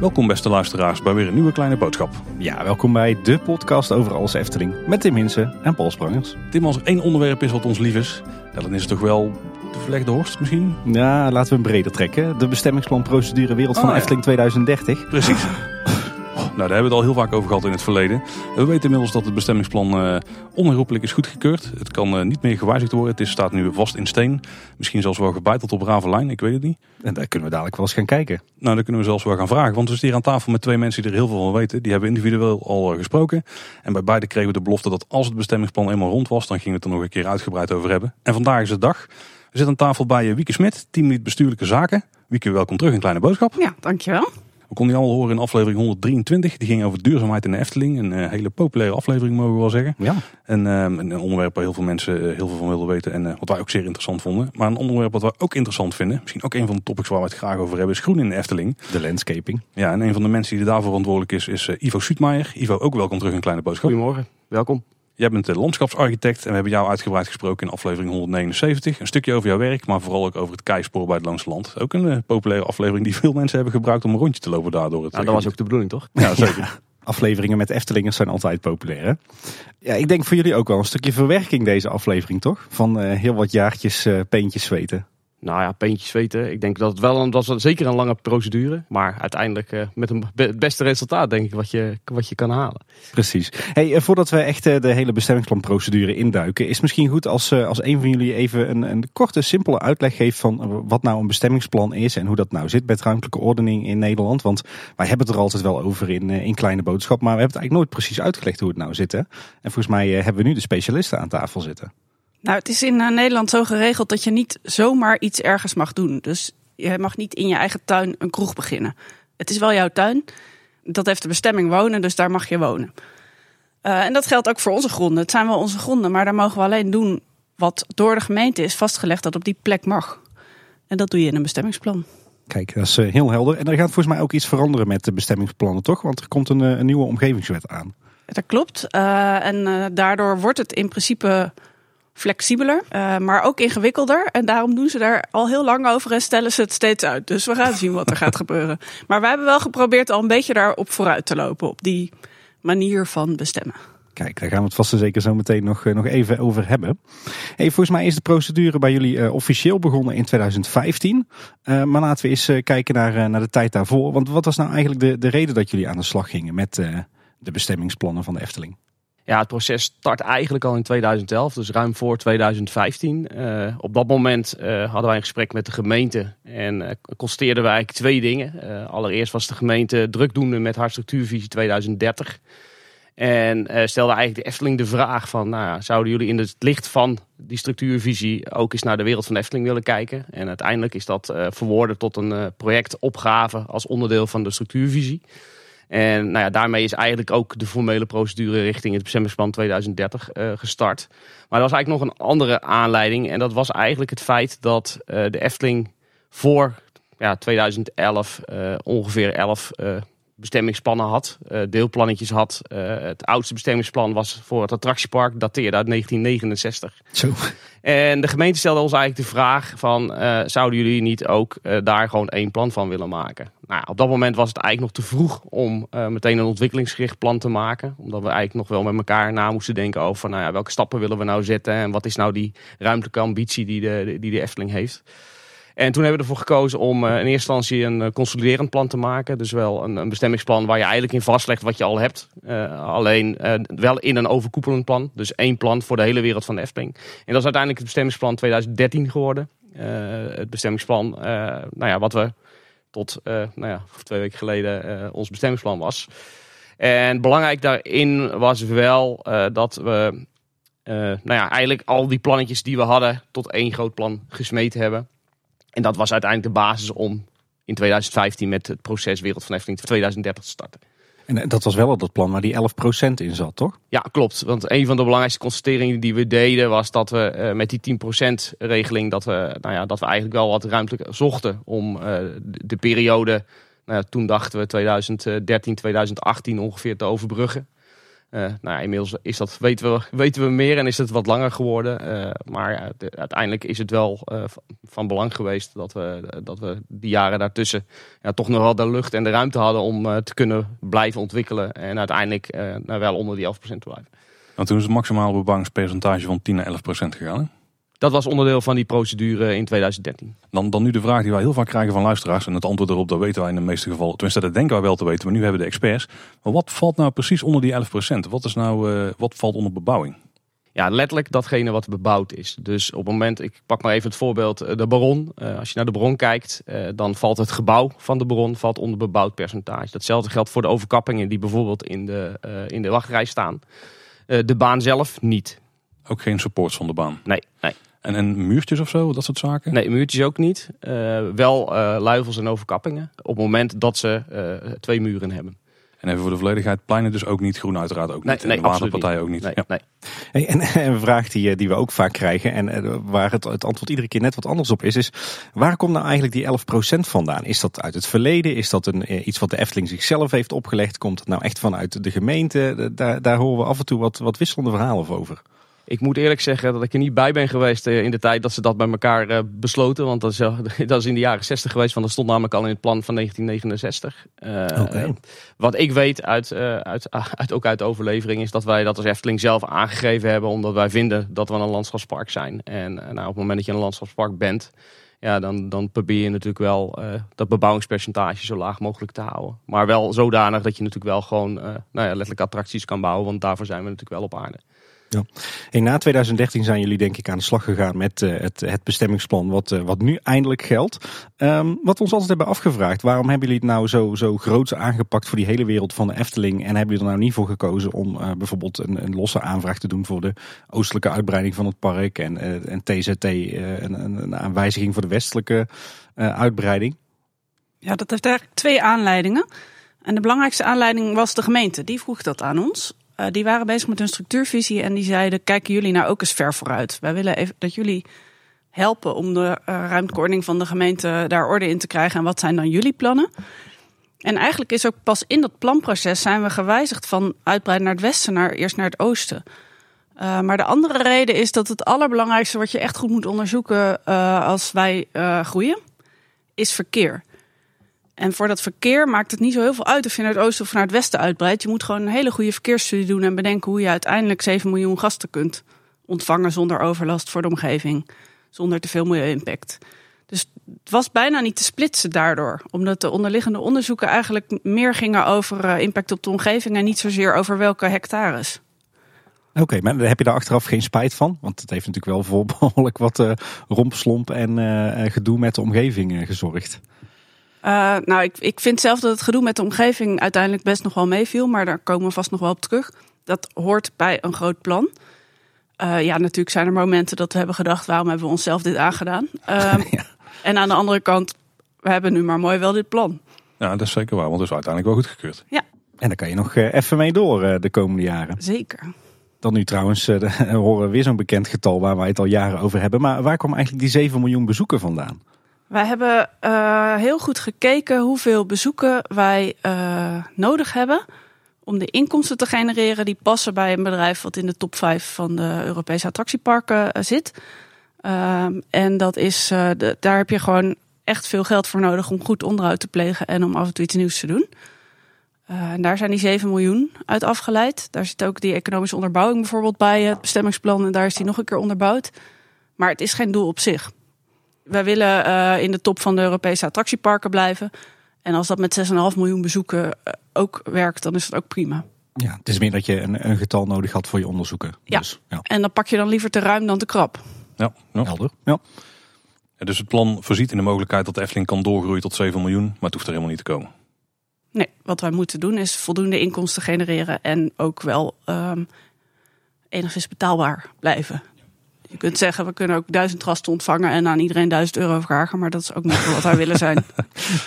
Welkom beste luisteraars bij weer een nieuwe kleine boodschap. Ja, welkom bij de podcast over alles Efteling. Met Tim Hinsen en Paul Sprangers. Tim, als er één onderwerp is wat ons lief is, dan is het toch wel de verlegde horst misschien? Ja, laten we hem breder trekken. De bestemmingsplanprocedure Wereld van Oh, ja. Efteling 2030. Precies. Nou, daar hebben we het al heel vaak over gehad in het verleden. We weten inmiddels dat het bestemmingsplan eh onherroepelijk is goedgekeurd. Het kan eh, niet meer gewijzigd worden. Het is, staat nu vast in steen. Misschien zelfs wel gebeiteld op Ravelijn, ik weet het niet. En daar kunnen we dadelijk wel eens gaan kijken. Nou, dan kunnen we zelfs wel gaan vragen. Want we zitten hier aan tafel met twee mensen die er heel veel van weten. Die hebben individueel al eh, gesproken. En bij beide kregen we de belofte dat als het bestemmingsplan eenmaal rond was, dan gingen we het er nog een keer uitgebreid over hebben. En vandaag is de dag. We zitten aan tafel bij Wieke Smit, teamlead bestuurlijke zaken. Wieke, welkom terug in Kleine Boodschap. Ja, dankjewel. We konden je al horen in aflevering 123. Die ging over duurzaamheid in de Efteling. Een eh, hele populaire aflevering mogen we wel zeggen. Ja, En eh, een onderwerp waar heel veel mensen eh, heel veel van wilden weten. En eh, wat wij ook zeer interessant vonden. Maar een onderwerp wat wij ook interessant vinden. Misschien ook een van de topics waar we het graag over hebben. Is groen in de Efteling. de landscaping. Ja, en een van de mensen die daarvoor verantwoordelijk is, is Ivo Suutmaier. Ivo, ook welkom terug in Kleine Boodschap. Goedemorgen, welkom. Jij bent de landschapsarchitect en we hebben jou uitgebreid gesproken in aflevering 179. Een stukje over jouw werk, maar vooral ook over het keispoor bij het Langse Land. Ook een eh, populaire aflevering die veel mensen hebben gebruikt om een rondje te lopen daardoor. Het Nou, dat was ook de bedoeling, toch? Ja, zeker. Afleveringen met Eftelingers zijn altijd populair. Hè? Ja, ik denk voor jullie ook wel een stukje verwerking deze aflevering, toch? Van eh, heel wat jaartjes eh peentjes zweten. Nou ja, peentjes weten. Ik denk dat het wel een, dat zeker een lange procedure. Maar uiteindelijk eh, met een het beste resultaat, denk ik, wat je, wat je kan halen. Precies. Hey, eh, voordat we echt eh, de hele bestemmingsplanprocedure induiken, is het misschien goed als, als een van jullie even een, een korte, simpele uitleg geeft van wat nou een bestemmingsplan is en hoe dat nou zit met ruimtelijke ordening in Nederland. Want wij hebben het er altijd wel over in, in kleine boodschap, maar we hebben het eigenlijk nooit precies uitgelegd hoe het nou zit. Hè? En volgens mij hebben we nu de specialisten aan tafel zitten. Nou, het is in eh, Nederland zo geregeld dat je niet zomaar iets ergens mag doen. Dus je mag niet in je eigen tuin een kroeg beginnen. Het is wel jouw tuin. Dat heeft de bestemming wonen, dus daar mag je wonen. Eh, en dat geldt ook voor onze gronden. Het zijn wel onze gronden, maar daar mogen we alleen doen wat door de gemeente is vastgelegd dat op die plek mag. En dat doe je in een bestemmingsplan. Kijk, dat is eh, heel helder. En er gaat volgens mij ook iets veranderen met de bestemmingsplannen, toch? Want er komt een, een nieuwe omgevingswet aan. Dat klopt. En daardoor wordt het in principe flexibeler, eh, maar ook ingewikkelder. En daarom doen ze daar al heel lang over en stellen ze het steeds uit. Dus we gaan zien wat er gaat gebeuren. Maar wij hebben wel geprobeerd al een beetje daarop vooruit te lopen. Op die manier van bestemmen. Kijk, daar gaan we het vast en zeker zo meteen nog, eh, nog even over hebben. Hey, volgens mij is de procedure bij jullie eh, officieel begonnen in 2015. Eh, maar laten we eens kijken naar, naar de tijd daarvoor. Want wat was nou eigenlijk de, de reden dat jullie aan de slag gingen met de bestemmingsplannen van de Efteling? Ja, het proces start eigenlijk al in 2011, dus ruim voor 2015. Eh, op dat moment eh, hadden wij een gesprek met de gemeente en eh, constateerden wij eigenlijk twee dingen. Allereerst was de gemeente drukdoende met haar structuurvisie 2030. En stelde eigenlijk de Efteling de vraag van, nou ja, zouden jullie in het licht van die structuurvisie ook eens naar de wereld van de Efteling willen kijken? En uiteindelijk is dat verwoorden tot een projectopgave als onderdeel van de structuurvisie. En nou ja, daarmee is eigenlijk ook de formele procedure richting het bestemmingsplan 2030 eh, gestart. Maar er was eigenlijk nog een andere aanleiding. En dat was eigenlijk het feit dat eh, de Efteling voor ja, 2011 eh, ongeveer 11 eh, bestemmingsplannen had. eh, deelplannetjes had. Eh, het oudste bestemmingsplan was voor het attractiepark. Dateerde uit 1969. Zo. En de gemeente stelde ons eigenlijk de vraag van, eh, zouden jullie niet ook daar gewoon één plan van willen maken? Nou, op dat moment was het eigenlijk nog te vroeg om meteen een ontwikkelingsgericht plan te maken. Omdat we eigenlijk nog wel met elkaar na moesten denken over van, nou ja, welke stappen willen we nou zetten en wat is nou die ruimtelijke ambitie die de, die de Efteling heeft. En toen hebben we ervoor gekozen om eh, in eerste instantie een eh, consoliderend plan te maken. Dus wel een, een bestemmingsplan waar je eigenlijk in vastlegt wat je al hebt. Eh, alleen wel in een overkoepelend plan. Dus één plan voor de hele wereld van de Efteling. En dat is uiteindelijk het bestemmingsplan 2013 geworden. Het bestemmingsplan, nou ja, wat we tot nou ja, twee weken geleden ons bestemmingsplan was. En belangrijk daarin was wel dat we nou ja, eigenlijk al die plannetjes die we hadden tot één groot plan gesmeed hebben. En dat was uiteindelijk de basis om in 2015 met het proces Wereld van Efteling 2030 te starten. En eh, dat was wel al dat plan waar die 11% in zat, toch? Ja, klopt. Want een van de belangrijkste constateringen die we deden was dat we eh, met die 10% regeling dat we, nou ja, dat we eigenlijk wel wat ruimtelijk zochten om eh, de, de periode, nou ja, toen dachten we 2013, 2018 ongeveer te overbruggen. Uh, nou ja, inmiddels is dat, weten, we, weten we meer en is het wat langer geworden. Uh, maar de, uiteindelijk is het wel uh, van belang geweest dat we, dat we die jaren daartussen ja, toch nog wel de lucht en de ruimte hadden om te kunnen blijven ontwikkelen. En uiteindelijk nou, wel onder die 11% te blijven. Want toen is het maximale bebouwingspercentage van 10 naar 11% gegaan. Dat was onderdeel van die procedure in 2013. Dan, dan nu de vraag die wij heel vaak krijgen van luisteraars. En het antwoord erop, dat weten wij in de meeste gevallen. Tenminste, dat denken wij wel te weten. Maar nu hebben we de experts. Maar wat valt nou precies onder die 11%? Wat, is nou, uh, wat valt onder bebouwing? Ja, letterlijk datgene wat bebouwd is. Dus op het moment, ik pak maar even het voorbeeld, eh, de baron. Uh, als je naar de bron kijkt, uh, dan valt het gebouw van de baron valt onder bebouwd percentage. Datzelfde geldt voor de overkappingen die bijvoorbeeld in de, in de wachtrij staan. de baan zelf niet. Ook geen supports van de baan? Nee, nee. En, en muurtjes of zo, dat soort zaken? Nee, muurtjes ook niet. Uh, wel uh, luifels en overkappingen. Op het moment dat ze uh, twee muren hebben. En even voor de volledigheid, pleinen dus ook niet, groen uiteraard ook nee, niet. Nee, en de waterpartij ook niet. Nee, ja. nee. Hey, en een vraag die, die we ook vaak krijgen en waar het, het antwoord iedere keer net wat anders op is, is waar komt nou eigenlijk die 11% vandaan? Is dat uit het verleden? Is dat een, iets wat de Efteling zichzelf heeft opgelegd? Komt het nou echt vanuit de gemeente? Daar, daar horen we af en toe wat, wat wisselende verhalen over. Ik moet eerlijk zeggen dat ik er niet bij ben geweest eh, in de tijd dat ze dat bij elkaar uh, besloten. Want dat is, dat is in de jaren 60 geweest, want dat stond namelijk al in het plan van 1969. Uh, okay. Wat ik weet, uit, uit, uit, ook uit de overlevering, is dat wij dat als Efteling zelf aangegeven hebben. Omdat wij vinden dat we een landschapspark zijn. En nou, op het moment dat je een landschapspark bent, ja, dan, dan probeer je natuurlijk wel dat bebouwingspercentage zo laag mogelijk te houden. Maar wel zodanig dat je natuurlijk wel gewoon nou ja, letterlijk attracties kan bouwen. Want daarvoor zijn we natuurlijk wel op aarde. Ja. Na 2013 zijn jullie denk ik aan de slag gegaan met uh, het, het bestemmingsplan wat, uh, wat nu eindelijk geldt. Um, wat we ons altijd hebben afgevraagd, waarom hebben jullie het nou zo, zo groot aangepakt voor die hele wereld van de Efteling? En hebben jullie er nou niet voor gekozen om uh, bijvoorbeeld een, een, losse aanvraag te doen voor de oostelijke uitbreiding van het park en, en TZT, een, een, aanwijziging voor de westelijke uitbreiding? Ja, dat heeft eigenlijk twee aanleidingen. En de belangrijkste aanleiding was de gemeente. Die vroeg dat aan ons. Uh, die waren bezig met hun structuurvisie en die zeiden: kijken jullie nou ook eens ver vooruit? Wij willen even dat jullie helpen om de uh, van de gemeente daar orde in te krijgen. En wat zijn dan jullie plannen? En eigenlijk is ook pas in dat planproces zijn we gewijzigd van uitbreiden naar het westen naar eerst naar het oosten. Uh, maar de andere reden is dat het allerbelangrijkste wat je echt goed moet onderzoeken als wij groeien, is verkeer. En voor dat verkeer maakt het niet zo heel veel uit of je naar het oosten of naar het westen uitbreidt. Je moet gewoon een hele goede verkeersstudie doen en bedenken hoe je uiteindelijk 7 miljoen gasten kunt ontvangen zonder overlast voor de omgeving. Zonder te veel milieu-impact. Dus het was bijna niet te splitsen daardoor. Omdat de onderliggende onderzoeken eigenlijk meer gingen over uh, impact op de omgeving en niet zozeer over welke hectares. Oké, okay, maar heb je daar achteraf geen spijt van? Want het heeft natuurlijk wel voor behoorlijk wat uh, rompslomp en uh, gedoe met de omgeving gezorgd. Uh, nou, ik, ik vind zelf dat het gedoe met de omgeving uiteindelijk best nog wel meeviel. Maar daar komen we vast nog wel op terug. Dat hoort bij een groot plan. Uh, ja, natuurlijk zijn er momenten dat we hebben gedacht... waarom hebben we onszelf dit aangedaan? Uh, ja. En aan de andere kant, we hebben nu maar mooi wel dit plan. Ja, dat is zeker waar, want het is uiteindelijk wel goedgekeurd. Ja. En daar kan je nog even mee door de komende jaren. Zeker. Dan nu trouwens horen we weer zo'n bekend getal waar wij het al jaren over hebben. Maar waar komen eigenlijk die 7 miljoen bezoeken vandaan? Wij hebben uh, heel goed gekeken hoeveel bezoeken wij uh, nodig hebben om de inkomsten te genereren die passen bij een bedrijf wat in de top 5 van de Europese attractieparken uh, zit. en dat is, de, daar heb je gewoon echt veel geld voor nodig om goed onderhoud te plegen en om af en toe iets nieuws te doen. en daar zijn die 7 miljoen uit afgeleid. Daar zit ook die economische onderbouwing bijvoorbeeld bij, het bestemmingsplan, en daar is die nog een keer onderbouwd. Maar het is geen doel op zich. Wij willen uh, in de top van de Europese attractieparken blijven. En als dat met 6,5 miljoen bezoeken uh, ook werkt, dan is het ook prima. Ja, het is meer dat je een, een getal nodig had voor je onderzoeken. Ja. Dus, ja, en dan pak je dan liever te ruim dan te krap. Ja, ja. helder. Ja. ja. dus het plan voorziet in de mogelijkheid dat de Efteling kan doorgroeien tot 7 miljoen, maar het hoeft er helemaal niet te komen. Nee, wat wij moeten doen is voldoende inkomsten genereren en ook wel um, enigszins betaalbaar blijven. Je kunt zeggen, we kunnen ook duizend gasten ontvangen en aan iedereen duizend euro vragen. Maar dat is ook niet wat wij willen zijn.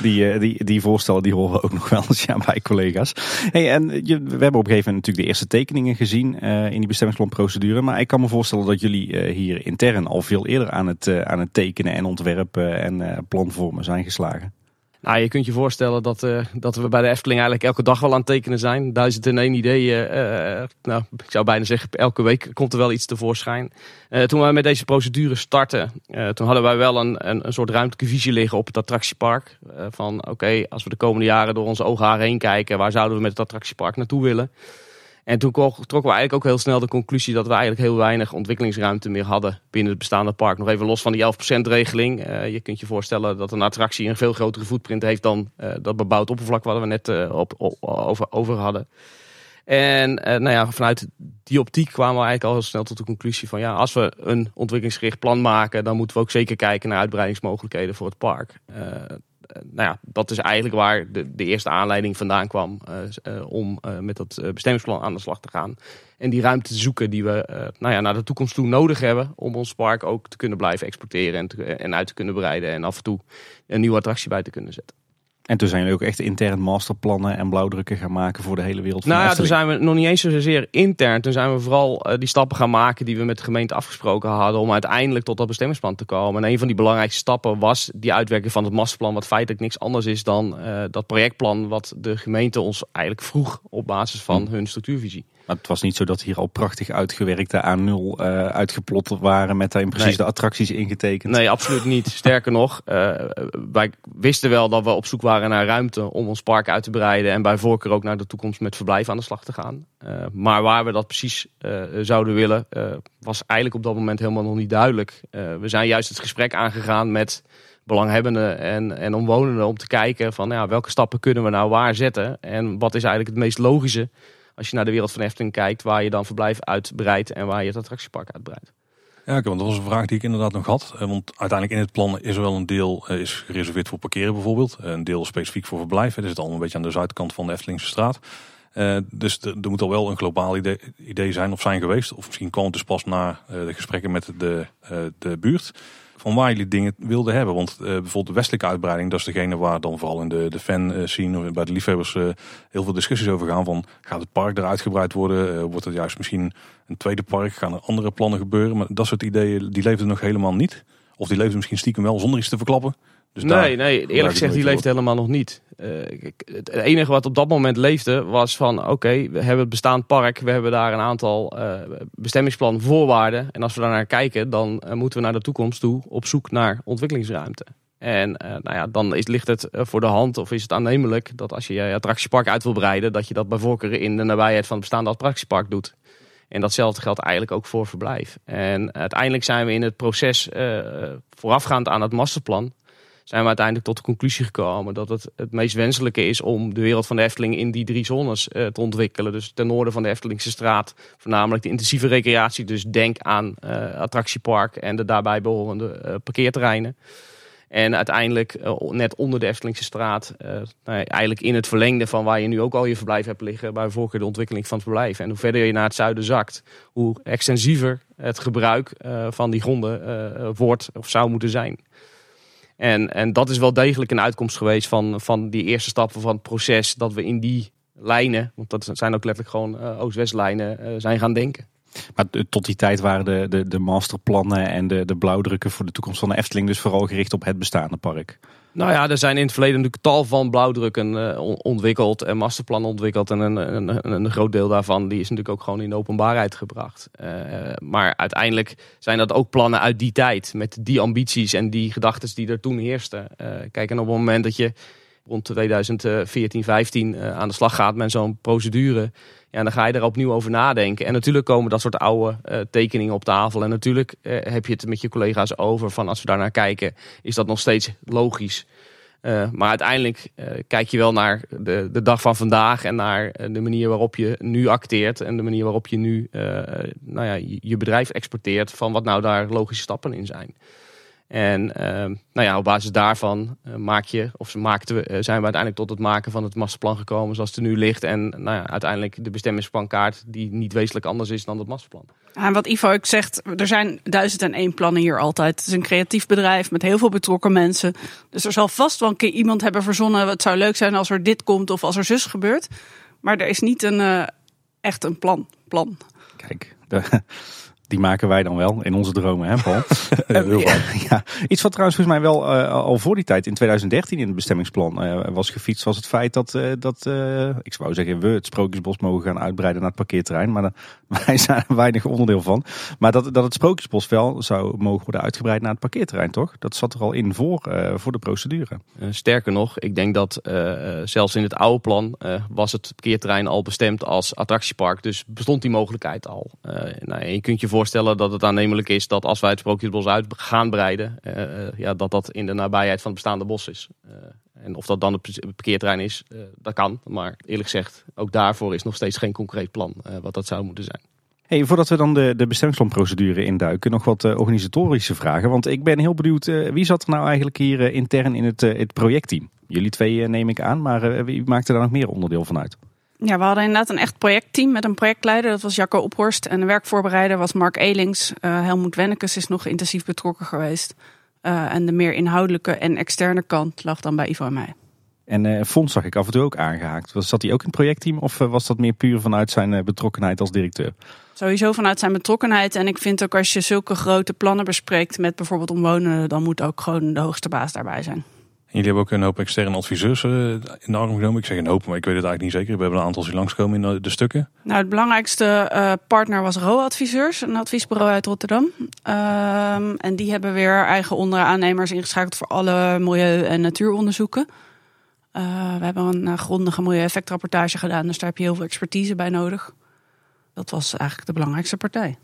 Die, die, die voorstellen die horen we ook nog wel eens ja, bij collega's. Hey, en je, we hebben op een gegeven moment natuurlijk de eerste tekeningen gezien uh, in die bestemmingsplanprocedure. Maar ik kan me voorstellen dat jullie uh, hier intern al veel eerder aan het, aan het tekenen en ontwerpen en planvormen zijn geslagen. Nou, je kunt je voorstellen dat, uh, dat we bij de Efteling eigenlijk elke dag wel aan het tekenen zijn. Duizend en één ideeën. Uh, nou, ik zou bijna zeggen, elke week komt er wel iets tevoorschijn. Uh, toen wij met deze procedure startten, toen hadden wij wel een, een, soort ruimtelijke visie liggen op het attractiepark. van oké, als we de komende jaren door onze ogen heen kijken, waar zouden we met het attractiepark naartoe willen? En toen trokken we eigenlijk ook heel snel de conclusie dat we eigenlijk heel weinig ontwikkelingsruimte meer hadden binnen het bestaande park. Nog even los van die 11% regeling. Uh, je kunt je voorstellen dat een attractie een veel grotere footprint heeft dan uh, dat bebouwd oppervlak waar we net op, op, over, over hadden. En nou ja, vanuit die optiek kwamen we eigenlijk al heel snel tot de conclusie van ja, als we een ontwikkelingsgericht plan maken, dan moeten we ook zeker kijken naar uitbreidingsmogelijkheden voor het park. Eh, nou ja, dat is eigenlijk waar de, de eerste aanleiding vandaan kwam uh, uh, om met dat bestemmingsplan aan de slag te gaan. En die ruimte te zoeken die we nou ja, naar de toekomst toe nodig hebben om ons park ook te kunnen blijven exporteren en, en uit te kunnen breiden. En af en toe een nieuwe attractie bij te kunnen zetten. En toen zijn jullie ook echt intern masterplannen en blauwdrukken gaan maken voor de hele wereld. Van nou ja, toen zijn we nog niet eens zozeer intern. Toen zijn we vooral uh, die stappen gaan maken die we met de gemeente afgesproken hadden. Om uiteindelijk tot dat bestemmingsplan te komen. En een van die belangrijkste stappen was die uitwerking van het masterplan. Wat feitelijk niks anders is dan uh, dat projectplan wat de gemeente ons eigenlijk vroeg op basis van hmm. hun structuurvisie. Maar het was niet zo dat hier al prachtig uitgewerkte A0 uh, uitgeplot waren met daarin precies de attracties ingetekend. Nee, absoluut niet. Sterker nog, uh, wij wisten wel dat we op zoek waren naar ruimte om ons park uit te breiden en bij voorkeur ook naar de toekomst met verblijf aan de slag te gaan. Uh, maar waar we dat precies zouden willen, was eigenlijk op dat moment helemaal nog niet duidelijk. we zijn juist het gesprek aangegaan met belanghebbenden en, en omwonenden om te kijken van ja, welke stappen kunnen we nou waar zetten en wat is eigenlijk het meest logische als je naar de wereld van Efteling kijkt, waar je dan verblijf uitbreidt en waar je het attractiepark uitbreidt. Ja, want dat was een vraag die ik inderdaad nog had. Eh, want uiteindelijk in het plan is er wel een deel eh, is gereserveerd voor parkeren bijvoorbeeld. Eh, een deel specifiek voor verblijven. Dat zit allemaal een beetje aan de zuidkant van de Eftelingse straat. dus er moet al wel een globaal idee, idee, zijn of zijn geweest. Of misschien kwam het dus pas na de gesprekken met de, de buurt van waar jullie dingen wilden hebben. Want uh, bijvoorbeeld de westelijke uitbreiding, dat is degene waar dan vooral in de, de fan eh, scene of bij de liefhebbers uh, heel veel discussies over gaan. Van gaat het park er uitgebreid worden? wordt het juist misschien een tweede park? Gaan er andere plannen gebeuren? Maar dat soort ideeën, die leefden nog helemaal niet. Of die leefden misschien stiekem wel zonder iets te verklappen. Dus nee, nee, eerlijk gezegd, die leeft helemaal nog niet. Uh, het enige wat op dat moment leefde was van oké, we hebben het bestaand park, we hebben daar een aantal uh, bestemmingsplan voorwaarden. En als we daar naar kijken, dan uh, moeten we naar de toekomst toe op zoek naar ontwikkelingsruimte. En nou ja, dan is, ligt het voor de hand of is het aannemelijk dat als je je attractiepark uit wil breiden, dat je dat bij voorkeur in de nabijheid van het bestaande attractiepark doet. En datzelfde geldt eigenlijk ook voor verblijf. En uiteindelijk zijn we in het proces voorafgaand aan het masterplan zijn we uiteindelijk tot de conclusie gekomen dat het het meest wenselijke is om de wereld van de Efteling in die drie zones uh, te ontwikkelen. Dus ten noorden van de Eftelingse straat, voornamelijk de intensieve recreatie. Dus denk aan uh, attractiepark en de daarbij behorende parkeerterreinen. En uiteindelijk net onder de Eftelingse straat, nou eigenlijk in het verlengde van waar je nu ook al je verblijf hebt liggen, bij voorkeur de ontwikkeling van het verblijf. En hoe verder je naar het zuiden zakt, hoe extensiever het gebruik van die gronden wordt of zou moeten zijn. En, en dat is wel degelijk een uitkomst geweest van, van die eerste stappen van het proces. Dat we in die lijnen, want dat zijn ook letterlijk gewoon Oost-West lijnen, zijn gaan denken. Maar tot die tijd waren de, de, de masterplannen en de, de blauwdrukken voor de toekomst van de Efteling dus vooral gericht op het bestaande park. Nou ja, er zijn in het verleden natuurlijk tal van blauwdrukken uh, ontwikkeld en masterplannen ontwikkeld. En een, een, een, groot deel daarvan die is natuurlijk ook gewoon in de openbaarheid gebracht. Uh, maar uiteindelijk zijn dat ook plannen uit die tijd. Met die ambities en die gedachten die er toen heersten. Uh, kijk, en op het moment dat je rond 2014, 15 aan de slag gaat met zo'n procedure ja, dan ga je er opnieuw over nadenken. En natuurlijk komen dat soort oude uh, tekeningen op tafel. En natuurlijk uh, heb je het met je collega's over van als we daar naar kijken, is dat nog steeds logisch. Uh, maar uiteindelijk kijk je wel naar de, de dag van vandaag en naar de manier waarop je nu acteert en de manier waarop je nu nou ja, je bedrijf exporteert van wat nou daar logische stappen in zijn. En uh, nou ja, op basis daarvan uh, maak je, of maakten we, uh, zijn we uiteindelijk tot het maken van het masterplan gekomen zoals het er nu ligt. En nou ja, uiteindelijk de bestemmingsplankaart die niet wezenlijk anders is dan het masterplan. En wat Ivo ook zegt, er zijn duizend en één plannen hier altijd. Het is een creatief bedrijf met heel veel betrokken mensen. Dus er zal vast wel een keer iemand hebben verzonnen. Het zou leuk zijn als er dit komt of als er zus gebeurt. Maar er is niet een, echt een plan. plan. Kijk, de, Die maken wij dan wel in onze dromen, hè Paul? Heel ja, ja. Iets wat trouwens volgens mij wel uh, al voor die tijd in 2013 in het bestemmingsplan uh, was gefietst, was het feit dat, uh, dat ik zou zeggen, we het Sprookjesbos mogen gaan uitbreiden naar het parkeerterrein. Maar wij zijn er weinig onderdeel van. Maar dat, dat het Sprookjesbos wel zou mogen worden uitgebreid naar het parkeerterrein, toch? Dat zat er al in voor, voor de procedure. sterker nog, ik denk dat zelfs in het oude plan was het parkeerterrein al bestemd als attractiepark. Dus bestond die mogelijkheid al. nou, je kunt je voorstellen dat het aannemelijk is dat als wij het Sprookjesbos uit gaan breiden, uh, ja, dat dat in de nabijheid van het bestaande bos is. Uh, en of dat dan het parkeerterrein is, dat kan. Maar eerlijk gezegd, ook daarvoor is nog steeds geen concreet plan wat dat zou moeten zijn. Hey, voordat we dan de, de bestemmingsplanprocedure induiken, nog wat organisatorische vragen. Want ik ben heel benieuwd, wie zat er nou eigenlijk hier intern in het, het projectteam? Jullie twee neem ik aan, maar wie maakte daar nog meer onderdeel van uit? Ja, we hadden inderdaad een echt projectteam met een projectleider. Dat was Jacco Ophorst. En de werkvoorbereider was Mark Elings. Uh, Helmoet Wennekes is nog intensief betrokken geweest. Uh, en de meer inhoudelijke en externe kant lag dan bij Ivo en mij. En uh, Fons zag ik af en toe ook aangehaakt. Zat hij ook in het projectteam of was dat meer puur vanuit zijn betrokkenheid als directeur? Sowieso vanuit zijn betrokkenheid. En ik vind ook als je zulke grote plannen bespreekt met bijvoorbeeld omwonenden, dan moet ook gewoon de hoogste baas daarbij zijn jullie hebben ook een hoop externe adviseurs uh, in de arm genomen. Ik zeg een hoop, maar ik weet het eigenlijk niet zeker. We hebben een aantal die langskomen in de, stukken. Nou, het belangrijkste uh, partner was RO Adviseurs, een adviesbureau uit Rotterdam. Um, en die hebben weer eigen onderaannemers ingeschakeld voor alle milieu- en natuuronderzoeken. We hebben een grondige milieueffectrapportage gedaan, dus daar heb je heel veel expertise bij nodig. Dat was eigenlijk de belangrijkste partij.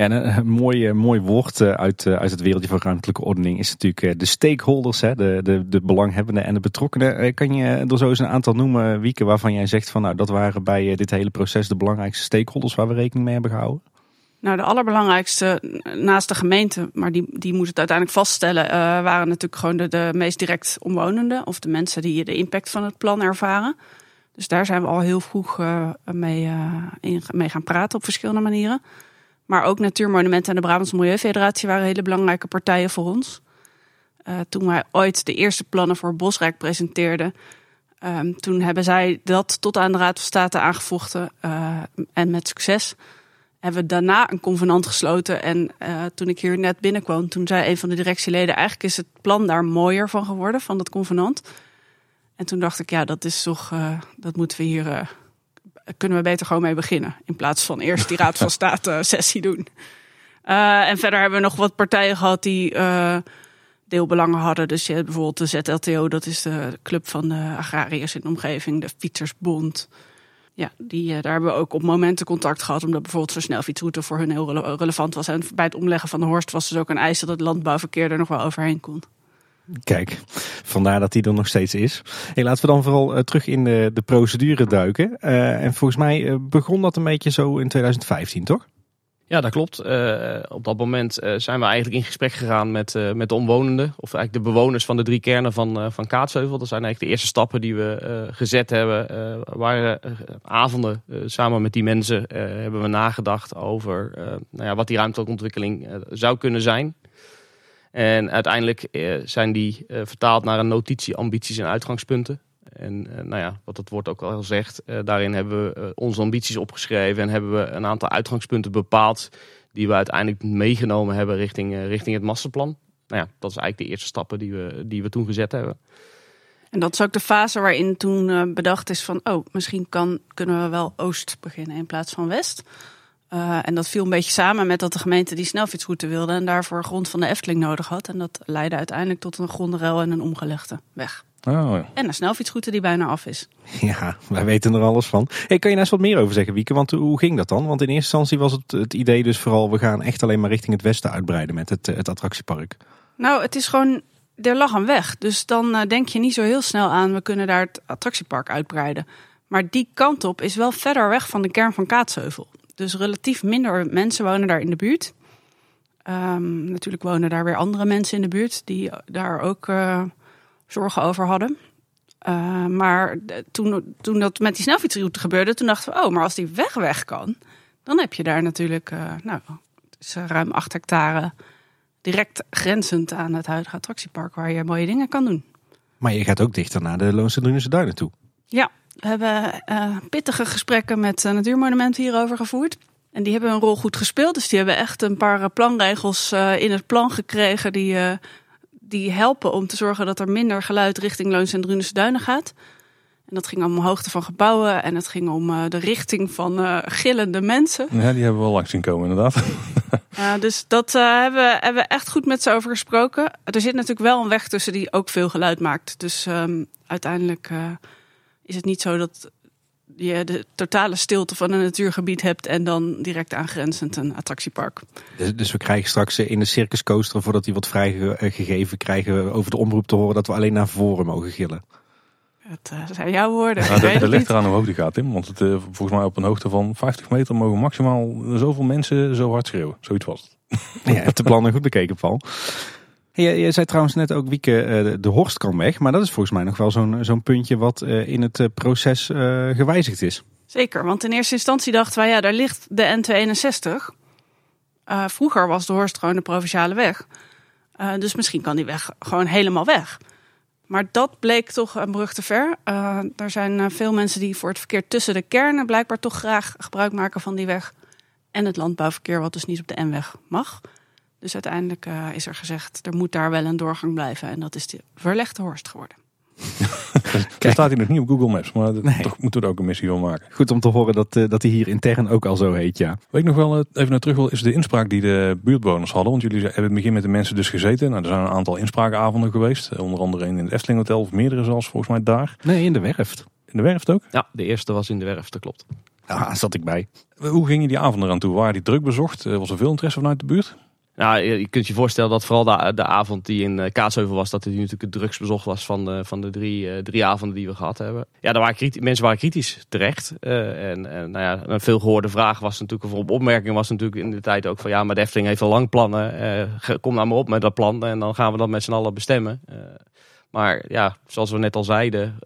Ja, een, mooi, mooi woord eh, uit, eh, uit het wereldje van ruimtelijke ordening is natuurlijk eh, de stakeholders, hè, de, de, de belanghebbenden en de betrokkenen. Kan je er zo eens een aantal noemen, Wieke, waarvan jij zegt van nou dat waren bij dit hele proces de belangrijkste stakeholders waar we rekening mee hebben gehouden? Nou, de allerbelangrijkste naast de gemeente, maar die, die het uiteindelijk vaststellen, waren natuurlijk gewoon de, meest direct omwonenden of de mensen die de impact van het plan ervaren. Dus daar zijn we al heel vroeg mee, mee gaan praten op verschillende manieren. Maar ook Natuurmonumenten en de Brabantse Milieufederatie waren hele belangrijke partijen voor ons. Uh, toen wij ooit de eerste plannen voor Bosrijk presenteerden, um, toen hebben zij dat tot aan de Raad van State aangevochten uh, en met succes. Hebben we daarna een convenant gesloten. En uh, toen ik hier net binnenkwam, toen zei een van de directieleden: eigenlijk is het plan daar mooier van geworden, van dat convenant. En toen dacht ik, ja, dat is toch, dat moeten we hier kunnen we beter gewoon mee beginnen. In plaats van eerst die Raad van State sessie doen. Uh, en verder hebben we nog wat partijen gehad die uh, deelbelangen hadden. Dus je hebt bijvoorbeeld de ZLTO, dat is de club van de agrariërs in de omgeving, de Fietsersbond. Ja, die, uh, daar hebben we ook op momenten contact gehad, omdat bijvoorbeeld zo'n snelfietsroute voor hun heel rele relevant was. En bij het omleggen van de Horst was dus ook een eis dat het landbouwverkeer er nog wel overheen kon. Kijk, vandaar dat die er nog steeds is. Hey, laten we dan vooral uh, terug in de, de procedure duiken. Uh, en volgens mij uh, begon dat een beetje zo in 2015, toch? Ja, dat klopt. op dat moment zijn we eigenlijk in gesprek gegaan met, met de omwonenden. Of eigenlijk de bewoners van de drie kernen van, van Kaatsheuvel. Dat zijn eigenlijk de eerste stappen die we gezet hebben. waren avonden samen met die mensen hebben we nagedacht over nou ja, wat die ruimtelijke ontwikkeling zou kunnen zijn. En uiteindelijk eh, zijn die eh, vertaald naar een notitie, ambities en uitgangspunten. En uh, nou ja, wat het woord ook al zegt, daarin hebben we onze ambities opgeschreven en hebben we een aantal uitgangspunten bepaald die we uiteindelijk meegenomen hebben richting, richting het masterplan. Nou ja, dat is eigenlijk de eerste stappen die we, die we toen gezet hebben. En dat is ook de fase waarin toen bedacht is van, oh, misschien kan, kunnen we wel Oost beginnen in plaats van West. Uh, en dat viel een beetje samen met dat de gemeente die snelfietsroute wilde en daarvoor grond van de Efteling nodig had. En dat leidde uiteindelijk tot een grondenruil en een omgelegde weg. Oh. En een snelfietsroute die bijna af is. Ja, wij weten er alles van. Hey, kan je daar eens wat meer over zeggen, Wieke? Want hoe ging dat dan? Want in eerste instantie was het, het idee dus vooral... we gaan echt alleen maar richting het westen uitbreiden met het, het attractiepark. Nou, het is gewoon... Er lag een weg. Dus dan uh, denk je niet zo heel snel aan... we kunnen daar het attractiepark uitbreiden. Maar die kant op is wel verder weg van de kern van Kaatsheuvel. Dus relatief minder mensen wonen daar in de buurt. Um, natuurlijk wonen daar weer andere mensen in de buurt die daar ook uh, zorgen over hadden. Uh, maar toen, toen dat met die snelfietsroute gebeurde, toen dachten we, oh, maar als die weg weg kan, dan heb je daar natuurlijk, uh, nou, het is ruim 8 hectare direct grenzend aan het huidige attractiepark waar je mooie dingen kan doen. Maar je gaat ook dichter naar de Loonse Duinen toe. Ja, we hebben uh, pittige gesprekken met uh, Natuurmonumenten hierover gevoerd. En die hebben hun rol goed gespeeld. Dus die hebben echt een paar eh, planregels in het plan gekregen die, die helpen om te zorgen dat er minder geluid richting Leuns en Drunense Duinen gaat. En dat ging om hoogte van gebouwen en het ging om de richting van gillende mensen. Ja, die hebben we wel langs zien komen inderdaad. dus dat hebben, hebben we echt goed met ze over gesproken. Er zit natuurlijk wel een weg tussen die ook veel geluid maakt. Dus um, uiteindelijk is het niet zo dat je de totale stilte van een natuurgebied hebt en dan direct aangrenzend een attractiepark. Dus, dus we krijgen straks in de circus coaster, voordat die wat vrijgegeven krijgen, we over de omroep te horen dat we alleen naar voren mogen gillen. Dat uh, zijn jouw woorden. Nou, dat, ligt eraan hoe hoog die gaat, Tim. Want het, uh, volgens mij op een hoogte van 50 meter mogen maximaal zoveel mensen zo hard schreeuwen. Zoiets was het. Ja, je hebt de plannen goed bekeken, Paul. Je, je zei trouwens net ook, Wieke, eh, de Horst kan weg. Maar dat is volgens mij nog wel zo'n zo'n puntje wat eh, in het eh, proces gewijzigd is. Zeker, want in eerste instantie dachten wij, ja, daar ligt de N261. vroeger was de Horst gewoon de provinciale weg. dus misschien kan die weg gewoon helemaal weg. Maar dat bleek toch een brug te ver. er zijn veel mensen die voor het verkeer tussen de kernen blijkbaar toch graag gebruik maken van die weg. En het landbouwverkeer, wat dus niet op de N-weg mag. Dus uiteindelijk uh, is er gezegd, er moet daar wel een doorgang blijven. En dat is de verlegde Horst geworden. Kijk. staat hij nog niet op Google Maps, maar nee. toch moeten we er ook een missie van maken. Goed om te horen dat, uh, dat hij hier intern ook al zo heet, ja. Weet ik nog wel, uh, even naar terug wil, is de inspraak die de buurtbewoners hadden. Want jullie hebben in het begin met de mensen dus gezeten. Nou, er zijn een aantal inspraakavonden geweest. onder andere een in het Efteling Hotel, of meerdere zelfs volgens mij daar. Nee, in de Werft. In de Werft ook? Ja, de eerste was in de Werft, dat klopt. Ja, zat ik bij. Hoe gingen die avonden eraan toe? Waren die druk bezocht? Was er veel interesse vanuit de buurt? Nou, je kunt je voorstellen dat vooral de, de avond die in eh, Kaatsheuvel was, dat het natuurlijk het drugsbezocht was van de, van de drie, uh, drie avonden die we gehad hebben. Ja, daar waren mensen waren kritisch terecht. Uh, en, en nou ja, een veel gehoorde vraag was natuurlijk, of op opmerking was natuurlijk in de tijd ook van ja, maar Defting heeft al lang plannen. kom nou maar op met dat plan en dan gaan we dat met z'n allen bestemmen. maar ja, zoals we net al zeiden,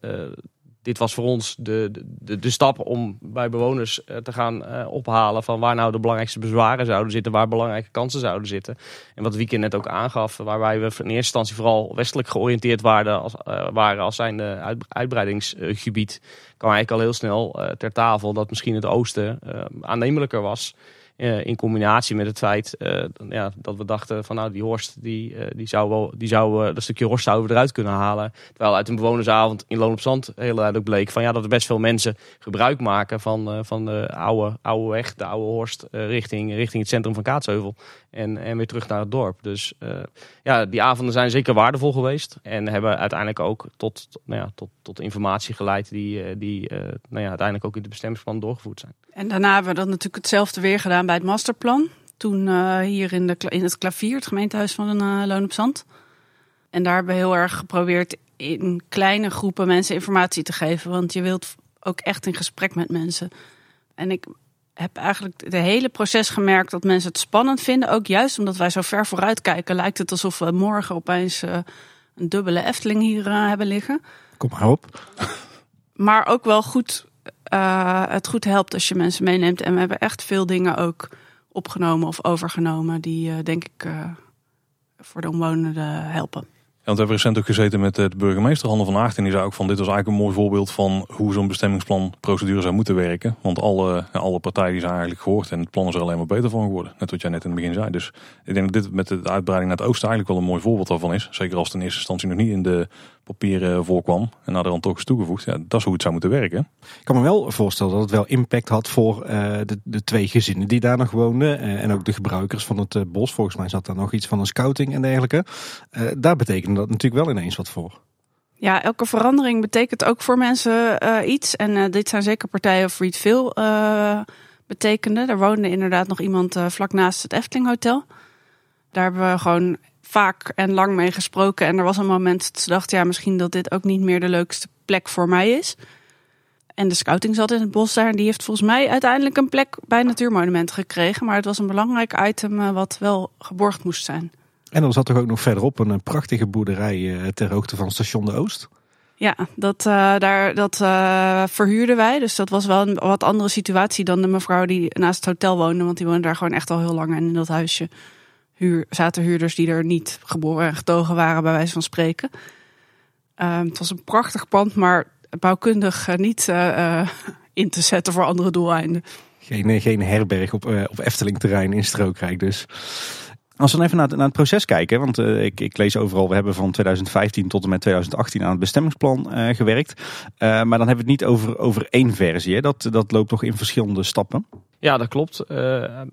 dit was voor ons de, de, de stap om bij bewoners eh, te gaan uh, ophalen van waar nou de belangrijkste bezwaren zouden zitten, waar belangrijke kansen zouden zitten. En wat Wieke net ook aangaf, waarbij we in eerste instantie vooral westelijk georiënteerd waren als, uh, waren als zijn uit, uitbreidingsgebied, kwam eigenlijk al heel snel ter tafel dat misschien het oosten aannemelijker was. Uh, in combinatie met het feit uh, ja, dat we dachten van nou die Horst die, uh, die zou wel die zou dat stukje Horst zouden we eruit kunnen halen. Terwijl uit een bewonersavond in Loon op Zand heel duidelijk bleek van ja dat er best veel mensen gebruik maken van, van de oude, oude weg, de oude Horst richting, richting het centrum van Kaatsheuvel en, en weer terug naar het dorp. Dus ja, die avonden zijn zeker waardevol geweest en hebben uiteindelijk ook tot, nou ja, tot, tot informatie geleid die, die nou ja, uiteindelijk ook in de bestemmingsplan doorgevoerd zijn. En daarna hebben we dat natuurlijk hetzelfde weer gedaan bij het masterplan. Toen hier in, de, in het klavier, het gemeentehuis van uh, Loon op Zand. En daar hebben we heel erg geprobeerd in kleine groepen mensen informatie te geven. Want je wilt ook echt in gesprek met mensen. En ik heb eigenlijk het hele proces gemerkt dat mensen het spannend vinden. Ook juist omdat wij zo ver vooruit kijken, lijkt het alsof we morgen opeens uh, een dubbele Efteling hier hebben liggen. Kom maar op. Maar ook wel goed uh, het goed helpt als je mensen meeneemt. En we hebben echt veel dingen ook opgenomen of overgenomen die uh, denk ik uh, voor de omwonenden helpen. We hebben recent ook gezeten met de burgemeester Hanne van Aert. En die zei ook van dit was eigenlijk een mooi voorbeeld van hoe zo'n bestemmingsplanprocedure zou moeten werken. Want alle, alle partijen zijn eigenlijk gehoord en het plan is er alleen maar beter van geworden. Net wat jij net in het begin zei. Dus ik denk dat dit met de uitbreiding naar het oosten eigenlijk wel een mooi voorbeeld daarvan is. Zeker als het in eerste instantie nog niet in de papieren voorkwam en naar de dan toch is toegevoegd. Ja, dat is hoe het zou moeten werken. Ik kan me wel voorstellen dat het wel impact had voor uh, de, de twee gezinnen die daar nog woonden. En ook de gebruikers van het bos. Volgens mij zat daar nog iets van een scouting en dergelijke. daar dat natuurlijk wel ineens wat voor. Ja, elke verandering betekent ook voor mensen iets. En dit zijn zeker partijen voor iets veel betekende. Er woonde inderdaad nog iemand vlak naast het Efteling Hotel. Daar hebben we gewoon vaak en lang mee gesproken. En er was een moment dat ze dacht, ja, misschien dat dit ook niet meer de leukste plek voor mij is. En de scouting zat in het bos daar. En die heeft volgens mij uiteindelijk een plek bij Natuurmonumenten gekregen. Maar het was een belangrijk item eh, wat wel geborgd moest zijn. En dan zat er ook nog verderop een prachtige boerderij eh, ter hoogte van station De Oost. Ja, dat, uh, daar, dat uh, verhuurden wij. Dus dat was wel een wat andere situatie dan de mevrouw die naast het hotel woonde. Want die woonde daar gewoon echt al heel lang en in dat huisje huur, zaten huurders die er niet geboren en getogen waren, bij wijze van spreken. Uh, het was een prachtig pand, maar bouwkundig niet in te zetten voor andere doeleinden. Geen, eh, geen herberg op, op Efteling terrein in Strookrijk dus. Als we dan even naar het, naar het proces kijken, want uh, ik, ik, lees overal, we hebben van 2015 tot en met 2018 aan het bestemmingsplan uh, gewerkt. Uh, maar dan hebben we het niet over, over één versie, hè? Dat, dat loopt toch in verschillende stappen? Ja, dat klopt.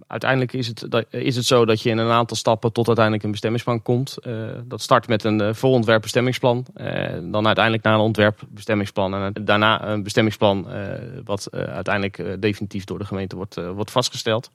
uiteindelijk is het, is het zo dat je in een aantal stappen tot uiteindelijk een bestemmingsplan komt. dat start met een voorontwerp bestemmingsplan, dan uiteindelijk naar een ontwerp bestemmingsplan en daarna een bestemmingsplan wat uiteindelijk definitief door de gemeente wordt, wordt vastgesteld.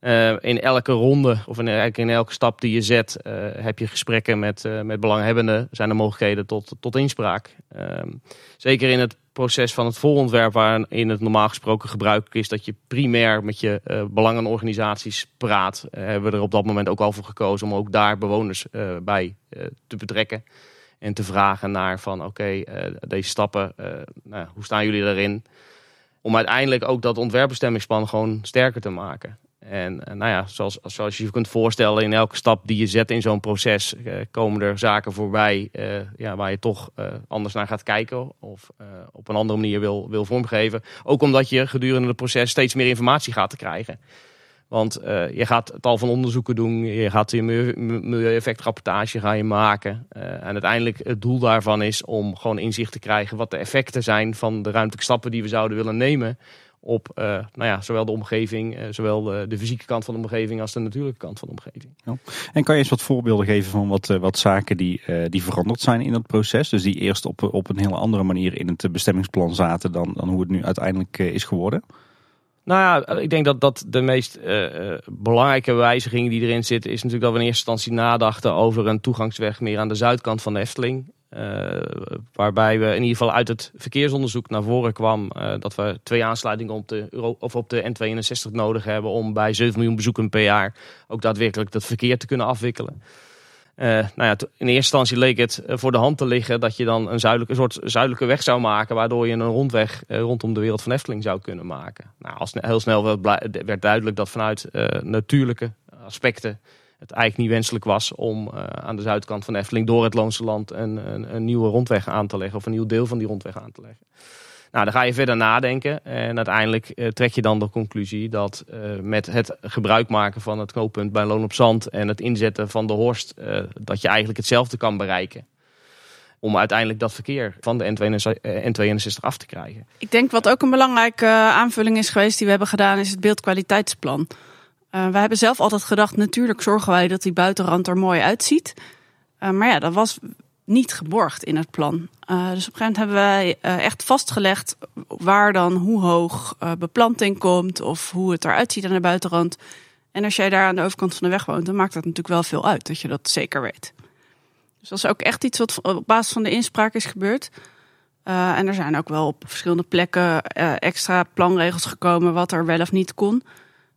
Uh, in elke ronde of in, elke stap die je zet, uh, heb je gesprekken met, uh, met belanghebbenden. Zijn er mogelijkheden tot, tot inspraak. Ehm, zeker in het proces van het voorontwerp, waarin het normaal gesproken gebruikelijk is dat je primair met je belangenorganisaties praat, hebben we er op dat moment ook al voor gekozen om ook daar bewoners bij te betrekken. En te vragen naar van oké, deze stappen, nou, hoe staan jullie daarin? Om uiteindelijk ook dat ontwerpbestemmingsplan gewoon sterker te maken. En, en nou ja, zoals, zoals je je kunt voorstellen, in elke stap die je zet in zo'n proces eh, komen er zaken voorbij eh, ja, waar je toch eh, anders naar gaat kijken of eh, op een andere manier wil, wil vormgeven. Ook omdat je gedurende het proces steeds meer informatie gaat te krijgen. Want eh, je gaat tal van onderzoeken doen, je gaat je milieueffectrapportage ga je maken. En uiteindelijk het doel daarvan is om gewoon inzicht te krijgen wat de effecten zijn van de ruimtelijke stappen die we zouden willen nemen op uh, nou ja, zowel de omgeving, uh, zowel de, de, fysieke kant van de omgeving als de natuurlijke kant van de omgeving. Ja. En kan je eens wat voorbeelden geven van wat, uh, wat zaken die, die veranderd zijn in het proces? Dus die eerst op, op een hele andere manier in het bestemmingsplan zaten dan, dan hoe het nu uiteindelijk is geworden? Nou ja, ik denk dat, dat de meest belangrijke wijziging die erin zit, is natuurlijk dat we in eerste instantie nadachten over een toegangsweg meer aan de zuidkant van de Efteling. Uh, waarbij we in ieder geval uit het verkeersonderzoek naar voren kwam uh, dat we twee aansluitingen op de, of op de N62 nodig hebben om bij 7 miljoen bezoeken per jaar ook daadwerkelijk dat verkeer te kunnen afwikkelen. Uh, nou ja, in eerste instantie leek het voor de hand te liggen dat je dan een, zuidelijke, soort zuidelijke weg zou maken, waardoor je een rondweg rondom de wereld van Efteling zou kunnen maken. Nou, als heel snel werd duidelijk dat vanuit natuurlijke aspecten het eigenlijk niet wenselijk was om uh, aan de zuidkant van Efteling door het Loonse Land een, een, nieuwe rondweg aan te leggen. Of een nieuw deel van die rondweg aan te leggen. Nou, dan ga je verder nadenken en uiteindelijk uh, trek je dan de conclusie dat uh, met het gebruik maken van het knooppunt bij Loon op Zand en het inzetten van de Horst, dat je eigenlijk hetzelfde kan bereiken. Om uiteindelijk dat verkeer van de N62 af te krijgen. Ik denk wat ook een belangrijke aanvulling is geweest die we hebben gedaan, is het beeldkwaliteitsplan. Uh, wij hebben zelf altijd gedacht, natuurlijk zorgen wij dat die buitenrand er mooi uitziet. Uh, maar ja, dat was niet geborgd in het plan. Uh, dus op een gegeven moment hebben wij echt vastgelegd waar dan hoe hoog beplanting komt of hoe het eruit ziet aan de buitenrand. En als jij daar aan de overkant van de weg woont, dan maakt dat natuurlijk wel veel uit dat je dat zeker weet. Dus dat is ook echt iets wat op basis van de inspraak is gebeurd. en er zijn ook wel op verschillende plekken extra planregels gekomen wat er wel of niet kon.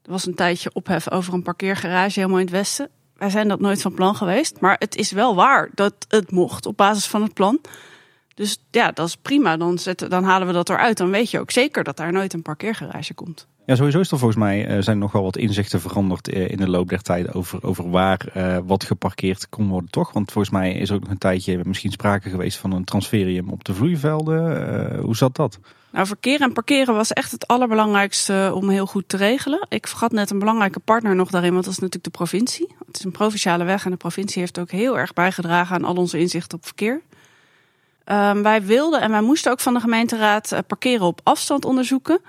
Er was een tijdje ophef over een parkeergarage helemaal in het westen. Wij zijn dat nooit van plan geweest. Maar het is wel waar dat het mocht op basis van het plan. Dus ja, dat is prima. Dan, zetten, dan halen we dat eruit. Dan weet je ook zeker dat daar nooit een parkeergarage komt. Ja, sowieso is er volgens mij uh, zijn nog wel wat inzichten veranderd uh, in de loop der tijd over, over waar uh, wat geparkeerd kon worden, toch? Want volgens mij is er ook een tijdje misschien sprake geweest van een transferium op de vloeivelden. hoe zat dat? Nou, verkeer en parkeren was echt het allerbelangrijkste om heel goed te regelen. Ik vergat net een belangrijke partner nog daarin, want dat is natuurlijk de provincie. Het is een provinciale weg en de provincie heeft ook heel erg bijgedragen aan al onze inzichten op verkeer. Um, wij wilden en wij moesten ook van de gemeenteraad parkeren op afstand onderzoeken.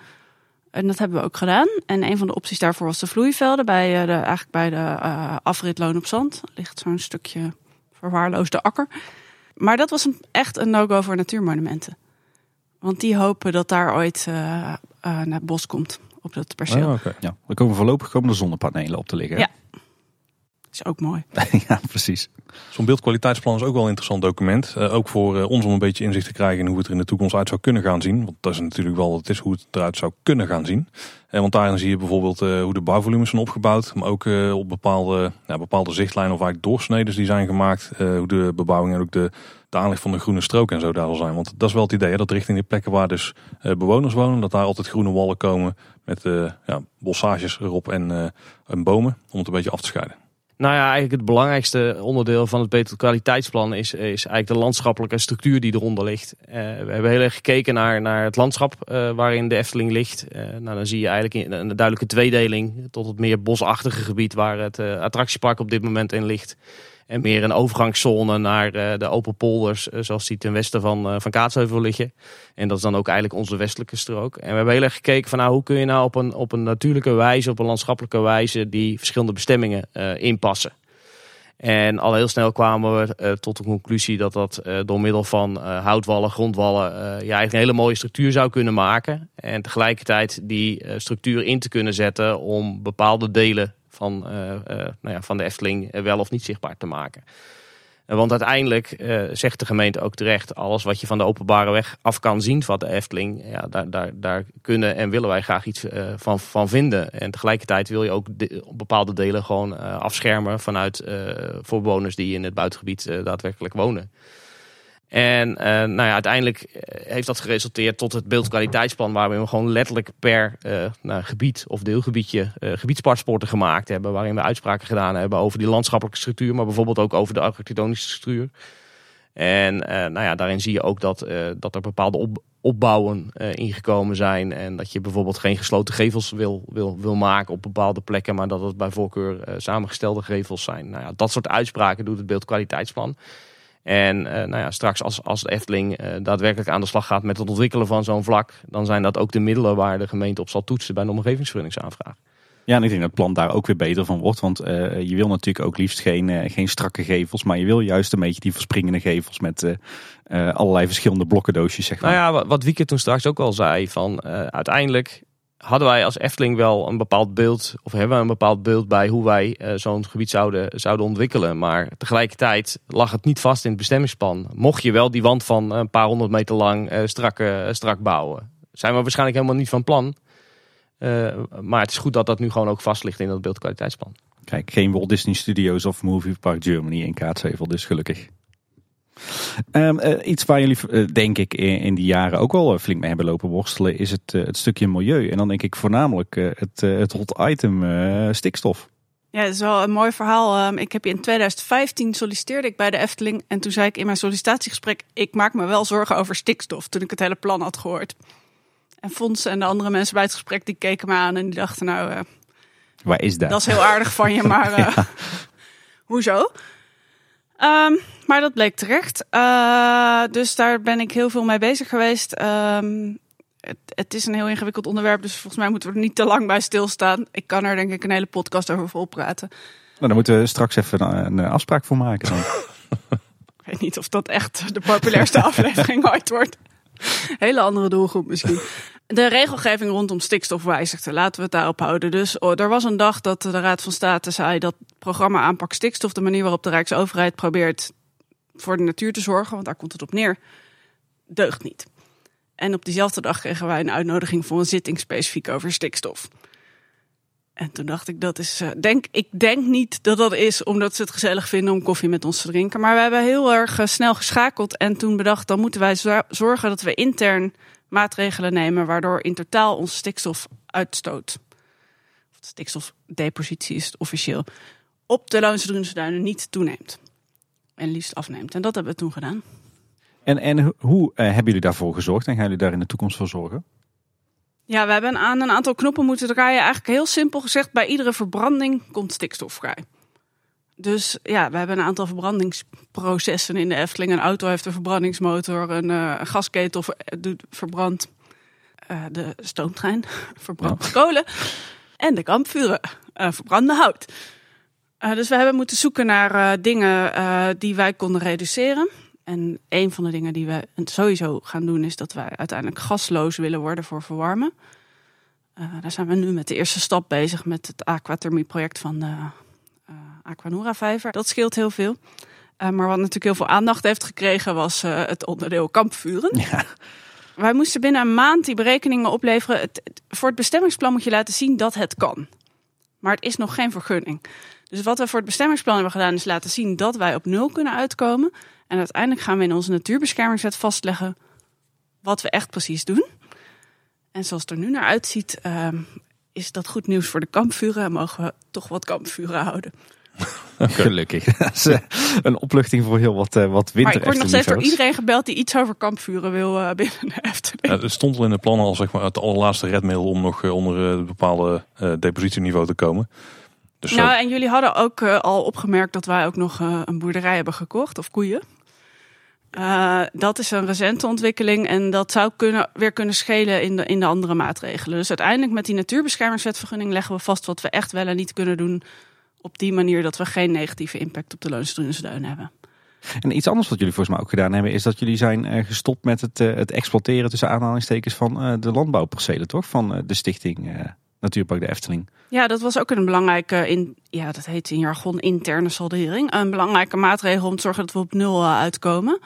En dat hebben we ook gedaan. En een van de opties daarvoor was de vloeivelden. Bij eh, de, eigenlijk bij de afrit Loon op Zand ligt zo'n stukje verwaarloosde akker. Maar dat was een, echt een no-go voor natuurmonumenten. Want die hopen dat daar ooit uh, uh, naar het bos komt op dat perceel. Oh, okay. ja. Er komen voorlopig komen de zonnepanelen op te liggen. Ja, is ook mooi. ja, precies. Zo'n beeldkwaliteitsplan is ook wel een interessant document. Uh, ook voor uh, ons om een beetje inzicht te krijgen in hoe het er in de toekomst uit zou kunnen gaan zien. Want dat is natuurlijk wel wat het is, hoe het eruit zou kunnen gaan zien. Uh, want daarin zie je bijvoorbeeld hoe de bouwvolumes zijn opgebouwd. Maar ook op bepaalde, bepaalde zichtlijnen of eigenlijk doorsneden die zijn gemaakt. hoe de bebouwing en ook de, aanleg van de groene strook en zo daar zal zijn. Want dat is wel het idee, dat richting de plekken waar dus bewoners wonen, dat daar altijd groene wallen komen met ja, bossages erop en, en bomen. Om het een beetje af te scheiden. Nou ja, eigenlijk het belangrijkste onderdeel van het beter kwaliteitsplan is, is eigenlijk de landschappelijke structuur die eronder ligt. Uh, we hebben heel erg gekeken naar, naar het landschap uh, waarin de Efteling ligt. Uh, nou, dan zie je eigenlijk een, een duidelijke tweedeling tot het meer bosachtige gebied waar het attractiepark op dit moment in ligt. En meer een overgangszone naar de open polders, zoals die ten westen van, van Kaatsheuvel liggen. En dat is dan ook eigenlijk onze westelijke strook. En we hebben heel erg gekeken van nou, hoe kun je nou op een, op een natuurlijke wijze, op een landschappelijke wijze, die verschillende bestemmingen inpassen. En al heel snel kwamen we tot de conclusie dat dat door middel van houtwallen, grondwallen, ja, eigenlijk een hele mooie structuur zou kunnen maken. En tegelijkertijd die structuur in te kunnen zetten om bepaalde delen van, nou ja, van de Efteling wel of niet zichtbaar te maken. Want uiteindelijk uh, zegt de gemeente ook terecht, alles wat je van de openbare weg af kan zien van de Efteling, ja, daar, daar, daar kunnen en willen wij graag iets van, van vinden. En tegelijkertijd wil je ook de, bepaalde delen gewoon afschermen vanuit voor bewoners die in het buitengebied daadwerkelijk wonen. En uh, nou ja, uiteindelijk eh, heeft dat geresulteerd tot het beeldkwaliteitsplan, waar we gewoon letterlijk per uh, nou, gebied of deelgebiedje uh, gemaakt hebben. Waarin we uitspraken gedaan hebben over die landschappelijke structuur, maar bijvoorbeeld ook over de architectonische structuur. En nou ja, daarin zie je ook dat, dat er bepaalde op, opbouwen ingekomen zijn. En dat je bijvoorbeeld geen gesloten gevels wil, wil, wil maken op bepaalde plekken, maar dat het bij voorkeur samengestelde gevels zijn. Nou ja, dat soort uitspraken doet het beeldkwaliteitsplan. En uh, nou ja, straks als, als de Efteling uh, daadwerkelijk aan de slag gaat met het ontwikkelen van zo'n vlak, dan zijn dat ook de middelen waar de gemeente op zal toetsen bij een omgevingsvergunningsaanvraag. Ja, en ik denk dat het plan daar ook weer beter van wordt. Want uh, je wil natuurlijk ook liefst geen, geen strakke gevels. Maar je wil juist een beetje die verspringende gevels met allerlei verschillende blokkendoosjes. Zeg maar. Nou ja, wat Wieke toen straks ook al zei. Van, uiteindelijk hadden wij als Efteling wel een bepaald beeld, of hebben we een bepaald beeld bij hoe wij uh, zo'n gebied zouden, zouden ontwikkelen. Maar tegelijkertijd lag het niet vast in het bestemmingsplan. Mocht je wel die wand van een paar honderd meter lang uh, strak, uh, strak bouwen. Zijn we waarschijnlijk helemaal niet van plan. maar het is goed dat dat nu gewoon ook vast ligt in dat beeldkwaliteitsplan. Kijk, geen Walt Disney Studios of Movie Park Germany in Kaatsheuvel, dus gelukkig. Um, uh, iets waar jullie, uh, denk ik, in, in, die jaren ook wel flink mee hebben lopen worstelen, is het, het stukje milieu. En dan denk ik voornamelijk het, het hot item stikstof. Ja, dat is wel een mooi verhaal. Um, ik heb in 2015 solliciteerde ik bij de Efteling. En toen zei ik in mijn sollicitatiegesprek, ik maak me wel zorgen over stikstof. Toen ik het hele plan had gehoord. En Fons en de andere mensen bij het gesprek, die keken me aan en die dachten nou... Waar is dat? Dat is heel aardig van je, maar ja. hoezo? Um, maar dat bleek terecht. Uh, dus daar ben ik heel veel mee bezig geweest. Um, het, het, is een heel ingewikkeld onderwerp, dus volgens mij moeten we er niet te lang bij stilstaan. Ik kan er denk ik een hele podcast over volpraten. Nou, dan moeten we straks even een, een afspraak voor maken. Dan. ik weet niet of dat echt de populairste aflevering ooit wordt. Hele andere doelgroep misschien de regelgeving rondom stikstof wijzigde. Laten we het daarop houden. Dus oh, er was een dag dat de Raad van State zei dat het programma aanpak stikstof, de manier waarop de Rijksoverheid probeert voor de natuur te zorgen, want daar komt het op neer, deugt niet. En op diezelfde dag kregen wij een uitnodiging voor een zitting specifiek over stikstof. En toen dacht ik, dat is. Uh, denk, ik denk niet dat dat is omdat ze het gezellig vinden om koffie met ons te drinken. Maar we hebben heel erg uh, snel geschakeld en toen bedacht, dan moeten wij zorgen dat we intern maatregelen nemen waardoor in totaal onze stikstofuitstoot, of stikstofdepositie is het officieel, op de Loonse Duinen niet toeneemt. En liefst afneemt. En dat hebben we toen gedaan. En, en hoe uh, hebben jullie daarvoor gezorgd en gaan jullie daar in de toekomst voor zorgen? Ja, we hebben aan een aantal knoppen moeten draaien. Eigenlijk heel simpel gezegd, bij iedere verbranding komt stikstof vrij. Dus ja, we hebben een aantal verbrandingsprocessen in de Efteling. Een auto heeft een verbrandingsmotor, een, uh, een gasketel doet verbrand. Uh, de stoomtrein verbrandt kolen. En de kampvuren uh, verbranden hout. dus we hebben moeten zoeken naar dingen die wij konden reduceren. En een van de dingen die we sowieso gaan doen is dat wij uiteindelijk gasloos willen worden voor verwarmen. daar zijn we nu met de eerste stap bezig met het aquathermie-project van de Aquanura vijver. Dat scheelt heel veel. Uh, maar wat natuurlijk heel veel aandacht heeft gekregen was uh, het onderdeel kampvuren. Ja. Wij moesten binnen een maand die berekeningen opleveren. Het, het, voor het bestemmingsplan moet je laten zien dat het kan. Maar het is nog geen vergunning. Dus wat we voor het bestemmingsplan hebben gedaan is laten zien dat wij op nul kunnen uitkomen. En uiteindelijk gaan we in onze natuurbeschermingswet vastleggen wat we echt precies doen. En zoals het er nu naar uitziet, uh, is dat goed nieuws voor de kampvuren en mogen we toch wat kampvuren houden. Gelukkig. Dat is eh, een opluchting voor heel wat, eh, wat winter Maar ik word nog steeds door iedereen gebeld die iets over kampvuren wil eh, binnen de Efteling. Ja, het stond al in de plannen al zeg maar, het allerlaatste redmiddel om nog onder het bepaalde eh, depositieniveau te komen. Dus zo- Nou, en jullie hadden ook al opgemerkt dat wij ook nog eh, een boerderij hebben gekocht, of koeien. Eh, dat is een recente ontwikkeling en dat zou kunnen, weer kunnen schelen in de, in de andere maatregelen. Dus uiteindelijk met die natuurbeschermingswetvergunning leggen we vast wat we echt wel en niet kunnen doen. Op die manier dat we geen negatieve impact op de Loonsdrunsduin hebben. En iets anders wat jullie volgens mij ook gedaan hebben, is dat jullie zijn eh, gestopt met het, eh, het exploiteren tussen aanhalingstekens van de landbouwpercelen, toch? Van de stichting Natuurpark de Efteling. Ja, dat was ook een belangrijke, in, ja, dat heet in jargon interne saldering. Een belangrijke maatregel om te zorgen dat we op nul eh, uitkomen.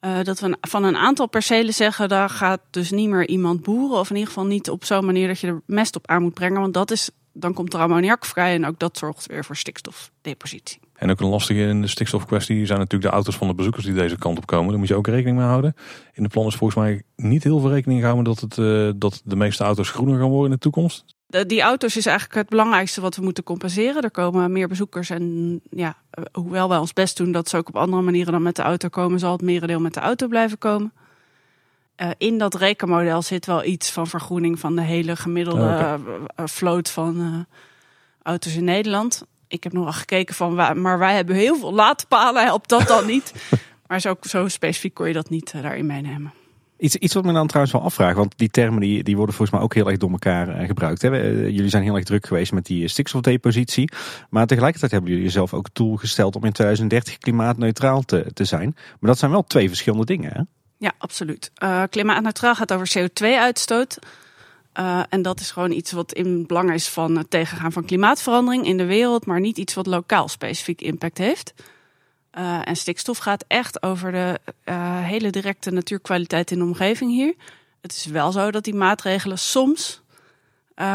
Eh, dat we van een aantal percelen zeggen, daar gaat dus niet meer iemand boeren. Of in ieder geval niet op zo'n manier dat je er mest op aan moet brengen. Want dat is, dan komt er ammoniak vrij en ook dat zorgt weer voor stikstofdepositie. En ook een lastige in de stikstofkwestie zijn natuurlijk de auto's van de bezoekers die deze kant op komen. Daar moet je ook rekening mee houden. In de plan is volgens mij niet heel veel rekening gehouden dat, het, eh, dat de meeste auto's groener gaan worden in de toekomst. Die auto's is eigenlijk het belangrijkste wat we moeten compenseren. Er komen meer bezoekers en ja, eh, hoewel wij ons best doen dat ze ook op andere manieren dan met de auto komen, zal het merendeel met de auto blijven komen. Eh, in dat rekenmodel zit wel iets van vergroening van de hele gemiddelde Oh, eh, vloot van auto's in Nederland. Ik heb nog wel gekeken van, waar, maar wij hebben heel veel laadpalen, helpt dat dan niet? maar zo, zo specifiek kon je dat niet eh, daarin meenemen. Iets, iets wat me dan trouwens wel afvraagt, want die termen die, die worden volgens mij ook heel erg door elkaar eh, gebruikt. Hè? Eh, jullie zijn heel erg druk geweest met die stikstofdepositie. Maar tegelijkertijd hebben jullie jezelf ook het doel gesteld om in 2030 klimaatneutraal te, te zijn. Maar dat zijn wel twee verschillende dingen. Hè? Ja, absoluut. Eh, klimaatneutraal gaat over CO2-uitstoot. Eh, en dat is gewoon iets wat in belang is van het tegengaan van klimaatverandering in de wereld, maar niet iets wat lokaal specifiek impact heeft. Eh, en stikstof gaat echt over de eh, hele directe natuurkwaliteit in de omgeving hier. Het is wel zo dat die maatregelen soms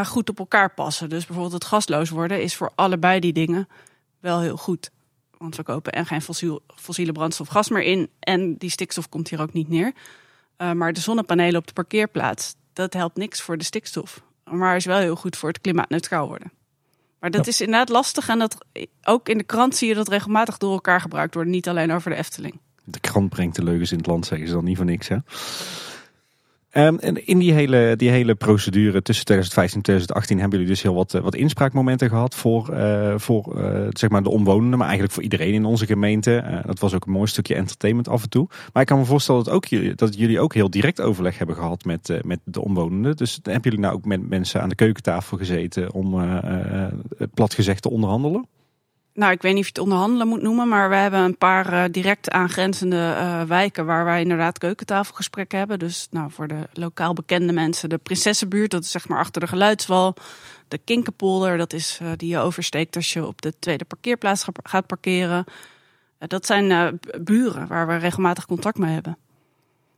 goed op elkaar passen. Dus bijvoorbeeld het gasloos worden is voor allebei die dingen wel heel goed. Want we kopen en geen fossiel, fossiele brandstof gas meer in. En die stikstof komt hier ook niet neer. Maar de zonnepanelen op de parkeerplaats, dat helpt niks voor de stikstof. Maar is wel heel goed voor het klimaatneutraal worden. Maar dat Ja. is inderdaad lastig. En dat, ook in de krant zie je dat regelmatig door elkaar gebruikt wordt. Niet alleen over de Efteling. De krant brengt de leugens in het land, zeggen ze dan niet voor niks. Hè? Ehm, en in die hele, die hele procedure tussen 2015 en 2018 hebben jullie dus heel wat, eh, wat inspraakmomenten gehad voor, eh, voor eh, zeg maar de omwonenden, maar eigenlijk voor iedereen in onze gemeente. Dat was ook een mooi stukje entertainment af en toe. Maar ik kan me voorstellen dat, ook, jullie- dat jullie ook heel direct overleg hebben gehad met, met de omwonenden. Dus hebben jullie nou ook met mensen aan de keukentafel gezeten om plat gezegd te onderhandelen? Nou, ik weet niet of je het onderhandelen moet noemen, maar we hebben een paar eh, direct aangrenzende eh, wijken waar wij inderdaad keukentafelgesprekken hebben. Dus nou, voor de lokaal bekende mensen, de Prinsessenbuurt, dat is zeg maar achter de geluidswal. De Kinkerpolder, dat is eh, die je oversteekt als je op de tweede parkeerplaats ga- gaat parkeren. Dat zijn buren waar we regelmatig contact mee hebben.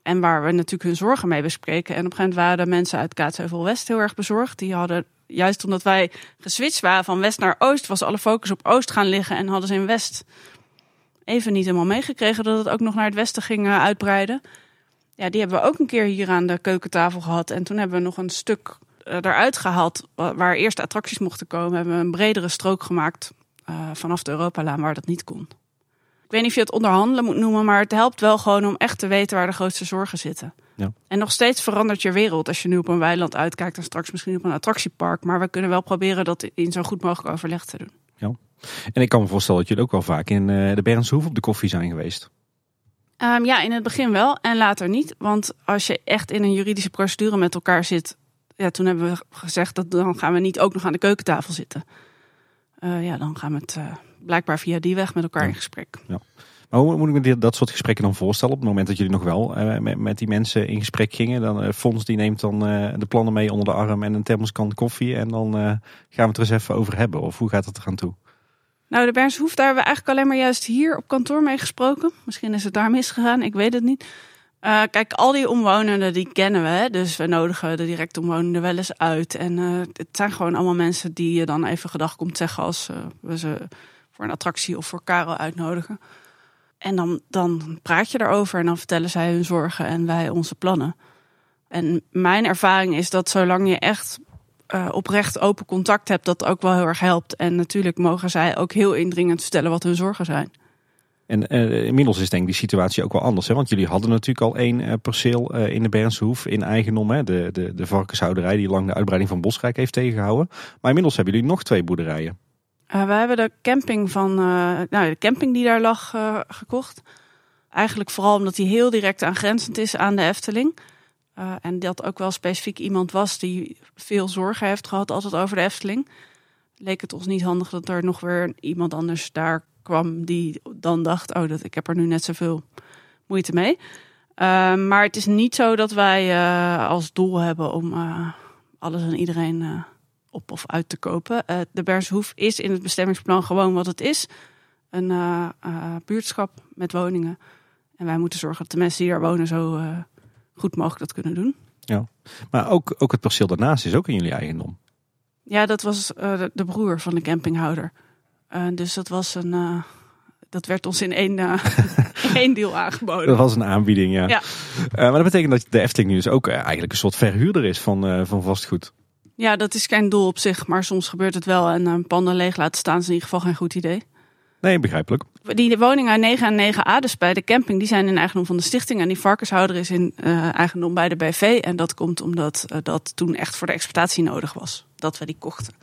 En waar we natuurlijk hun zorgen mee bespreken. En op een gegeven moment waren de mensen uit Kaatsheuvel West heel erg bezorgd. Die hadden, juist omdat wij geswitcht waren van west naar oost, was alle focus op oost gaan liggen. En hadden ze in west even niet helemaal meegekregen dat het ook nog naar het westen ging eh, uitbreiden. Ja, die hebben we ook een keer hier aan de keukentafel gehad. En toen hebben we nog een stuk eh, eruit gehaald wa- waar eerst attracties mochten komen. Hebben we een bredere strook gemaakt eh, vanaf de Europalaan waar dat niet kon. Ik weet niet of je het onderhandelen moet noemen, maar het helpt wel gewoon om echt te weten waar de grootste zorgen zitten. Ja. En nog steeds verandert je wereld als je nu op een weiland uitkijkt en straks misschien op een attractiepark. Maar we kunnen wel proberen dat in zo goed mogelijk overleg te doen. En ik kan me voorstellen dat jullie ook wel vaak in eh, de Berndse Hoef op de koffie zijn geweest. Ehm, ja, in het begin wel en later niet. Want als je echt in een juridische procedure met elkaar zit. Ja, toen hebben we gezegd dat dan gaan we niet ook nog aan de keukentafel zitten. Eh, ja, dan gaan we het eh, blijkbaar via die weg met elkaar Ja. in gesprek. Maar hoe moet ik me dat soort gesprekken dan voorstellen? Op het moment dat jullie nog wel eh, met, met die mensen in gesprek gingen. Dan eh Fons die neemt dan eh, de plannen mee onder de arm en een thermoskan koffie. En dan gaan we het er eens even over hebben. Of hoe gaat het eraan toe? Nou, de Bernse Hoef, daar hebben we eigenlijk alleen maar juist hier op kantoor mee gesproken. Misschien is het daar misgegaan, ik weet het niet. Kijk, al die omwonenden die kennen we. Hè? Dus we nodigen de direct omwonenden wel eens uit. En het zijn gewoon allemaal mensen die je dan even gedag komt zeggen als we ze voor een attractie of voor Karel uitnodigen. En dan, dan praat je erover en dan vertellen zij hun zorgen en wij onze plannen. En mijn ervaring is dat zolang je echt eh, oprecht open contact hebt, dat ook wel heel erg helpt. En natuurlijk mogen zij ook heel indringend vertellen wat hun zorgen zijn. En eh, inmiddels is denk ik die situatie ook wel anders. Hè? Want jullie hadden natuurlijk al één eh, perceel in de Bernshoef in eigendom. Hè? De, de, de varkenshouderij die lang de uitbreiding van Bosrijk heeft tegengehouden. Maar inmiddels hebben jullie nog twee boerderijen. Eh, we hebben de camping van, eh, nou, de camping die daar lag eh, gekocht. Eigenlijk vooral omdat die heel direct aangrenzend is aan de Efteling. En dat ook wel specifiek iemand was die veel zorgen heeft gehad altijd over de Efteling. Leek het ons niet handig dat er nog weer iemand anders daar kwam die dan dacht, oh, dat, ik heb er nu net zoveel moeite mee. Maar het is niet zo dat wij als doel hebben om alles en iedereen op of uit te kopen. Eh, de Bernshoef is in het bestemmingsplan gewoon wat het is. Een eh, eh, buurtschap met woningen. En wij moeten zorgen dat de mensen die daar wonen zo goed mogelijk dat kunnen doen. Maar ook, ook het perceel daarnaast is ook in jullie eigendom. Ja, dat was de, de broer van de campinghouder. Dus dat was een. dat werd ons in één, eh, één deal aangeboden. Dat was een aanbieding, ja. Ja. Maar dat betekent dat de Efteling nu dus ook eigenlijk een soort verhuurder is van, van vastgoed. Ja, dat is geen doel op zich, maar soms gebeurt het wel. En een panden leeg laten staan is in ieder geval geen goed idee. Nee, begrijpelijk. Die woningen 9 en 9a, dus bij de camping, die zijn in eigendom van de stichting. En die varkenshouder is in eh, eigendom bij de BV. En dat komt omdat eh, dat toen echt voor de exploitatie nodig was. Dat we die kochten.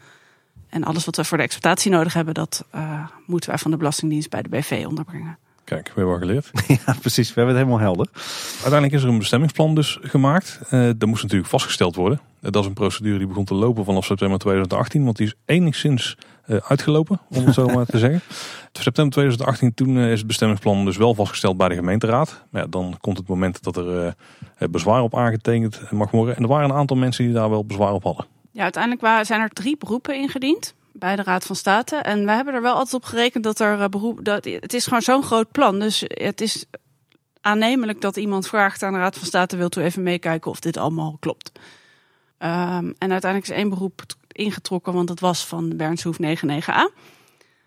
En alles wat we voor de exploitatie nodig hebben, dat eh, moeten wij van de Belastingdienst bij de BV onderbrengen. Kijk, we hebben wel geleerd. ja, precies. We hebben het helemaal helder. Uiteindelijk is er een bestemmingsplan dus gemaakt. Eh dat moest natuurlijk vastgesteld worden. Eh, dat is een procedure die begon te lopen vanaf september 2018. Want die is enigszins eh, uitgelopen, om het zo maar te zeggen. September 2018, toen eh, is het bestemmingsplan dus wel vastgesteld bij de gemeenteraad. Maar ja, dan komt het moment dat er eh, bezwaar op aangetekend mag worden. En er waren een aantal mensen die daar wel bezwaar op hadden. Ja, uiteindelijk waren, zijn er drie beroepen ingediend bij de Raad van State. En wij hebben er wel altijd op gerekend dat er beroep. Dat, het is gewoon zo'n groot plan. Dus het is aannemelijk dat iemand vraagt aan de Raad van State: wilt u even meekijken of dit allemaal klopt? Ehm, en uiteindelijk is één beroep ingetrokken, want dat was van de Bernshoef 99a.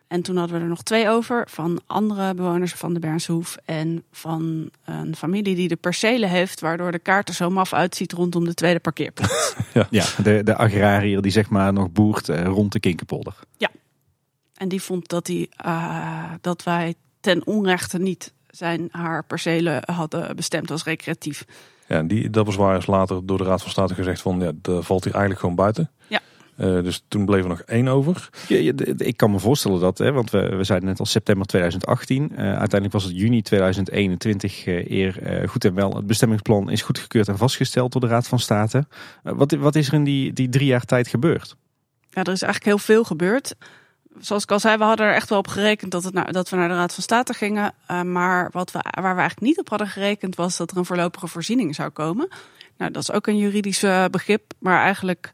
En toen hadden we er nog twee over van andere bewoners van de Bernshoef en van een familie die de percelen heeft, waardoor de kaart er zo maf uitziet rondom de tweede parkeerplaats. Ja, de, de agrariër die zeg maar nog boert eh, rond de Kinkerpolder. En die vond dat, die, eh, dat wij ten onrechte niet zijn haar percelen hadden bestemd als recreatief. Ja, en die, dat bezwaar is later door de Raad van State gezegd van, ja, dat valt hier eigenlijk gewoon buiten. Ja. Eh, dus toen bleef er nog één over. Ja, ik kan me voorstellen dat, hè, want we, we zeiden net al september 2018. Eh, uiteindelijk was het juni 2021 eh, eer eh, goed en wel. Het bestemmingsplan is goedgekeurd en vastgesteld door de Raad van State. Wat, wat is er in die, die drie jaar tijd gebeurd? Ja, er is eigenlijk heel veel gebeurd. Zoals ik al zei, we hadden er echt wel op gerekend dat, het dat we naar de Raad van State gingen. Eh, maar wat we, waar we eigenlijk niet op hadden gerekend was dat er een voorlopige voorziening zou komen. Nou, dat is ook een juridisch eh, begrip. Maar eigenlijk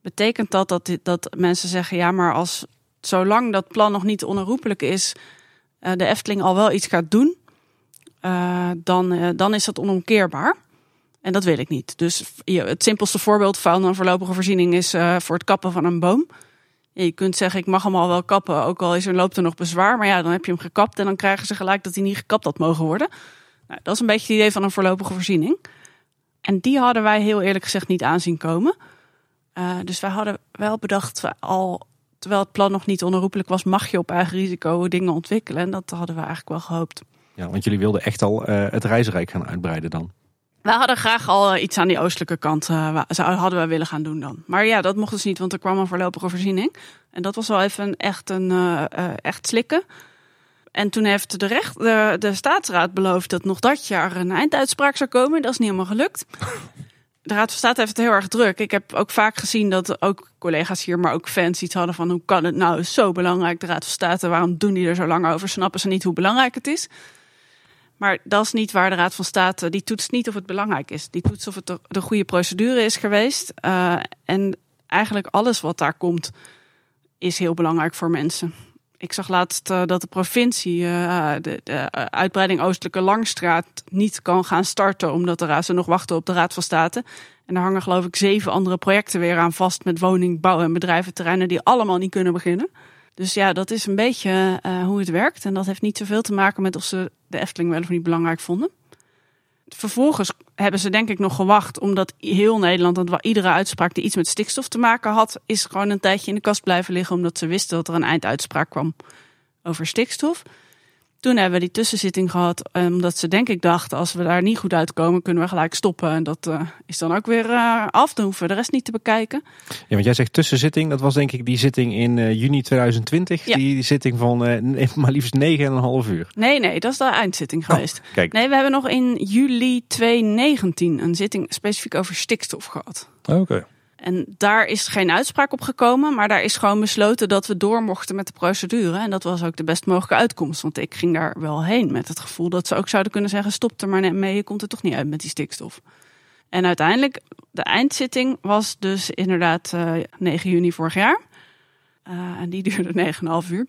betekent dat dat, dat mensen zeggen: ja, maar als zolang dat plan nog niet onherroepelijk is, eh, de Efteling al wel iets gaat doen, dan, dan is dat onomkeerbaar. En dat wil ik niet. Dus het simpelste voorbeeld van een voorlopige voorziening is voor het kappen van een boom. Je kunt zeggen, ik mag hem al wel kappen, ook al is er, loopt er nog bezwaar. Maar ja, dan heb je hem gekapt en dan krijgen ze gelijk dat hij niet gekapt had mogen worden. Nou, dat is een beetje het idee van een voorlopige voorziening. En die hadden wij heel eerlijk gezegd niet aanzien komen. Eh, dus wij hadden wel bedacht, al, terwijl het plan nog niet onherroepelijk was, mag je op eigen risico dingen ontwikkelen. En dat hadden we eigenlijk wel gehoopt. Ja, want jullie wilden echt al eh, het reisrijk gaan uitbreiden dan. Wij hadden graag al eh, iets aan die oostelijke kant, eh, hadden we willen gaan doen dan. Maar ja, dat mocht dus niet, want er kwam een voorlopige voorziening. En dat was wel even echt een eh, echt slikken. En toen heeft de, recht, de, de staatsraad beloofd dat nog dat jaar een einduitspraak zou komen. Dat is niet helemaal gelukt. De Raad van State heeft het heel erg druk. Ik heb ook vaak gezien dat ook collega's hier, maar ook fans iets hadden van hoe kan het nou zo belangrijk, de Raad van State, waarom doen die er zo lang over? Snappen ze niet hoe belangrijk het is? Maar dat is niet waar de Raad van State, die toetst niet of het belangrijk is. Die toetst of het de, de goede procedure is geweest. Eh, en eigenlijk alles wat daar komt, is heel belangrijk voor mensen. Ik zag laatst eh, dat de provincie eh, de, de uitbreiding Oostelijke Langstraat niet kan gaan starten, omdat de raad ze nog wachten op de Raad van State. En daar hangen geloof ik zeven andere projecten weer aan vast met woning, bouw en bedrijventerreinen die allemaal niet kunnen beginnen. Dus ja, dat is een beetje eh, hoe het werkt. En dat heeft niet zoveel te maken met of ze de Efteling wel of niet belangrijk vonden. vervolgens hebben ze denk ik nog gewacht, omdat heel Nederland, want iedere uitspraak die iets met stikstof te maken had, is gewoon een tijdje in de kast blijven liggen, omdat ze wisten dat er een einduitspraak kwam over stikstof. Toen hebben we die tussenzitting gehad, eh, omdat ze denk ik dachten, als we daar niet goed uitkomen, kunnen we gelijk stoppen. En dat uh, is dan ook weer uh, af, dan hoeven we de rest niet te bekijken. Ja, want jij zegt tussenzitting, dat was denk ik die zitting in uh, juni 2020. Ja. Die, die zitting van maar liefst 9,5 uur. Nee, nee, dat is de eindzitting geweest. Oh, kijk. Nee, we hebben nog in juli 2019 een zitting specifiek over stikstof gehad. Oké. Okay. En daar is geen uitspraak op gekomen, maar daar is gewoon besloten dat we door mochten met de procedure. En dat was ook de best mogelijke uitkomst. Want ik ging daar wel heen met het gevoel dat ze ook zouden kunnen zeggen: stop er maar net mee, je komt er toch niet uit met die stikstof. En uiteindelijk, de eindzitting was dus inderdaad uh, 9 juni vorig jaar. Uh, en die duurde 9,5 uur.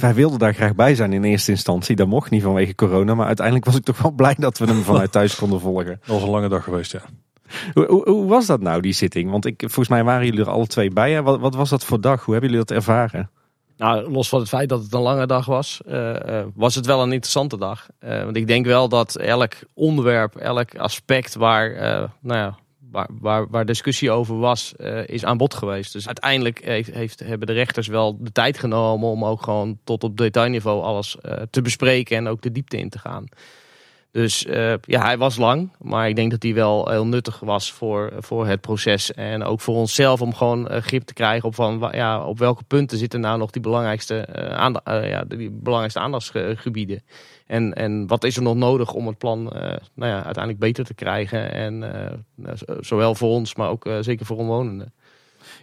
Wij wilden daar graag bij zijn in eerste instantie. Dat mocht niet vanwege corona. Maar uiteindelijk was ik toch wel blij dat we hem vanuit thuis konden volgen. Dat was een lange dag geweest, ja. Hoe, hoe, was dat nou, die zitting? Want ik, volgens mij waren jullie er alle twee bij. Wat, wat, was dat voor dag? Hoe hebben jullie dat ervaren? Nou, los van het feit dat het een lange dag was, uh, uh, was het wel een interessante dag. Uh, want ik denk wel dat elk onderwerp, elk aspect waar, nou ja, waar, waar, waar, discussie over was, is aan bod geweest. Dus uiteindelijk heeft, heeft, hebben de rechters wel de tijd genomen om ook gewoon tot op detailniveau alles te bespreken en ook de diepte in te gaan. Dus uh, ja, hij was lang, maar ik denk dat hij wel heel nuttig was voor, voor het proces. En ook voor onszelf om gewoon uh, grip te krijgen op, van, ja, op welke punten zitten nou nog die belangrijkste, aanda ja, die belangrijkste aandachtsgebieden. En, en wat is er nog nodig om het plan nou ja, uiteindelijk beter te krijgen. En zowel voor ons, maar ook zeker voor omwonenden.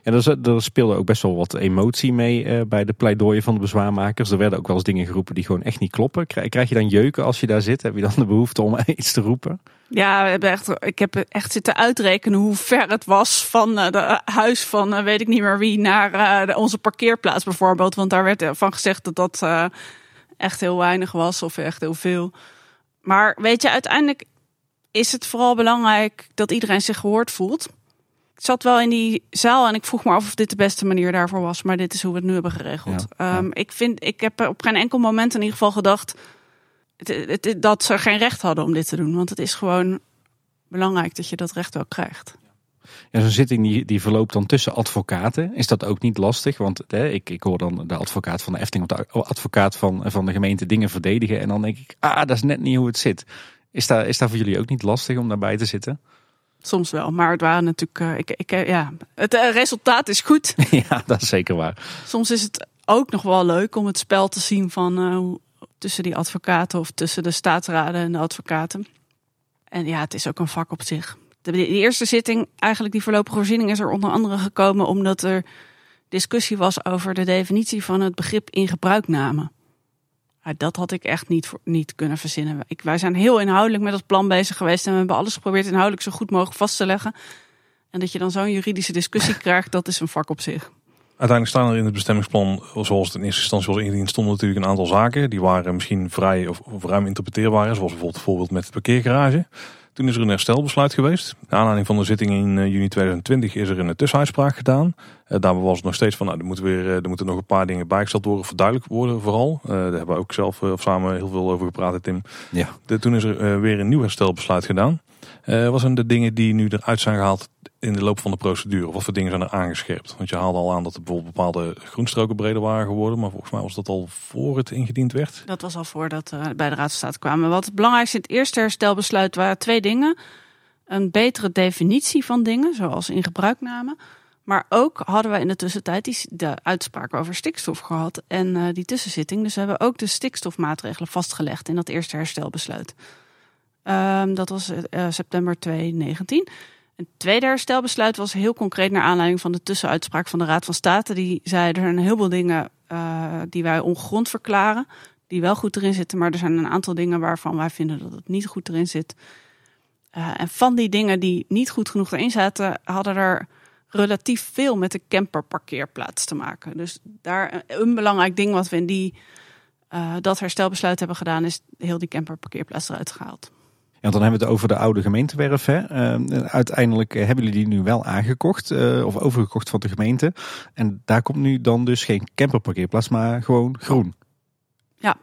Ja, er, er speelde ook best wel wat emotie mee uh, bij de pleidooien van de bezwaarmakers. Er werden ook wel eens dingen geroepen die gewoon echt niet kloppen. Krijg, je dan jeuken als je daar zit? Heb je dan de behoefte om iets te roepen? Ja, we hebben echt, ik heb echt zitten uitrekenen hoe ver het was van uh, de huis van weet ik niet meer wie naar onze parkeerplaats bijvoorbeeld. Want daar werd van gezegd dat dat echt heel weinig was of echt heel veel. Maar weet je, uiteindelijk is het vooral belangrijk dat iedereen zich gehoord voelt zat wel in die zaal en ik vroeg me af of dit de beste manier daarvoor was. Maar dit is hoe we het nu hebben geregeld. Ja, ja. Um, ik, vind, ik heb op geen enkel moment in ieder geval gedacht dat ze geen recht hadden om dit te doen. Want het is gewoon belangrijk dat je dat recht wel krijgt. Ja, zo'n zitting die, die verloopt dan tussen advocaten. Is dat ook niet lastig? Want hè, ik, ik hoor dan de advocaat van de Efting of de advocaat van, van de gemeente dingen verdedigen. En dan denk ik, ah, dat is net niet hoe het zit. Is daar, is daar voor jullie ook niet lastig om daarbij te zitten? Soms wel, maar het waren natuurlijk. Uh, ik, ik, ja, het uh, resultaat is goed. ja, dat is zeker waar. Soms is het ook nog wel leuk om het spel te zien van hoe, tussen die advocaten of tussen de staatsraden en de advocaten. En ja, het is ook een vak op zich. De, de eerste zitting, eigenlijk die voorlopige voorziening, is er onder andere gekomen omdat er discussie was over de definitie van het begrip in gebruikname. Dat had ik echt niet, niet kunnen verzinnen. Ik, wij zijn heel inhoudelijk met het plan bezig geweest en we hebben alles geprobeerd inhoudelijk zo goed mogelijk vast te leggen. En dat je dan zo'n juridische discussie krijgt, dat is een vak op zich. Uiteindelijk staan er in het bestemmingsplan, zoals het in eerste instantie was ingediend, stonden natuurlijk een aantal zaken. Die waren misschien vrij of, of ruim interpreteerbaar, zoals bijvoorbeeld het voorbeeld met de parkeergarage. Toen is er een herstelbesluit geweest. Naar aanleiding van de zitting in uh, juni 2020 is er een tussenuitspraak gedaan. Uh, daar was het nog steeds van, nou, er, moeten weer, er moeten nog een paar dingen bijgesteld worden, verduidelijkt worden vooral. daar hebben we ook zelf of samen heel veel over gepraat, Tim. Ja. De, toen is er weer een nieuw herstelbesluit gedaan. Wat zijn de dingen die nu eruit zijn gehaald in de loop van de procedure? Wat voor dingen zijn er aangescherpt? Want je haalde al aan dat er bijvoorbeeld bepaalde groenstroken breder waren geworden. Maar volgens mij was dat al voor het ingediend werd. Dat was al voordat uh, bij de Raad van State kwamen. Wat het belangrijkste in het eerste herstelbesluit waren twee dingen. Een betere definitie van dingen, zoals in gebruikname. Maar ook hadden we in de tussentijd die, de uitspraak over stikstof gehad en uh, die tussenzitting. Dus we hebben ook de stikstofmaatregelen vastgelegd in dat eerste herstelbesluit. Um, dat was uh, september 2019. Een tweede herstelbesluit was heel concreet naar aanleiding van de tussenuitspraak van de Raad van State. Die zei er zijn een heleboel dingen uh, die wij ongegrond verklaren, die wel goed erin zitten, maar er zijn een aantal dingen waarvan wij vinden dat het niet goed erin zit. En van die dingen die niet goed genoeg erin zaten, hadden er relatief veel met de camperparkeerplaats te maken. Dus daar een belangrijk ding wat we in die, dat herstelbesluit hebben gedaan, is heel die camperparkeerplaats eruit gehaald. Dan hebben we het over de oude gemeentewerf. Hè. Uh, uiteindelijk hebben jullie die nu wel aangekocht uh, of overgekocht van de gemeente. En daar komt nu dan dus geen camperparkeerplaats, maar gewoon groen. Ja,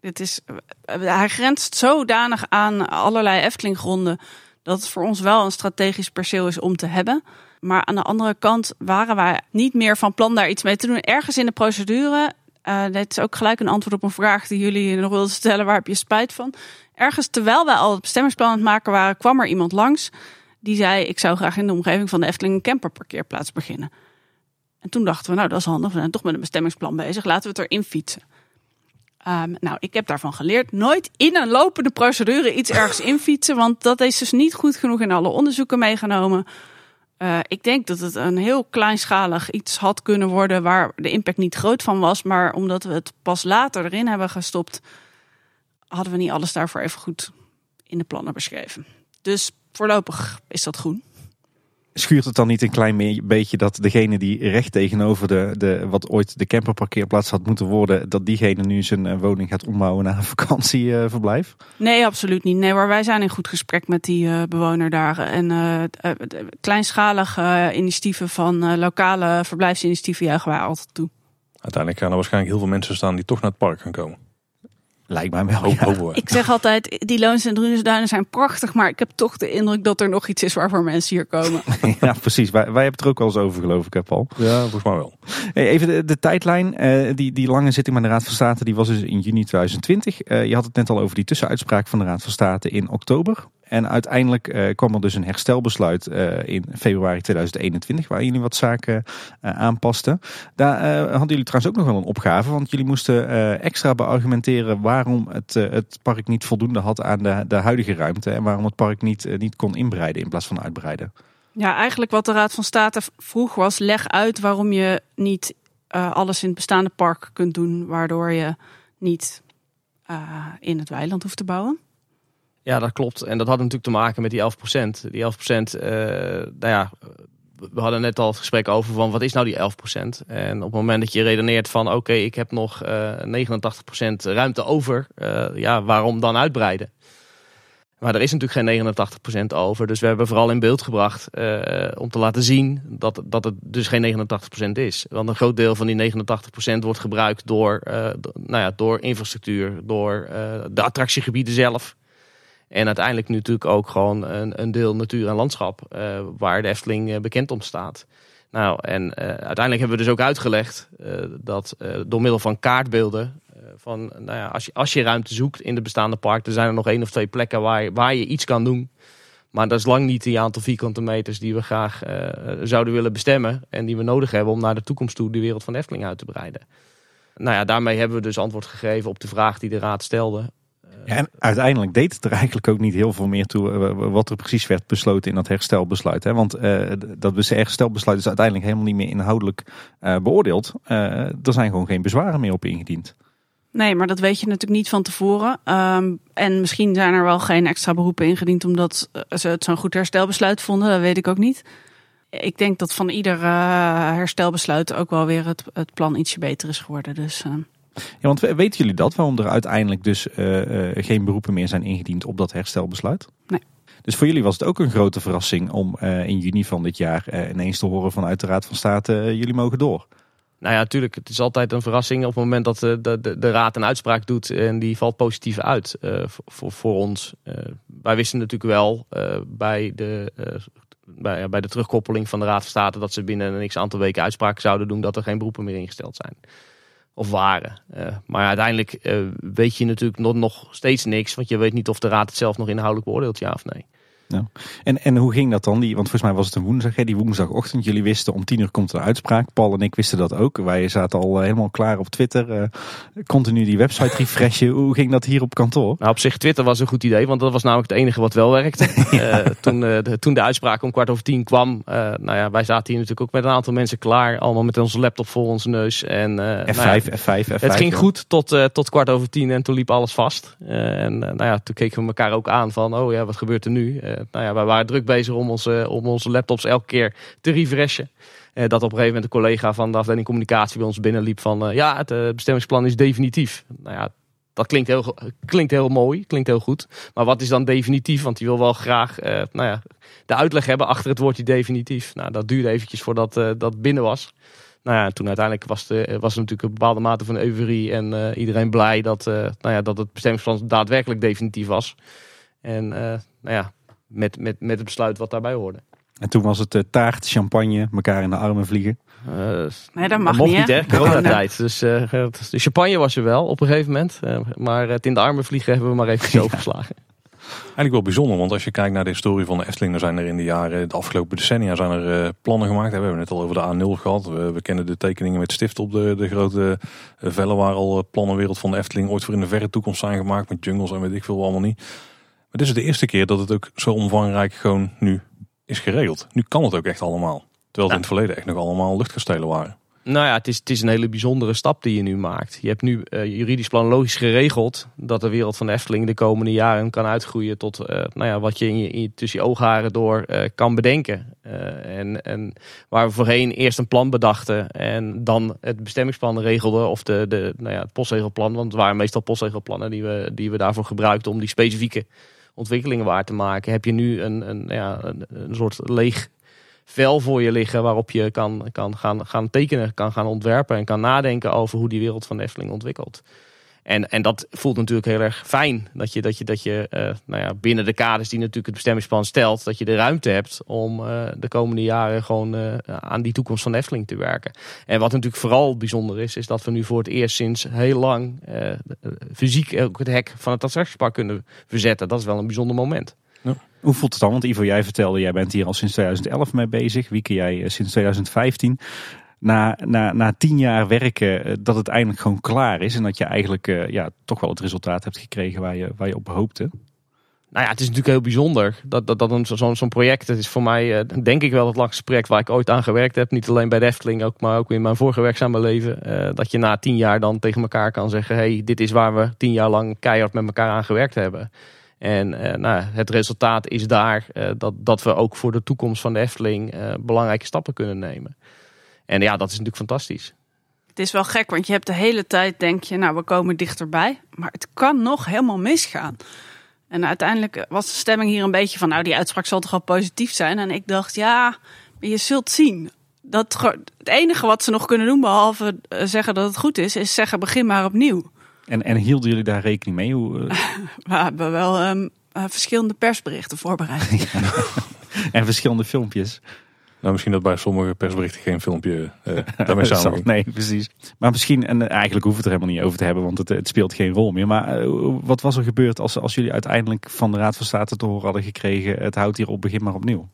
Het is, hij grenst zodanig aan allerlei Eftelinggronden dat het voor ons wel een strategisch perceel is om te hebben. Maar aan de andere kant waren wij niet meer van plan daar iets mee te doen. Ergens in de procedure, uh, dit is ook gelijk een antwoord op een vraag die jullie nog wilden stellen, waar heb je spijt van? Ergens terwijl wij al het bestemmingsplan aan het maken waren, kwam er iemand langs die zei: Ik zou graag in de omgeving van de Efteling een camperparkeerplaats beginnen. En toen dachten we, nou dat is handig, we zijn toch met een bestemmingsplan bezig, laten we het erin fietsen. Um, nou, ik heb daarvan geleerd. Nooit in een lopende procedure iets ergens infietsen. Want dat is dus niet goed genoeg in alle onderzoeken meegenomen. Uh, ik denk dat het een heel kleinschalig iets had kunnen worden waar de impact niet groot van was. Maar omdat we het pas later erin hebben gestopt, hadden we niet alles daarvoor even goed in de plannen beschreven. Dus voorlopig is dat groen schuurt het dan niet een klein beetje dat degene die recht tegenover de, de wat ooit de camperparkeerplaats had moeten worden, dat diegene nu zijn eh, woning gaat ombouwen naar een vakantieverblijf? Nee, absoluut niet. Nee, maar wij zijn in goed gesprek met die uh, bewoner daar. En uh, kleinschalige initiatieven van lokale verblijfsinitiatieven juichen wij altijd toe. Uiteindelijk gaan er waarschijnlijk heel veel mensen staan die toch naar het park gaan komen. Lijkt mij wel. Ik zeg altijd, die Loons en Drunesduinen zijn prachtig, maar ik heb toch de indruk dat er nog iets is waarvoor mensen hier komen. ja, precies. Wij, wij hebben het er ook wel eens over, geloof ik, heb al. Ja, volgens mij wel. Hey, even de, de tijdlijn. Uh, die, die lange zitting met de Raad van State, die was dus in juni 2020. Uh, je had het net al over die tussenuitspraak van de Raad van State in oktober. En uiteindelijk uh, kwam er dus een herstelbesluit uh, in februari 2021, waar jullie wat zaken uh, aanpasten. Daar hadden jullie trouwens ook nog wel een opgave, want jullie moesten extra beargumenteren waarom het, het park niet voldoende had aan de, de huidige ruimte en waarom het park niet, niet kon inbreiden in plaats van uitbreiden. Ja, eigenlijk wat de Raad van State vroeg was, leg uit waarom je niet alles in het bestaande park kunt doen, waardoor je niet in het weiland hoeft te bouwen. Ja, dat klopt. En dat had natuurlijk te maken met die 11%. Die 11%, uh, nou ja, we hadden net al het gesprek over van wat is nou die 11%? En op het moment dat je redeneert van oké, ik heb nog uh, eh, 89% ruimte over, uh, ja, waarom dan uitbreiden? Maar er is natuurlijk geen 89% over. Dus we hebben vooral in beeld gebracht om te laten zien dat, dat het dus geen 89% is. Want een groot deel van die 89% wordt gebruikt door, nou ja, door infrastructuur, door de attractiegebieden zelf. En uiteindelijk nu natuurlijk ook gewoon een, een deel natuur en landschap uh, waar de Efteling uh, bekend om staat. Nou, en uh, uiteindelijk hebben we dus ook uitgelegd dat door middel van kaartbeelden, van nou ja, als je, als je ruimte zoekt in het bestaande park, er zijn er nog één of twee plekken waar je, waar je iets kan doen. Maar dat is lang niet die aantal vierkante meters die we graag zouden willen bestemmen en die we nodig hebben om naar de toekomst toe de wereld van Efteling uit te breiden. Nou ja, daarmee hebben we dus antwoord gegeven op de vraag die de raad stelde. En uiteindelijk deed het er eigenlijk ook niet heel veel meer toe eh, wat er precies werd besloten in dat herstelbesluit. Hè? Want uh, dat herstelbesluit is uiteindelijk helemaal niet meer inhoudelijk uh, beoordeeld. Er zijn gewoon geen bezwaren meer op ingediend. Nee, maar dat weet je natuurlijk niet van tevoren. Um, en misschien zijn er wel geen extra beroepen ingediend omdat ze het zo'n goed herstelbesluit vonden. Dat weet ik ook niet. Ik denk dat van ieder herstelbesluit ook wel weer het, het plan ietsje beter is geworden. Dus... Ja, want weten jullie dat? Waarom er uiteindelijk dus uh, uh, geen beroepen meer zijn ingediend op dat herstelbesluit? Nee. Dus voor jullie was het ook een grote verrassing om uh, in juni van dit jaar ineens te horen vanuit de Raad van State, jullie mogen door. Nou ja, natuurlijk. Het is altijd een verrassing op het moment dat de, de, de Raad een uitspraak doet en die valt positief uit voor, voor ons. wij wisten natuurlijk wel bij de bij, bij de terugkoppeling van de Raad van State dat ze binnen een x aantal weken uitspraken zouden doen dat er geen beroepen meer ingesteld zijn. Of waren. Uh, maar uiteindelijk uh, weet je natuurlijk nog, nog steeds niks. Want je weet niet of de raad het zelf nog inhoudelijk beoordeelt, ja of nee. Ja. En, en hoe ging dat dan? Die, want volgens mij was het een woensdag, hè? die woensdagochtend. Jullie wisten om tien uur komt de uitspraak. Paul en ik wisten dat ook. Wij zaten al eh, helemaal klaar op Twitter. Uh, continu die website refreshen. hoe ging dat hier op kantoor? Nou, op zich, Twitter was een goed idee. Want dat was namelijk het enige wat wel werkte. ja. uh, toen, de, toen de uitspraak om kwart over tien kwam. nou ja, wij zaten hier natuurlijk ook met een aantal mensen klaar. Allemaal met onze laptop voor onze neus. En, F5, nou ja, F5, F5. Het ging goed tot, tot kwart over tien. En toen liep alles vast. en nou ja, toen keken we elkaar ook aan van... Oh ja, wat gebeurt er nu? Nou ja, wij waren druk bezig om onze, om onze laptops elke keer te refreshen. Uh, dat op een gegeven moment een collega van de afdeling communicatie bij ons binnenliep van... Uh, ja, het bestemmingsplan is definitief. Nou ja, dat klinkt heel, klinkt heel mooi, klinkt heel goed. Maar wat is dan definitief? Want die wil wel graag nou ja, de uitleg hebben achter het woordje definitief. Nou, dat duurde eventjes voordat dat binnen was. Nou ja, toen uiteindelijk was, was er natuurlijk een bepaalde mate van euforie en eh, iedereen blij dat, eh, nou ja, dat het bestemmingsplan daadwerkelijk definitief was. En eh, nou ja, met, met, met het besluit wat daarbij hoorde. En toen was het eh, taart, champagne, elkaar in de armen vliegen. Eh, Nee, dat mag mocht niet, niet, hè? hè? Coronatijd. Dus eh, de champagne was er wel op een gegeven moment. Maar het in de armen vliegen hebben we maar even overgeslagen. Eigenlijk wel bijzonder, want als je kijkt naar de historie van de Efteling, dan zijn er in de jaren, de afgelopen decennia, zijn er eh, plannen gemaakt. We hebben het net al over de A0 gehad. We, we kennen de tekeningen met stift op de, de grote vellen, waar al plannenwereld van de Efteling ooit voor in de verre toekomst zijn gemaakt, met jungles en weet ik veel allemaal niet. Dit is de eerste keer dat het ook zo omvangrijk gewoon nu is geregeld. Nu kan het ook echt allemaal. Terwijl het in het verleden echt nog allemaal luchtkastelen waren. Nou ja, het is, het is een hele bijzondere stap die je nu maakt. Je hebt nu eh, juridisch plan logisch geregeld dat de wereld van de Efteling de komende jaren kan uitgroeien tot eh, nou ja, wat je, in je, in je- tussen je oogharen door eh, kan bedenken. En, en waar we voorheen eerst een plan bedachten en dan het bestemmingsplan regelden of de, de, nou ja, het postregelplan, want het waren meestal postregelplannen die we, die we daarvoor gebruikten om die specifieke ontwikkelingen waar te maken, heb je nu een, een, ja, een, een soort leeg vel voor je liggen waarop je kan, kan gaan, gaan tekenen, kan gaan ontwerpen en kan nadenken over hoe die wereld van Efteling ontwikkelt. En, en dat voelt natuurlijk heel erg fijn. Dat je, dat je, dat je eh, nou ja, binnen de kaders die natuurlijk het bestemmingsplan stelt, dat je de ruimte hebt om eh, de komende jaren gewoon eh, aan die toekomst van Efteling te werken. En wat natuurlijk vooral bijzonder is, is dat we nu voor het eerst sinds heel lang fysiek ook het hek van het attractiepark kunnen verzetten. Dat is wel een bijzonder moment. Hoe voelt het dan? Want Ivo, jij vertelde, jij bent hier al sinds 2011 mee bezig. Wieke, jij sinds 2015. Na, na, na tien jaar werken, eh, dat het eindelijk gewoon klaar is. En dat je eigenlijk eh, ja, toch wel het resultaat hebt gekregen waar je, waar je op hoopte. Nou ja, het is natuurlijk heel bijzonder dat, dat, dat zo'n zo'n project, het is voor mij eh, denk ik wel het langste project waar ik ooit aan gewerkt heb. Niet alleen bij Efteling, ook, maar ook in mijn vorige werkzame leven. Dat je na tien jaar dan tegen elkaar kan zeggen, hey, dit is waar we tien jaar lang keihard met elkaar aan gewerkt hebben. En nou, het resultaat is daar dat, dat we ook voor de toekomst van de Efteling belangrijke stappen kunnen nemen. En ja, dat is natuurlijk fantastisch. Het is wel gek, want je hebt de hele tijd denk je, nou, we komen dichterbij. Maar het kan nog helemaal misgaan. En uiteindelijk was de stemming hier een beetje van, nou, die uitspraak zal toch wel positief zijn. En ik dacht, ja, maar je zult zien. Dat het enige wat ze nog kunnen doen, behalve eh, zeggen dat het goed is, is zeggen begin maar opnieuw. En, en hielden jullie daar rekening mee? Hoe, eh, We hebben wel ehm, eh, verschillende persberichten voorbereid. en verschillende filmpjes. Nou, misschien dat bij sommige persberichten geen filmpje eh daarmee samenhangt. Nee, precies. Maar misschien, en eh, eigenlijk hoeven we het er helemaal niet over te hebben, want het, het speelt geen rol meer. Maar eh, wat was er gebeurd als, als jullie uiteindelijk van de Raad van State te horen hadden gekregen, het houdt hier op, begin maar opnieuw?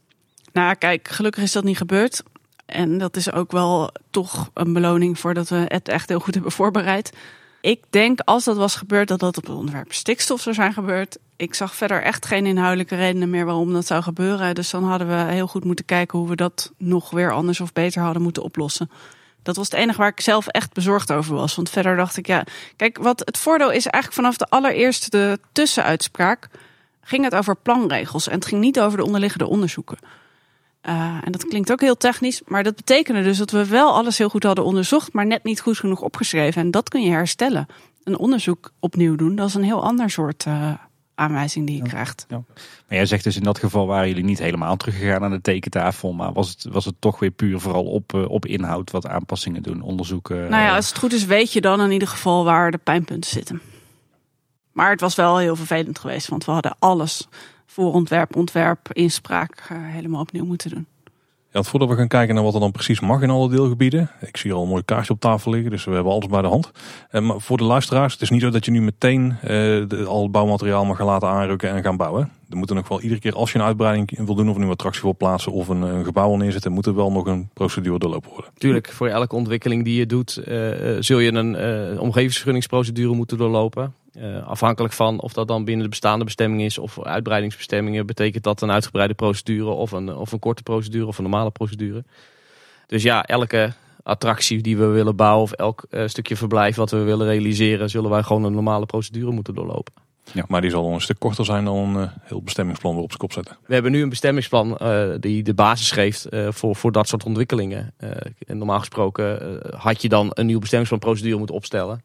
Nou, kijk, gelukkig is dat niet gebeurd. En dat is ook wel toch een beloning voor dat we het echt heel goed hebben voorbereid. Ik denk als dat was gebeurd, dat dat op het onderwerp stikstof zou zijn gebeurd. Ik zag verder echt geen inhoudelijke redenen meer waarom dat zou gebeuren. Dus dan hadden we heel goed moeten kijken hoe we dat nog weer anders of beter hadden moeten oplossen. Dat was het enige waar ik zelf echt bezorgd over was. Want verder dacht ik, ja, kijk, wat het voordeel is eigenlijk vanaf de allereerste de tussenuitspraak ging het over planregels en het ging niet over de onderliggende onderzoeken. Uh, en dat klinkt ook heel technisch, maar dat betekende dus dat we wel alles heel goed hadden onderzocht, maar net niet goed genoeg opgeschreven. En dat kun je herstellen. Een onderzoek opnieuw doen, dat is een heel ander soort uh, aanwijzing die je Ja. krijgt. Maar jij zegt dus in dat geval waren jullie niet helemaal teruggegaan aan de tekentafel, maar was het, was het toch weer puur vooral op, eh, op inhoud wat aanpassingen doen, onderzoeken? Nou ja, eh, als het goed is, weet je dan in ieder geval waar de pijnpunten zitten. Maar het was wel heel vervelend geweest, want we hadden alles voor ontwerp, ontwerp, inspraak uh, helemaal opnieuw moeten doen. Ja, voordat we gaan kijken naar wat er dan precies mag in alle deelgebieden. Ik zie al een mooi kaartje op tafel liggen, dus we hebben alles bij de hand. Eh, maar voor de luisteraars, het is niet zo dat je nu meteen eh, al het bouwmateriaal mag gaan laten aanrukken en gaan bouwen. Er moet nog wel iedere keer als je een uitbreiding wil doen of een nieuwe attractie wil plaatsen of een, een gebouw wil neerzetten, moet er wel nog een procedure doorlopen worden. Tuurlijk, voor elke ontwikkeling die je doet, uh, zul je een uh, omgevingsvergunningsprocedure moeten doorlopen. Afhankelijk van of dat dan binnen de bestaande bestemming is of uitbreidingsbestemmingen, betekent dat een uitgebreide procedure of een, of een korte procedure of een normale procedure. Dus ja, elke attractie die we willen bouwen of elk stukje verblijf wat we willen realiseren, zullen wij gewoon een normale procedure moeten doorlopen. Ja, maar die zal een stuk korter zijn dan een uh, heel bestemmingsplan weer op zijn kop zetten. We hebben nu een bestemmingsplan uh, die de basis geeft uh, voor, voor dat soort ontwikkelingen. en normaal gesproken had je dan een nieuw bestemmingsplanprocedure moeten opstellen.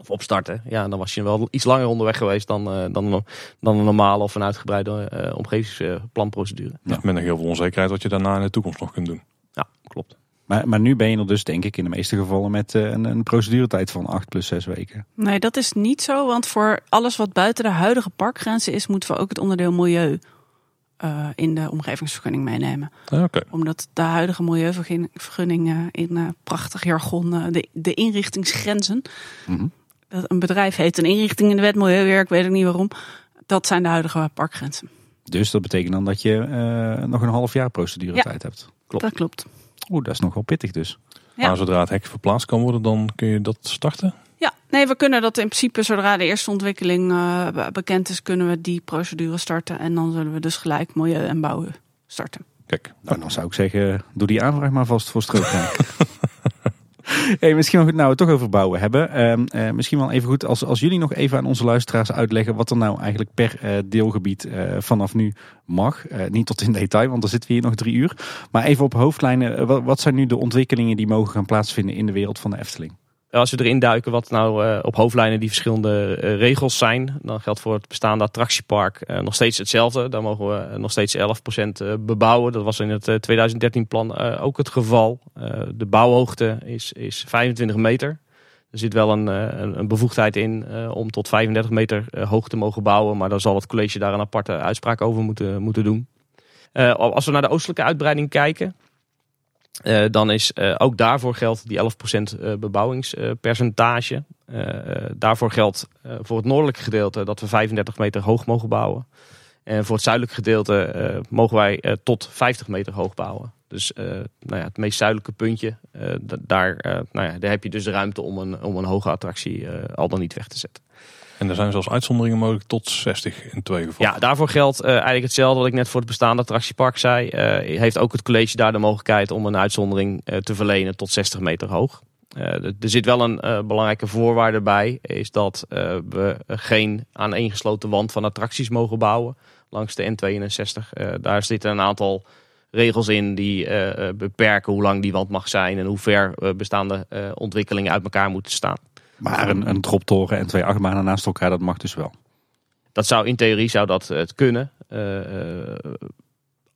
Of opstarten. Ja, dan was je wel iets langer onderweg geweest dan, dan, dan een normale of een uitgebreide omgevingsplanprocedure. Ja. Met nog heel veel onzekerheid wat je daarna in de toekomst nog kunt doen. Ja, klopt. Maar, maar nu ben je er dus denk ik in de meeste gevallen met eh, een, een proceduretijd van 8 plus 6 weken. Nee, dat is niet zo, want voor alles wat buiten de huidige parkgrenzen is, moeten we ook het onderdeel milieu uh, in de omgevingsvergunning meenemen. Ah, Oké. Omdat de huidige milieuvergunning uh, in uh, prachtig jargon de, de inrichtingsgrenzen. Mm -hmm. Een bedrijf heeft een inrichting in de wet milieuwerk, weet ik niet waarom. Dat zijn de huidige parkgrenzen. Dus dat betekent dan dat je nog een half jaar proceduretijd ja, hebt. Klopt. Dat klopt. Oeh, dat is nog wel pittig dus. Ja. Maar zodra het hek verplaatst kan worden, dan kun je dat starten? Ja, nee, we kunnen dat in principe zodra de eerste ontwikkeling uh, bekend is, kunnen we die procedure starten. En dan zullen we dus gelijk milieu en bouwen starten. Kijk. Nou, dan zou ik zeggen, doe die aanvraag maar vast voor strookraak. Hey, misschien wel goed, nou we het toch over bouwen hebben. Uh, uh, misschien wel even goed als, als jullie nog even aan onze luisteraars uitleggen wat er nou eigenlijk per uh, deelgebied vanaf nu mag. niet tot in detail, want dan zitten we hier nog drie uur. Maar even op hoofdlijnen, wat zijn nu de ontwikkelingen die mogen gaan plaatsvinden in de wereld van de Efteling? Als we erin duiken wat nou uh, op hoofdlijnen die verschillende uh, regels zijn, dan geldt voor het bestaande attractiepark uh, nog steeds hetzelfde. Daar mogen we nog steeds 11% bebouwen. Dat was in het 2013 plan ook het geval. de bouwhoogte is, is 25 meter. Er zit wel een, een, een bevoegdheid in om tot 35 meter hoog te mogen bouwen, maar dan zal het college daar een aparte uitspraak over moeten, moeten doen. als we naar de oostelijke uitbreiding kijken, uh, dan is uh, ook daarvoor geldt die 11% uh, bebouwingspercentage. daarvoor geldt voor het noordelijke gedeelte dat we 35 meter hoog mogen bouwen. En voor het zuidelijke gedeelte mogen wij tot 50 meter hoog bouwen. Dus nou ja, het meest zuidelijke puntje, daar, nou ja, daar heb je dus ruimte om een, om een hoge attractie al dan niet weg te zetten. En er zijn zelfs uitzonderingen mogelijk tot 60 in twee gevallen. Ja, daarvoor geldt uh, eigenlijk hetzelfde wat ik net voor het bestaande attractiepark zei. Uh, heeft ook het college daar de mogelijkheid om een uitzondering uh, te verlenen tot 60 meter hoog. er zit wel een belangrijke voorwaarde bij. Is dat we geen aaneengesloten wand van attracties mogen bouwen langs de N62. daar zitten een aantal regels in die beperken hoe lang die wand mag zijn. En hoe ver bestaande ontwikkelingen uit elkaar moeten staan. Maar een, een droptoren en twee achtbanen naast elkaar, dat mag dus wel. Dat zou in theorie zou dat het kunnen. Uh,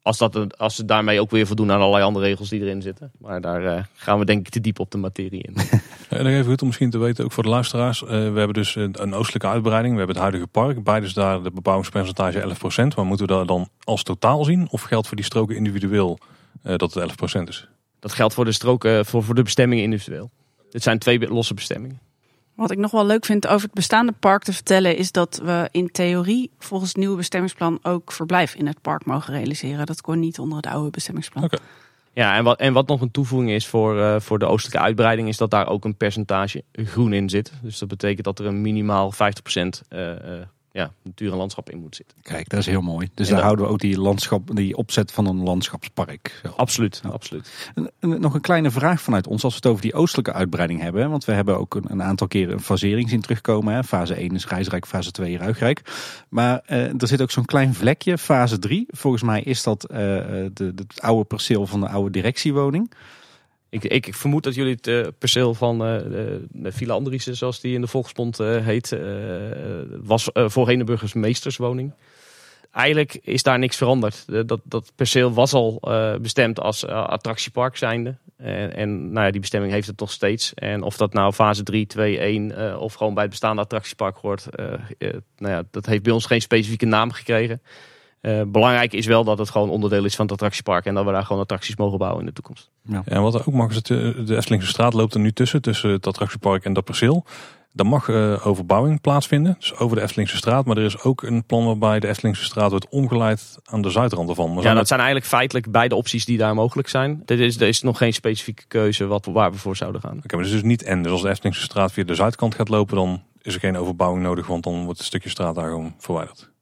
als, dat, als ze daarmee ook weer voldoen aan allerlei andere regels die erin zitten. Maar daar uh, gaan we denk ik te diep op de materie in. en even goed om misschien te weten, ook voor de luisteraars. we hebben dus een oostelijke uitbreiding. We hebben het huidige park. Beide is daar de bebouwingspercentage 11%. Maar moeten we dat dan als totaal zien? Of geldt voor die stroken individueel dat het 11% is? Dat geldt voor de stroken, voor, voor de bestemmingen individueel. Dit zijn twee losse bestemmingen. Wat ik nog wel leuk vind over het bestaande park te vertellen, is dat we in theorie volgens het nieuwe bestemmingsplan ook verblijf in het park mogen realiseren. Dat kon niet onder het oude bestemmingsplan. Okay. Ja, en wat, en wat nog een toevoeging is voor, uh, voor de oostelijke uitbreiding, is dat daar ook een percentage groen in zit. Dus dat betekent dat er een minimaal 50% uh, uh, ja, natuur en landschap in moet zitten. Kijk, dat is heel mooi. Dus En daar dat- houden we ook die, landschap, die opzet van een landschapspark. Zo. Absoluut, Ja. absoluut. En- en Nog een kleine vraag vanuit ons als we het over die oostelijke uitbreiding hebben. Want we hebben ook een, een aantal keren een fasering zien terugkomen. Hè. Fase 1 is Rijsrijk, fase 2 Ruigrijk. Maar eh, er zit ook zo'n klein vlekje, fase 3. Volgens mij is dat eh, de, de, het oude perceel van de oude directiewoning. Ik, ik, vermoed dat jullie het eh, perceel van eh, de, de zoals die in de volksmond eh, heet, was eh voor Henenburgers meesterswoning. Eigenlijk is daar niks veranderd. De- dat, dat perceel was al bestemd als attractiepark zijnde. En, nou ja, die bestemming heeft het nog steeds. En of dat nou fase 3, 2, 1 eh, of gewoon bij het bestaande attractiepark hoort, nou ja, dat heeft bij ons geen specifieke naam gekregen. Eh, belangrijk is wel dat het gewoon onderdeel is van het attractiepark en dat we daar gewoon attracties mogen bouwen in de toekomst. Ja, en wat er ook mag is het, eh, de Eftelingse straat loopt er nu tussen, tussen het attractiepark en dat perceel. Daar mag eh, overbouwing plaatsvinden, dus over de Eftelingse straat. Maar er is ook een plan waarbij de Eftelingse straat wordt omgeleid aan de zuidrand ervan. Maar Ja, dat zijn eigenlijk feitelijk beide opties die daar mogelijk zijn. Dit is, er is nog geen specifieke keuze wat, waar we voor zouden gaan. Oké, maar het is dus niet en. Dus als de Eftelingse straat via de zuidkant gaat lopen, dan is er geen overbouwing nodig, want dan wordt het stukje straat daar gewoon verwijderd.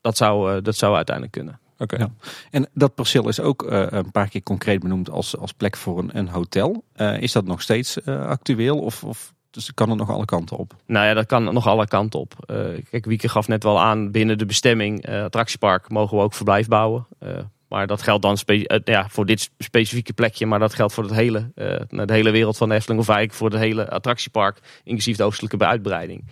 Dat zou, eh, dat zou uiteindelijk kunnen. Oké. Ja. En dat perceel is ook eh, een paar keer concreet benoemd als, als plek voor een, een hotel. Eh, is dat nog steeds eh, actueel of, of dus kan het nog alle kanten op? Nou ja, dat kan nog alle kanten op. Eh, kijk, Wieke gaf net wel aan, binnen de bestemming eh, attractiepark mogen we ook verblijf bouwen. Eh, maar dat geldt dan ja, voor dit specifieke plekje, maar dat geldt voor het hele, eh, de hele wereld van de Efteling. Of eigenlijk voor het hele attractiepark, inclusief de oostelijke uitbreiding.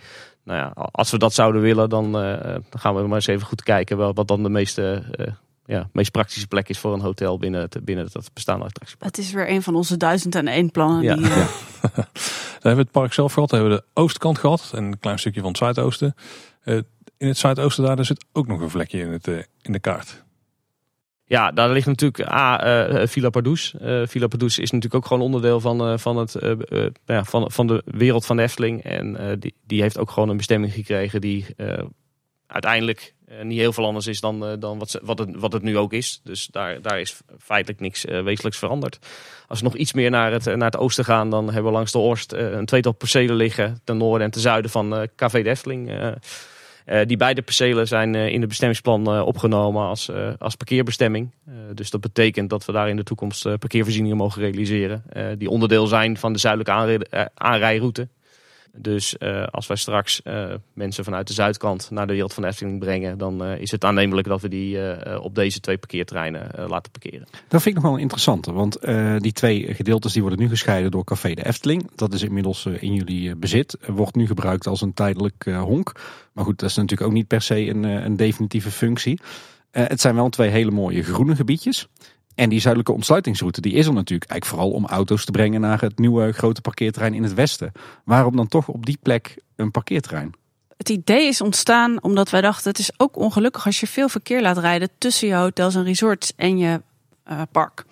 Nou ja, als we dat zouden willen, dan, eh, dan gaan we maar eens even goed kijken wel, wat dan de meeste eh, ja, meest praktische plek is voor een hotel binnen het, binnen het bestaande attractiepark. Het is weer een van onze duizend en één plannen. Ja. Die, eh, Daar hebben we het park zelf gehad. Daar hebben we de oostkant gehad. En een klein stukje van het zuidoosten. Eh, in het zuidoosten daar, daar zit ook nog een vlekje in, het, eh, in de kaart. Ja, daar ligt natuurlijk A, eh, Villa Pardoes. Eh, Villa Pardoes is natuurlijk ook gewoon onderdeel van, van, het, ja, van, van de wereld van de Efteling. En die, die heeft ook gewoon een bestemming gekregen die uiteindelijk niet heel veel anders is dan, dan wat, ze, wat, het, wat het nu ook is. Dus daar, daar is feitelijk niks wezenlijks veranderd. Als we nog iets meer naar het, naar het oosten gaan, dan hebben we langs de Orst eh, een tweetal percelen liggen. Ten noorden en ten zuiden van Café de Efteling. Eh, die beide percelen zijn eh, in het bestemmingsplan eh, opgenomen als, als parkeerbestemming. Dus dat betekent dat we daar in de toekomst parkeervoorzieningen mogen realiseren. die onderdeel zijn van de zuidelijke aanri- aanrijroute. Dus eh, als wij straks eh, mensen vanuit de zuidkant naar de wereld van de Efteling brengen, dan eh, is het aannemelijk dat we die op deze twee parkeerterreinen laten parkeren. Dat vind ik nog wel een interessante, want die twee gedeeltes die worden nu gescheiden door Café de Efteling. Dat is inmiddels in jullie bezit. Wordt nu gebruikt als een tijdelijk honk. Maar goed, dat is natuurlijk ook niet per se een, een definitieve functie. Het zijn wel twee hele mooie groene gebiedjes. En die zuidelijke ontsluitingsroute die is er natuurlijk eigenlijk vooral om auto's te brengen naar het nieuwe grote parkeerterrein in het westen. Waarom dan toch op die plek een parkeerterrein? Het idee is ontstaan omdat wij dachten: het is ook ongelukkig als je veel verkeer laat rijden tussen je hotels en resorts en je eh, park.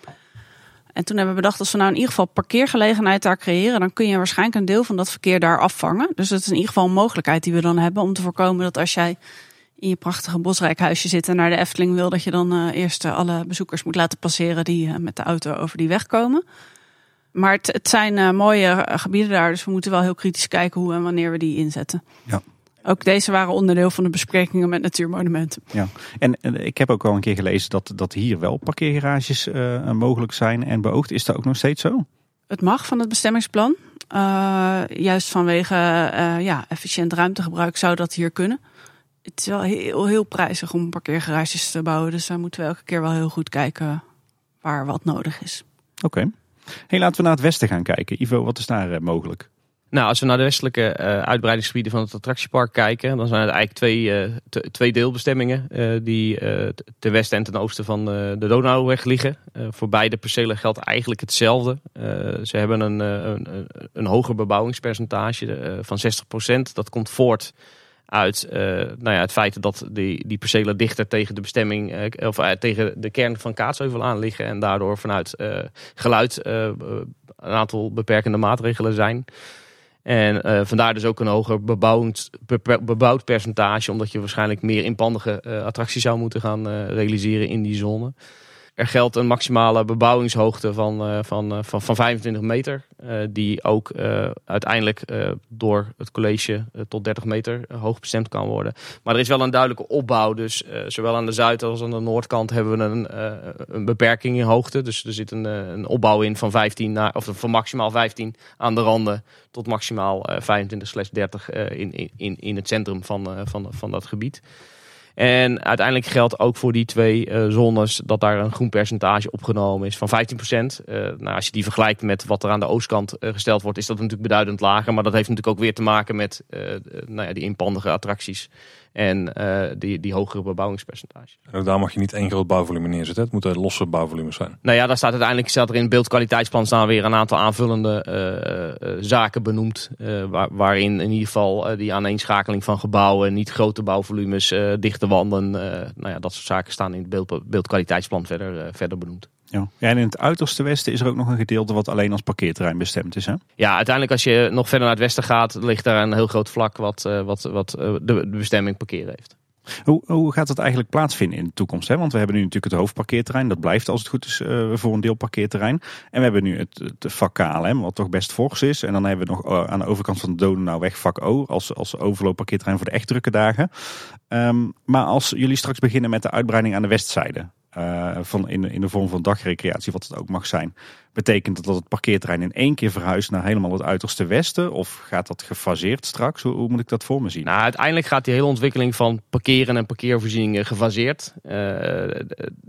En toen hebben we bedacht: als we nou in ieder geval parkeergelegenheid daar creëren, dan kun je waarschijnlijk een deel van dat verkeer daar afvangen. Dus dat is in ieder geval een mogelijkheid die we dan hebben om te voorkomen dat als jij in je prachtige bosrijkhuisje zit en naar de Efteling wil, dat je dan eh, eerst eh, alle bezoekers moet laten passeren die eh, met de auto over die weg komen. Maar het, het zijn mooie gebieden daar, dus we moeten wel heel kritisch kijken hoe en wanneer we die inzetten. Ja. Ook deze waren onderdeel van de besprekingen met Natuurmonumenten. Ja, en, en ik heb ook al een keer gelezen dat, dat hier wel parkeergarages mogelijk zijn en beoogd. Is dat ook nog steeds zo? Het mag van het bestemmingsplan. Juist vanwege ja, efficiënt ruimtegebruik zou dat hier kunnen. Het is wel heel, heel prijzig om parkeergarages te bouwen. Dus daar moeten we elke keer wel heel goed kijken waar wat nodig is. Oké. Hey, laten we naar het westen gaan kijken. Ivo, wat is daar eh, mogelijk? Nou, als we naar de westelijke eh, uitbreidingsgebieden van het attractiepark kijken, dan zijn het eigenlijk twee, eh, t- twee deelbestemmingen eh, die eh, t- ten westen en ten oosten van eh, de Donauweg liggen. Eh, voor beide percelen geldt eigenlijk hetzelfde. Eh, ze hebben een, eh, een, een, hoger bebouwingspercentage van 60%. Dat komt voort uit eh, nou ja, het feit dat die, die percelen dichter tegen de bestemming eh, of eh, tegen de kern van Kaatsheuvel aan liggen en daardoor vanuit geluid een aantal beperkende maatregelen zijn. En vandaar dus ook een hoger bebouwd, bebouwd percentage, omdat je waarschijnlijk meer inpandige attracties zou moeten gaan realiseren in die zone. Er geldt een maximale bebouwingshoogte van, eh, van, eh, van, van 25 meter, eh, die ook uiteindelijk door het college tot 30 meter hoog bestemd kan worden. Maar er is wel een duidelijke opbouw, dus zowel aan de zuid- als aan de noordkant hebben we een, een beperking in hoogte. Dus er zit een, een opbouw in van 15 naar, of van maximaal 15 aan de randen tot maximaal eh, 25 slash 30 eh, in, in, in het centrum van, van, van dat gebied. En uiteindelijk geldt ook voor die twee eh, zones dat daar een groen percentage opgenomen is van 15%. Eh nou, als je die vergelijkt met wat er aan de oostkant eh, gesteld wordt, is dat natuurlijk beduidend lager. Maar dat heeft natuurlijk ook weer te maken met nou ja, die inpandige attracties en eh, die, die hogere bebouwingspercentage. En daar mag je niet één groot bouwvolume neerzetten. Het moeten losse bouwvolumes zijn. Nou ja, daar staat uiteindelijk staat er in het beeldkwaliteitsplan staan weer een aantal aanvullende eh, eh, zaken benoemd. waar, waarin in ieder geval die aaneenschakeling van gebouwen, niet grote bouwvolumes, dichte wanden, nou ja, dat soort zaken staan in het beeld, beeldkwaliteitsplan verder, verder benoemd. Ja. ja, en in het uiterste westen is er ook nog een gedeelte wat alleen als parkeerterrein bestemd is. Hè? Ja, uiteindelijk als je nog verder naar het westen gaat, ligt daar een heel groot vlak wat, eh, wat, wat eh, de, bestemming parkeren heeft. Hoe, hoe gaat dat eigenlijk plaatsvinden in de toekomst? Hè? Want we hebben nu natuurlijk het hoofdparkeerterrein. Dat blijft als het goed is eh, voor een deel parkeerterrein. En we hebben nu het, het vak KLM, wat toch best fors is. En dan hebben we nog aan de overkant van de Donauweg vak O als, als overloopparkeerterrein voor de echt drukke dagen. Ehm, maar als jullie straks beginnen met de uitbreiding aan de westzijde. Eh, van in, in de vorm van dagrecreatie, wat het ook mag zijn. Betekent dat dat het parkeerterrein in één keer verhuist naar helemaal het uiterste westen? Of gaat dat gefaseerd straks? Hoe, moet ik dat voor me zien? Nou, uiteindelijk gaat die hele ontwikkeling van parkeren en parkeervoorzieningen gefaseerd. Eh,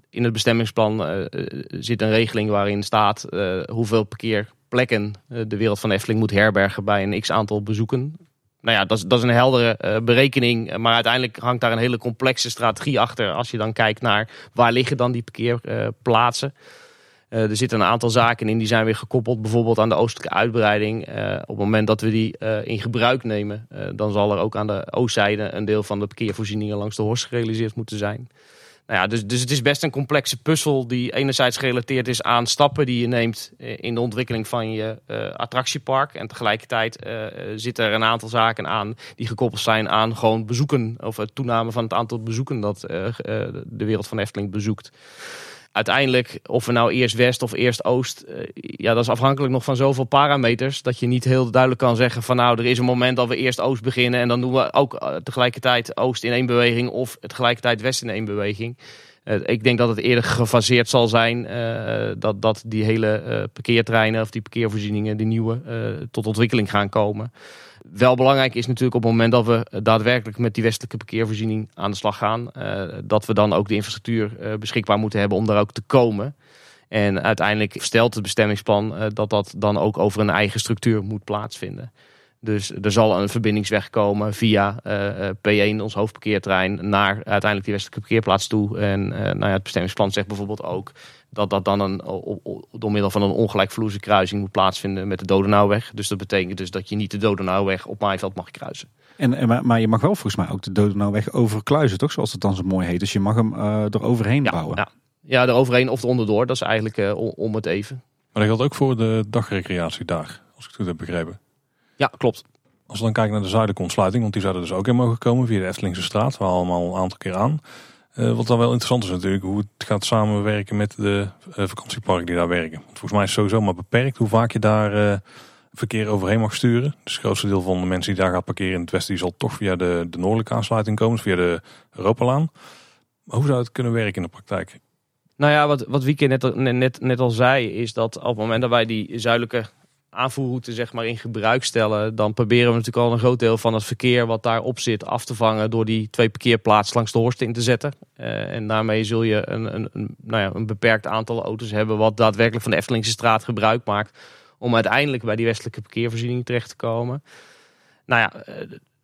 in het bestemmingsplan eh, zit een regeling waarin staat hoeveel parkeerplekken de wereld van Efteling moet herbergen bij een x aantal bezoeken. Nou ja, dat is, dat is een heldere berekening. Maar uiteindelijk hangt daar een hele complexe strategie achter. Als je dan kijkt naar waar liggen dan die parkeerplaatsen. er zitten een aantal zaken in die zijn weer gekoppeld, bijvoorbeeld aan de oostelijke uitbreiding. op het moment dat we die in gebruik nemen, dan zal er ook aan de oostzijde een deel van de parkeervoorzieningen langs de Horst gerealiseerd moeten zijn. Nou ja, dus, dus het is best een complexe puzzel die enerzijds gerelateerd is aan stappen die je neemt eh, in de ontwikkeling van je uh, attractiepark. En tegelijkertijd uh, zitten er een aantal zaken aan die gekoppeld zijn aan gewoon bezoeken of het toename van het aantal bezoeken dat de wereld van Efteling bezoekt uiteindelijk, of we nou eerst West of eerst Oost, uh, ja, dat is afhankelijk nog van zoveel parameters. Dat je niet heel duidelijk kan zeggen van nou, er is een moment dat we eerst Oost beginnen en dan doen we ook uh, tegelijkertijd Oost in één beweging of tegelijkertijd West in één beweging. Uh, ik denk dat het eerder gefaseerd zal zijn dat, dat die hele parkeertreinen of die parkeervoorzieningen, die nieuwe, tot ontwikkeling gaan komen wel belangrijk is natuurlijk op het moment dat we daadwerkelijk met die westelijke parkeervoorziening aan de slag gaan, uh, dat we dan ook de infrastructuur uh, beschikbaar moeten hebben om daar ook te komen. En uiteindelijk stelt het bestemmingsplan uh, dat dat dan ook over een eigen structuur moet plaatsvinden. Dus er zal een verbindingsweg komen via P1, ons hoofdparkeertrein, naar uiteindelijk die westelijke parkeerplaats toe. En nou ja, het bestemmingsplan zegt bijvoorbeeld ook dat dat dan een, door middel van een ongelijkvloerse kruising moet plaatsvinden met de Dodenauweg. Dus dat betekent dus dat je niet de Dodenauweg op Maaiveld mag kruisen. En, maar, maar je mag wel volgens mij ook de Dodenauweg overkluizen, toch? Zoals het dan zo mooi heet. Dus je mag hem uh, er overheen ja, bouwen. Ja. ja, er overheen of onderdoor. Dat is eigenlijk uh, om het even. Maar dat geldt ook voor de dagrecreatie daar, als ik het goed heb begrepen. Ja, klopt. Als we dan kijken naar de zuidelijke ontsluiting, want die zouden dus ook in mogen komen via de Eftelingse straat, waar allemaal een aantal keer aan. Uh, wat dan wel interessant is natuurlijk, hoe het gaat samenwerken met de uh, vakantieparken die daar werken. Want volgens mij is het sowieso maar beperkt hoe vaak je daar uh, verkeer overheen mag sturen. Dus het grootste deel van de mensen die daar gaan parkeren in het westen, die zal toch via de, de noordelijke aansluiting komen, via de Europalaan. Maar hoe zou het kunnen werken in de praktijk? Nou ja, wat, wat Wieke net, net, net al zei, is dat op het moment dat wij die zuidelijke aanvoerroute zeg maar, in gebruik stellen, dan proberen we natuurlijk al een groot deel van het verkeer wat daarop zit af te vangen door die twee parkeerplaatsen langs de Horst in te zetten. Uh, en daarmee zul je een, een, een, nou ja, een beperkt aantal auto's hebben wat daadwerkelijk van de Eftelingse straat gebruik maakt om uiteindelijk bij die westelijke parkeervoorziening terecht te komen. Nou ja,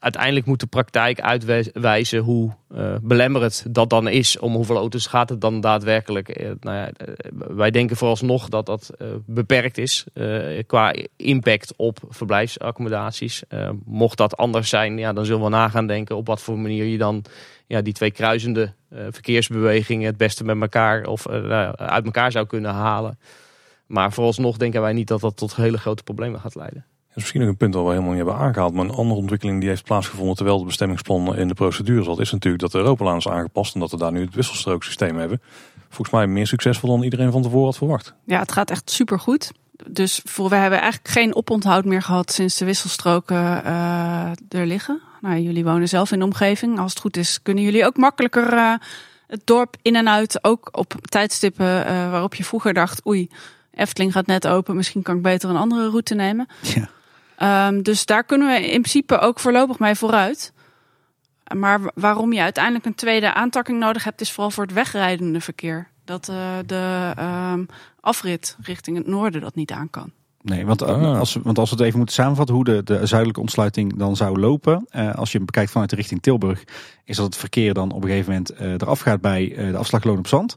uiteindelijk moet de praktijk uitwijzen hoe uh, belemmerend dat dan is. Om hoeveel auto's gaat het dan daadwerkelijk. Uh, nou ja, uh, wij denken vooralsnog dat dat beperkt is qua impact op verblijfsaccommodaties. mocht dat anders zijn, ja, dan zullen we nagaan denken op wat voor manier je dan ja, die twee kruisende verkeersbewegingen het beste met elkaar of nou uit elkaar zou kunnen halen. Maar vooralsnog denken wij niet dat dat tot hele grote problemen gaat leiden. Dat is misschien ook een punt dat we helemaal niet hebben aangehaald. Maar een andere ontwikkeling die heeft plaatsgevonden terwijl het bestemmingsplan in de procedure zat, is natuurlijk dat de Europalaan is aangepast en dat we daar nu het wisselstrooksysteem hebben. Volgens mij meer succesvol dan iedereen van tevoren had verwacht. Ja, het gaat echt supergoed. Dus voor, we hebben eigenlijk geen oponthoud meer gehad sinds de wisselstroken uh, er liggen. Nou, jullie wonen zelf in de omgeving. Als het goed is, kunnen jullie ook makkelijker uh, het dorp in en uit. Ook op tijdstippen uh, waarop je vroeger dacht, oei, Efteling gaat net open, misschien kan ik beter een andere route nemen. Ja. Um, dus daar kunnen we in principe ook voorlopig mee vooruit. Maar waarom je uiteindelijk een tweede aantakking nodig hebt, is vooral voor het wegrijdende verkeer. Dat uh, de um, afrit richting het noorden dat niet aan kan. Nee, want, ah. als, want als we het even moeten samenvatten hoe de, de zuidelijke ontsluiting dan zou lopen. Uh, als je hem bekijkt vanuit de richting Tilburg, is dat het verkeer dan op een gegeven moment uh, eraf gaat bij uh, de afslagloon op zand.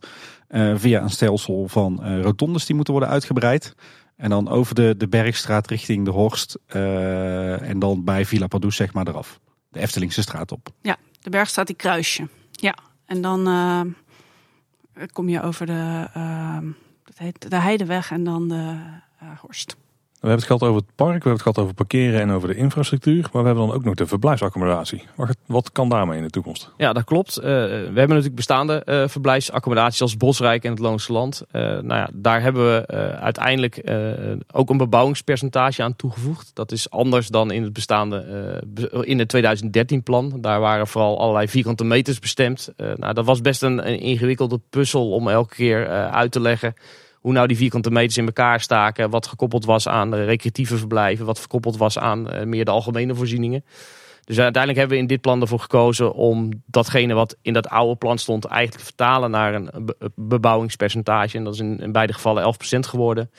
via een stelsel van rotondes die moeten worden uitgebreid. En dan over de, de Bergstraat richting de Horst. Uh, en dan bij Villa Padus zeg maar eraf. De Eftelingse straat op. Ja, de Bergstraat die kruisje. Ja, en dan uh, kom je over de, uh, dat heet de Heideweg en dan de Horst. We hebben het gehad over het park, we hebben het gehad over parkeren en over de infrastructuur. Maar we hebben dan ook nog de verblijfsaccommodatie. Wat, kan daarmee in de toekomst? Ja, dat klopt. Uh, we hebben natuurlijk bestaande uh, verblijfsaccommodaties als Bosrijk en het Loonse Land. Nou ja, daar hebben we uiteindelijk ook een bebouwingspercentage aan toegevoegd. Dat is anders dan in het bestaande, in het 2013 plan. Daar waren vooral allerlei vierkante meters bestemd. nou, dat was best een, een ingewikkelde puzzel om elke keer uit te leggen hoe nou die vierkante meters in elkaar staken. Wat gekoppeld was aan de recreatieve verblijven. Wat gekoppeld was aan uh, meer de algemene voorzieningen. Dus uiteindelijk hebben we in dit plan ervoor gekozen om datgene wat in dat oude plan stond eigenlijk te vertalen naar een bebouwingspercentage. En dat is in beide gevallen 11% geworden.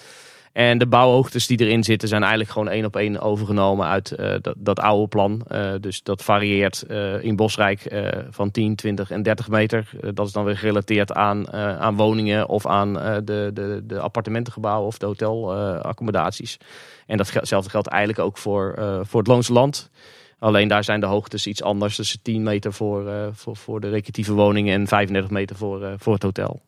En de bouwhoogtes die erin zitten zijn eigenlijk gewoon één op één overgenomen uit eh, dat, dat oude plan. Uh, dus dat varieert uh, in Bosrijk van 10, 20 en 30 meter. dat is dan weer gerelateerd aan, aan woningen of aan de, de, de appartementengebouwen of de hotelaccommodaties. en datzelfde geldt eigenlijk ook voor, voor het Loonse Land. Alleen daar zijn de hoogtes iets anders. Dus 10 meter voor, voor, voor de recreatieve woningen en 35 meter voor, voor het hotel.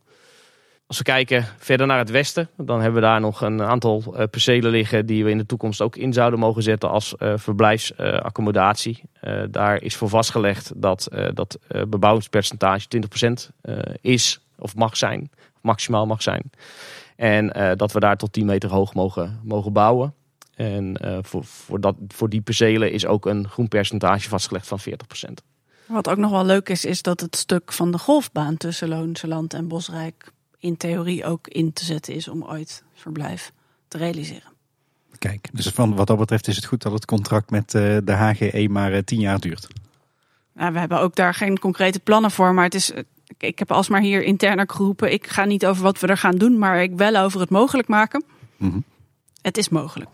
Als we kijken verder naar het westen, dan hebben we daar nog een aantal uh, percelen liggen die we in de toekomst ook in zouden mogen zetten als uh, verblijfsaccommodatie. Uh, daar is voor vastgelegd dat dat bebouwingspercentage 20% is of mag zijn, maximaal mag zijn. En dat we daar tot 10 meter hoog mogen, mogen bouwen. En voor, voor, dat, voor die percelen is ook een groen percentage vastgelegd van 40%. Wat ook nog wel leuk is, is dat het stuk van de golfbaan tussen Loonse Land en Bosrijk in theorie ook in te zetten is om ooit verblijf te realiseren. Kijk, dus van wat dat betreft is het goed dat het contract met eh, de HGE maar eh, tien jaar duurt. Nou, we hebben ook daar geen concrete plannen voor, maar het is, ik heb alsmaar hier interner geroepen, ik ga niet over wat we er gaan doen, maar ik wel over het mogelijk maken. Mm Het is mogelijk.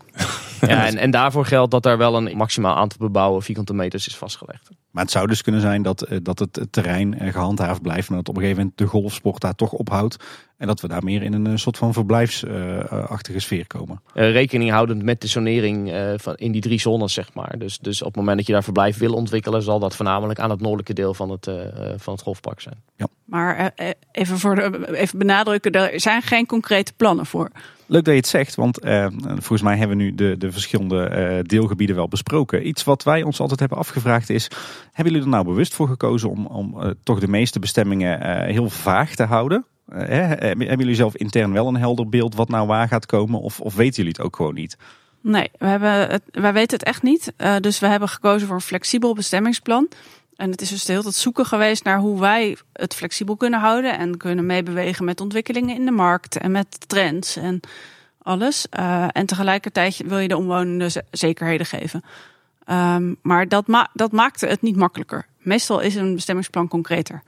Ja, en, en daarvoor geldt dat er wel een maximaal aantal bebouwen vierkante meters is vastgelegd. Maar het zou dus kunnen zijn dat, eh, dat het terrein eh, gehandhaafd blijft. Maar dat op een gegeven moment de golfsport daar toch ophoudt. En dat we daar meer in een eh, soort van verblijfsachtige sfeer komen. rekening houdend met de zonering van in die drie zones, zeg maar. Dus, dus op het moment dat je daar verblijf wil ontwikkelen, zal dat voornamelijk aan het noordelijke deel van het, van het golfpark zijn. Ja. Maar even, voor de, even benadrukken, er zijn geen concrete plannen voor. Leuk dat je het zegt, want eh, volgens mij hebben we nu de, de verschillende eh, deelgebieden wel besproken. Iets wat wij ons altijd hebben afgevraagd is, hebben jullie er nou bewust voor gekozen om, om uh, toch de meeste bestemmingen heel vaag te houden? Hebben jullie zelf intern wel een helder beeld wat nou waar gaat komen of, of weten jullie het ook gewoon niet? Nee, we hebben wij weten het echt niet. dus we hebben gekozen voor een flexibel bestemmingsplan. En het is dus heel het zoeken geweest naar hoe wij het flexibel kunnen houden en kunnen meebewegen met ontwikkelingen in de markt en met trends en alles. Uh, en tegelijkertijd wil je de omwonenden zekerheden geven. Um, maar dat, ma dat maakte het niet makkelijker. Meestal is een bestemmingsplan concreter.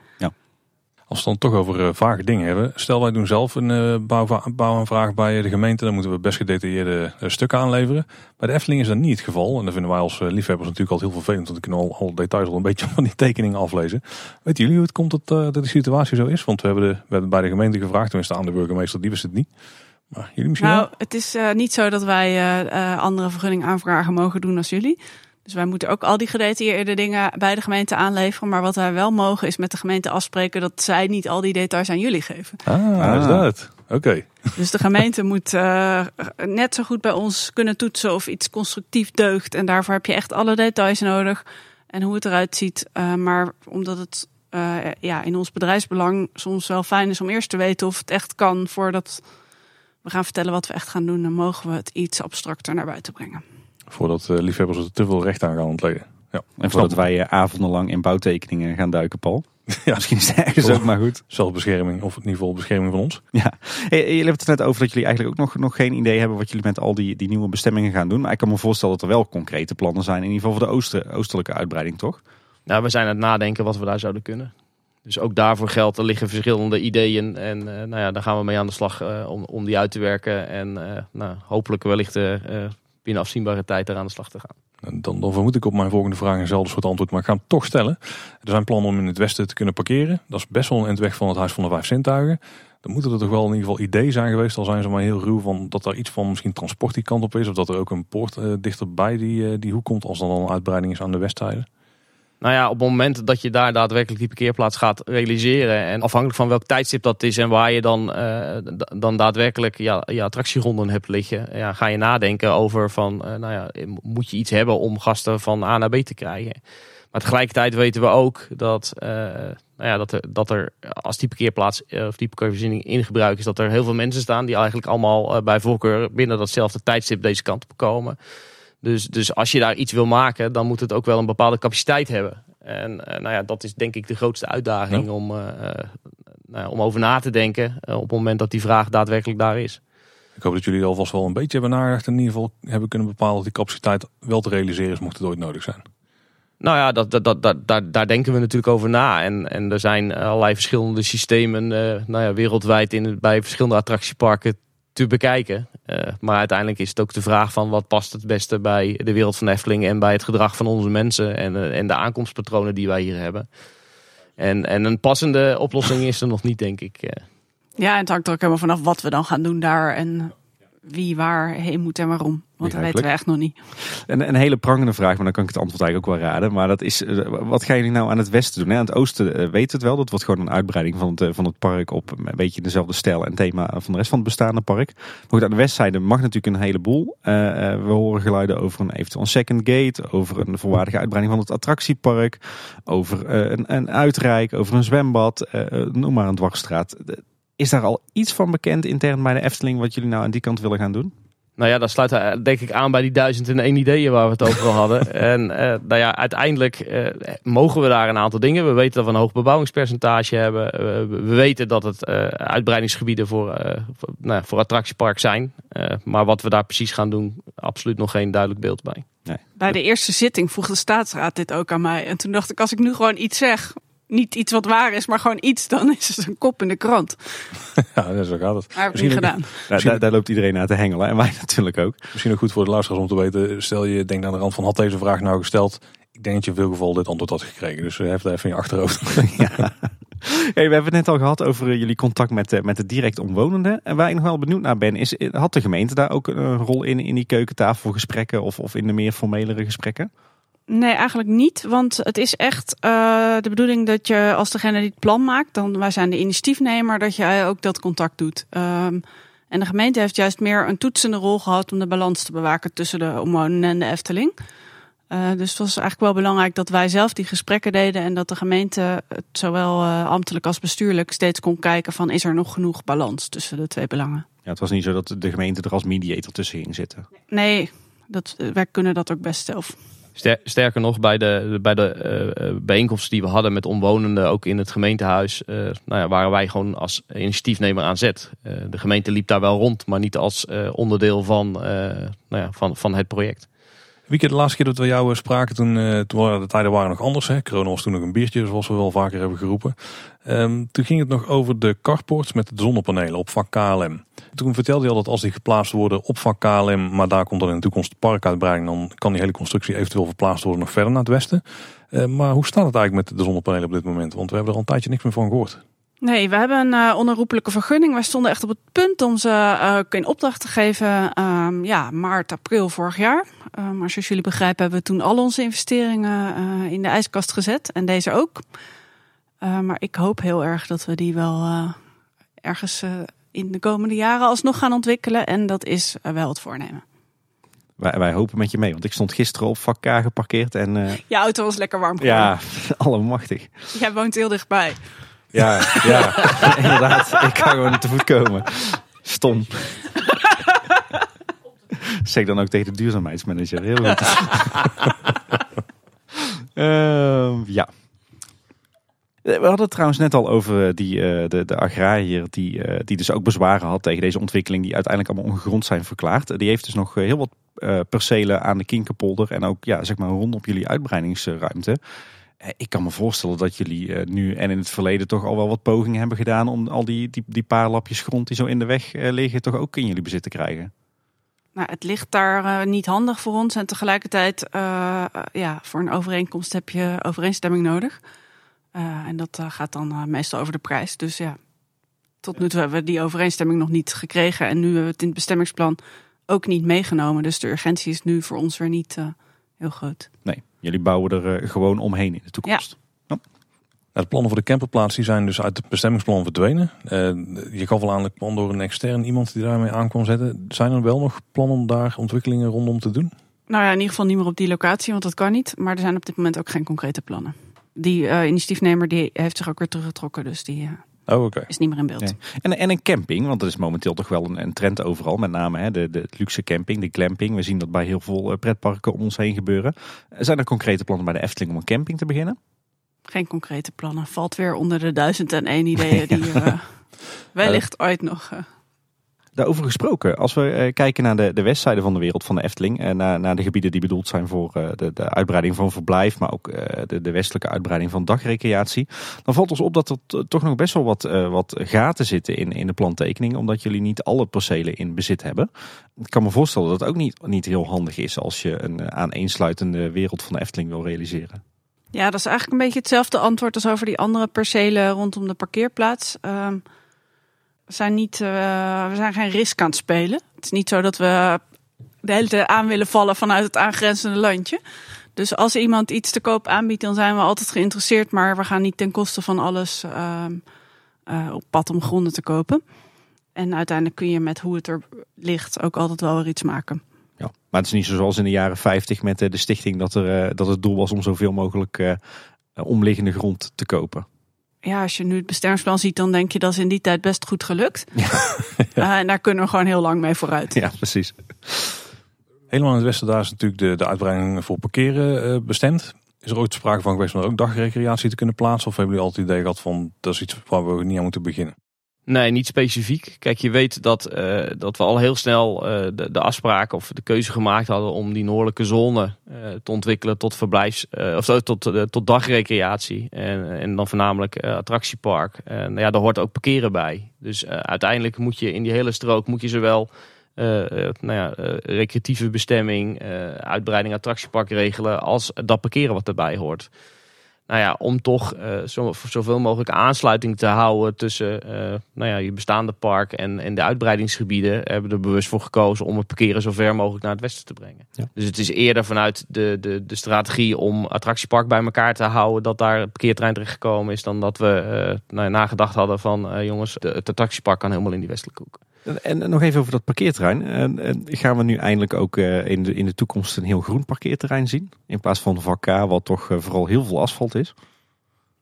Als we dan toch over uh, vage dingen hebben. Stel wij doen zelf een bouw, bouwaanvraag bij de gemeente. Dan moeten we best gedetailleerde uh, stukken aanleveren. Bij de Efteling is dat niet het geval. En dat vinden wij als liefhebbers natuurlijk altijd heel vervelend. Want we kunnen al, al details al een beetje van die tekeningen aflezen. Weten jullie hoe het komt dat, dat de situatie zo is? Want we hebben, de, we hebben bij de gemeente gevraagd. Tenminste aan de burgemeester, die wist het niet. Maar jullie misschien Nou, wel? het is niet zo dat wij andere vergunning aanvragen mogen doen als jullie. Dus wij moeten ook al die gedetailleerde dingen bij de gemeente aanleveren. Maar wat wij wel mogen is met de gemeente afspreken dat zij niet al die details aan jullie geven. Ah, is dat? Oké. Dus de gemeente moet uh, net zo goed bij ons kunnen toetsen of iets constructief deugt. En daarvoor heb je echt alle details nodig en hoe het eruit ziet. Uh, maar omdat het uh, ja, in ons bedrijfsbelang soms wel fijn is om eerst te weten of het echt kan voordat we gaan vertellen wat we echt gaan doen, dan mogen we het iets abstracter naar buiten brengen. Voordat uh, liefhebbers er te veel recht aan gaan ontleden. Ja, en voordat wij uh, avondenlang in bouwtekeningen gaan duiken, Paul. Ja. Misschien is het ergens ook maar goed. Zelfbescherming of in ieder geval bescherming van ons. Ja, hey, jullie hebben het net over dat jullie eigenlijk ook nog, nog geen idee hebben wat jullie met al die, die nieuwe bestemmingen gaan doen. Maar ik kan me voorstellen dat er wel concrete plannen zijn, in ieder geval voor de oosten, oostelijke uitbreiding, toch? Nou, we zijn aan het nadenken wat we daar zouden kunnen. Dus ook daarvoor geldt, er liggen verschillende ideeën. En uh, nou ja, daar gaan we mee aan de slag uh, om, om die uit te werken. En uh, nou, hopelijk wellicht binnen afzienbare tijd er aan de slag te gaan. Dan, dan vermoed ik op mijn volgende vraag eenzelfde soort antwoord, maar ik ga hem toch stellen. Er zijn plannen om in het westen te kunnen parkeren. Dat is best wel een weg van het Huis van de Vijf Zintuigen. Dan moeten er toch wel in ieder geval ideeën zijn geweest, al zijn ze maar heel ruw, van dat er iets van misschien transport die kant op is. Of dat er ook een poort uh, dichterbij die, uh, die hoek komt, als dan een uitbreiding is aan de westzijde. Nou ja, op het moment dat je daar daadwerkelijk die parkeerplaats gaat realiseren. En afhankelijk van welk tijdstip dat is en waar je dan, uh, dan daadwerkelijk ja, je attractiegronden hebt liggen. Ja, ga je nadenken over van, uh, nou ja, moet je iets hebben om gasten van A naar B te krijgen. Maar tegelijkertijd weten we ook dat, nou ja, dat, er, dat er als die parkeerplaats of die parkeervoorziening in gebruik is, dat er heel veel mensen staan die eigenlijk allemaal bij voorkeur binnen datzelfde tijdstip deze kant op komen. Dus, dus als je daar iets wil maken, dan moet het ook wel een bepaalde capaciteit hebben. En uh, nou ja, dat is denk ik de grootste uitdaging ja. om, uh, nou, om over na te denken op het moment dat die vraag daadwerkelijk daar is. Ik hoop dat jullie alvast wel een beetje hebben nagedacht en in ieder geval hebben kunnen bepalen dat die capaciteit wel te realiseren is, mocht het ooit nodig zijn. Nou ja, dat, dat, dat, dat, daar, daar denken we natuurlijk over na. En, en er zijn allerlei verschillende systemen nou ja, wereldwijd in, bij verschillende attractieparken te bekijken. Uh, maar uiteindelijk is het ook de vraag van wat past het beste bij de wereld van Efteling en bij het gedrag van onze mensen en, uh, en de aankomstpatronen die wij hier hebben. En, en een passende oplossing is er nog niet, denk ik. Uh. Ja, en het hangt er ook helemaal vanaf wat we dan gaan doen daar en wie waar heen moet en waarom. Want dat weten we echt nog niet. Een, een hele prangende vraag, maar dan kan ik het antwoord eigenlijk ook wel raden. Maar dat is, uh, wat gaan jullie nou aan het westen doen? Hè? Aan het oosten uh, weet het wel. Dat wordt gewoon een uitbreiding van het, uh, van het park op een beetje dezelfde stijl en thema van de rest van het bestaande park. Maar goed, aan de westzijde mag natuurlijk een heleboel. we horen geluiden over een eventueel een second gate, over een volwaardige uitbreiding van het attractiepark, over een, een uitrijk, over een zwembad, noem maar een dwarsstraat. Is daar al iets van bekend intern bij de Efteling wat jullie nou aan die kant willen gaan doen? Nou ja, dat sluit eh, denk ik aan bij die duizend en één ideeën waar we het over hadden. en uh, nou ja, uiteindelijk uh, mogen we daar een aantal dingen. We weten dat we een hoog bebouwingspercentage hebben. we weten dat het uitbreidingsgebieden voor, voor, nou, voor attractiepark zijn. maar wat we daar precies gaan doen, absoluut nog geen duidelijk beeld bij. Nee. Bij de eerste zitting vroeg de staatsraad dit ook aan mij. En toen dacht ik, als ik nu gewoon iets zeg, niet iets wat waar is, maar gewoon iets, dan is het een kop in de krant. Ja, zo gaat het. Maar heb ik niet gedaan. Nou, daar, daar, loopt iedereen naar te hengelen en wij natuurlijk ook. Misschien ook goed voor de luisteraars om te weten. Stel je denkt aan de rand van had deze vraag nou gesteld. Ik denk dat je in veel geval dit antwoord had gekregen. Dus uh, heb daar even in je achterhoofd. ja. Hey, we hebben het net al gehad over jullie contact met, uh, met de direct omwonenden. En waar ik nog wel benieuwd naar ben, is had de gemeente daar ook een rol in, in die keukentafelgesprekken of, of in de meer formelere gesprekken? Nee, eigenlijk niet. Want het is echt uh, de bedoeling dat je als degene die het plan maakt, dan wij zijn de initiatiefnemer, dat jij ook dat contact doet. Um, en de gemeente heeft juist meer een toetsende rol gehad om de balans te bewaken tussen de omwonenden en de Efteling. Uh, dus het was eigenlijk wel belangrijk dat wij zelf die gesprekken deden en dat de gemeente zowel uh, ambtelijk als bestuurlijk steeds kon kijken van is er nog genoeg balans tussen de twee belangen. Ja, het was niet zo dat de gemeente er als mediator tussen ging zitten. Nee, dat, wij kunnen dat ook best zelf. Sterker nog, bij de, bij de uh, bijeenkomsten die we hadden met omwonenden, ook in het gemeentehuis, uh, nou ja, waren wij gewoon als initiatiefnemer aan zet. De gemeente liep daar wel rond, maar niet als onderdeel van, nou ja, van, van het project. Wieke, de laatste keer dat we jou spraken, toen, toen waren de tijden waren nog anders. Hè? Corona was toen nog een biertje, zoals we wel vaker hebben geroepen. Um, toen ging het nog over de carports met de zonnepanelen op vak KLM. Toen vertelde je al dat als die geplaatst worden op vak KLM, maar daar komt dan in de toekomst de parkuitbreiding, dan kan die hele constructie eventueel verplaatst worden nog verder naar het westen. Uh, maar hoe staat het eigenlijk met de zonnepanelen op dit moment? Want we hebben er al een tijdje niks meer van gehoord. Nee, we hebben een uh, onherroepelijke vergunning. Wij stonden echt op het punt om ze uh, in opdracht te geven. Um, ja, maart, april vorig jaar. Uh, maar zoals jullie begrijpen hebben we toen al onze investeringen in de ijskast gezet. En deze ook. maar ik hoop heel erg dat we die wel ergens in de komende jaren alsnog gaan ontwikkelen. En dat is wel het voornemen. Wij, wij hopen met je mee, want ik stond gisteren op vak K geparkeerd. En, uh... Je auto was lekker warm geworden. Ja, allemachtig. Jij woont heel dichtbij. Ja, ja inderdaad. Ik kan gewoon te voet komen. Stom. zeg dan ook tegen de duurzaamheidsmanager. Heel goed. uh, ja. We hadden het trouwens net al over die, uh, de, de agrariër die, die dus ook bezwaren had tegen deze ontwikkeling die uiteindelijk allemaal ongegrond zijn verklaard. Die heeft dus nog heel wat percelen aan de Kinkerpolder en ook ja, zeg maar rondom jullie uitbreidingsruimte. Ik kan me voorstellen dat jullie nu en in het verleden toch al wel wat pogingen hebben gedaan om al die, die, die paar lapjes grond die zo in de weg liggen toch ook in jullie bezit te krijgen. Nou, het ligt daar niet handig voor ons en tegelijkertijd ja, voor een overeenkomst heb je overeenstemming nodig. Uh, en dat uh, gaat dan uh, meestal over de prijs. Dus ja, tot nu toe hebben we die overeenstemming nog niet gekregen. En nu hebben we het in het bestemmingsplan ook niet meegenomen. Dus de urgentie is nu voor ons weer niet heel groot. Nee, jullie bouwen er gewoon omheen in de toekomst. Ja. Ja. de plannen voor de camperplaats die zijn dus uit het bestemmingsplan verdwenen. je gaf wel aan het plan door een extern iemand die daarmee aan kon zetten. Zijn er wel nog plannen om daar ontwikkelingen rondom te doen? Nou ja, in ieder geval niet meer op die locatie, want dat kan niet. Maar er zijn op dit moment ook geen concrete plannen die uh, initiatiefnemer die heeft zich ook weer teruggetrokken. Dus die uh, oh, okay. is niet meer in beeld. En, en een camping, want dat is momenteel toch wel een, een trend overal. Met name hè, de, de luxe camping, de glamping. We zien dat bij heel veel eh, pretparken om ons heen gebeuren. Zijn er concrete plannen bij de Efteling om een camping te beginnen? Geen concrete plannen. Valt weer onder de duizend en één ideeën die uh, wellicht ooit nog... Daarover gesproken, als we eh, kijken naar de, de westzijde van de wereld van de Efteling, en naar, naar de gebieden die bedoeld zijn voor eh, de, de uitbreiding van verblijf, maar ook eh, de, de westelijke uitbreiding van dagrecreatie, dan valt ons op dat er toch nog best wel wat, eh, wat gaten zitten in, in de plantekening, omdat jullie niet alle percelen in bezit hebben. Ik kan me voorstellen dat het ook niet, niet heel handig is als je een eh, aaneensluitende wereld van de Efteling wil realiseren. Ja, dat is eigenlijk een beetje hetzelfde antwoord als over die andere percelen rondom de parkeerplaats. Ehm, we, zijn niet, eh, we zijn geen risk aan het spelen. Het is niet zo dat we de hele tijd aan willen vallen vanuit het aangrenzende landje. Dus als iemand iets te koop aanbiedt, dan zijn we altijd geïnteresseerd. Maar we gaan niet ten koste van alles ehm, eh, op pad om gronden te kopen. En uiteindelijk kun je met hoe het er ligt ook altijd wel weer iets maken. Ja. Maar het is niet zo zoals in de jaren 50 met eh, de stichting dat, er, dat het doel was om zoveel mogelijk omliggende grond te kopen. Ja, als je nu het bestemmingsplan ziet, dan denk je dat is in die tijd best goed gelukt. Eh, en daar kunnen we gewoon heel lang mee vooruit. Ja, precies. Helemaal in het westen daar is natuurlijk de, de uitbreiding voor parkeren eh, bestemd. Is er ooit sprake van geweest om er ook dagrecreatie te kunnen plaatsen? Of hebben jullie altijd het idee gehad van dat is iets waar we niet aan moeten beginnen? Nee, niet specifiek. Kijk, je weet dat, eh, dat we al heel snel eh, de, de afspraak of de keuze gemaakt hadden om die noordelijke zone eh, te ontwikkelen tot verblijfs of tot, tot dagrecreatie. En, en dan voornamelijk attractiepark. En ja, daar hoort ook parkeren bij. Dus uiteindelijk moet je in die hele strook moet je zowel nou ja, recreatieve bestemming, uitbreiding attractiepark regelen, als dat parkeren wat erbij hoort nou ja, om toch eh, zo, zoveel mogelijk aansluiting te houden tussen eh, nou ja, je bestaande park en, en de uitbreidingsgebieden, hebben we er bewust voor gekozen om het parkeren zo ver mogelijk naar het westen te brengen. Ja. Dus het is eerder vanuit de, de, de strategie om attractiepark bij elkaar te houden dat daar een parkeertrein terechtgekomen is, dan dat we eh, nou ja, nagedacht hadden van jongens, de- het attractiepark kan helemaal in die westelijke hoek. En, nog even over dat parkeerterrein. En, gaan we nu eindelijk ook eh, in, de, in de toekomst een heel groen parkeerterrein zien? In plaats van vak K, wat toch eh, vooral heel veel asfalt is.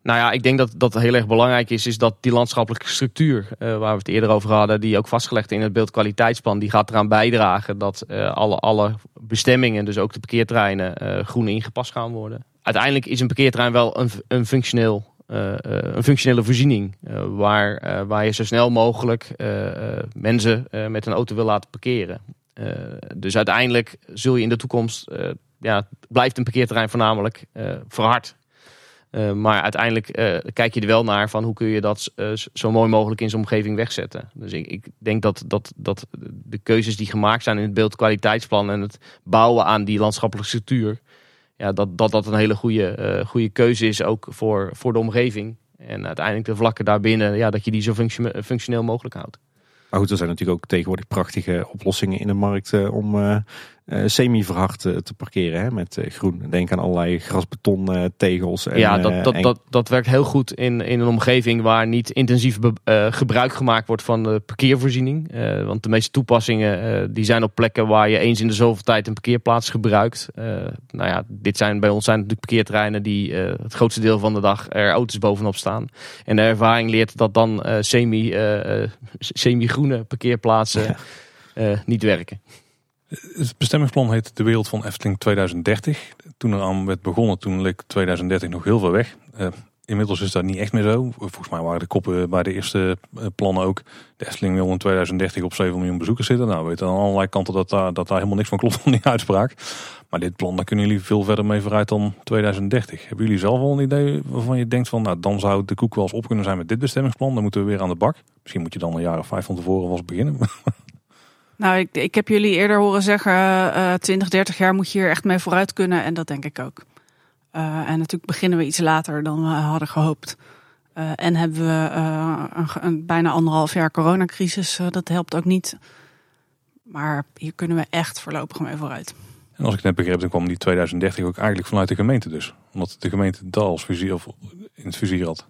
Nou ja, ik denk dat dat heel erg belangrijk is, is dat die landschappelijke structuur, eh, waar we het eerder over hadden, die ook vastgelegd in het beeldkwaliteitsplan, die gaat eraan bijdragen dat alle, alle bestemmingen, dus ook de parkeerterreinen, groen ingepast gaan worden. Uiteindelijk is een parkeerterrein wel een, een, functioneel, een functionele voorziening, eh, waar, eh, waar je zo snel mogelijk eh, eh, mensen eh, met een auto wil laten parkeren. Eh, dus uiteindelijk zul je in de toekomst, eh, ja, blijft een parkeerterrein voornamelijk eh, verhard. Uh, maar uiteindelijk eh, kijk je er wel naar van hoe kun je dat eh, zo mooi mogelijk in zijn omgeving wegzetten. Dus ik, ik denk dat, dat, dat de keuzes die gemaakt zijn in het beeldkwaliteitsplan en het bouwen aan die landschappelijke structuur, ja, dat, dat dat een hele goede, eh, goede keuze is ook voor, voor de omgeving. En uiteindelijk de vlakken daarbinnen, ja, dat je die zo functio- functioneel mogelijk houdt. Maar goed, er zijn natuurlijk ook tegenwoordig prachtige oplossingen in de markt eh, om eh, semi-verhard eh, te parkeren hè, met eh, groen. Denk aan allerlei grasbeton tegels. En, ja, dat, dat, en- dat, dat werkt heel goed in, in een omgeving waar niet intensief be- gebruik gemaakt wordt van de parkeervoorziening. Want de meeste toepassingen die zijn op plekken waar je eens in de zoveel tijd een parkeerplaats gebruikt. Nou ja, dit zijn bij ons zijn natuurlijk parkeerterreinen die het grootste deel van de dag er auto's bovenop staan. En de ervaring leert dat dan semi, semi-groene parkeerplaatsen Ja. niet werken. Het bestemmingsplan heet De Wereld van Efteling 2030. Toen er aan werd begonnen, toen leek 2030 nog heel veel weg. Eh, inmiddels is dat niet echt meer zo. Volgens mij waren de koppen bij de eerste eh, plannen ook. De Efteling wil in 2030 op 7 miljoen bezoekers zitten. Nou, we weten aan allerlei kanten dat daar, dat daar helemaal niks van klopt van die uitspraak. Maar dit plan, daar kunnen jullie veel verder mee vooruit dan 2030. Hebben jullie zelf al een idee waarvan je denkt van... nou, dan zou de koek wel eens op kunnen zijn met dit bestemmingsplan. Dan moeten we weer aan de bak. Misschien moet je dan een jaar of vijf van tevoren wel eens beginnen. Nou, ik, ik heb jullie eerder horen zeggen, eh 20, 30 jaar moet je hier echt mee vooruit kunnen. En dat denk ik ook. Eh, en natuurlijk beginnen we iets later dan we hadden gehoopt. Eh, en hebben we eh, een, een bijna anderhalf jaar coronacrisis. dat helpt ook niet. Maar hier kunnen we echt voorlopig mee vooruit. En als ik het net begreep, dan kwam die 2030 ook eigenlijk vanuit de gemeente dus. Omdat de gemeente dat als vizier, of in het vizier had.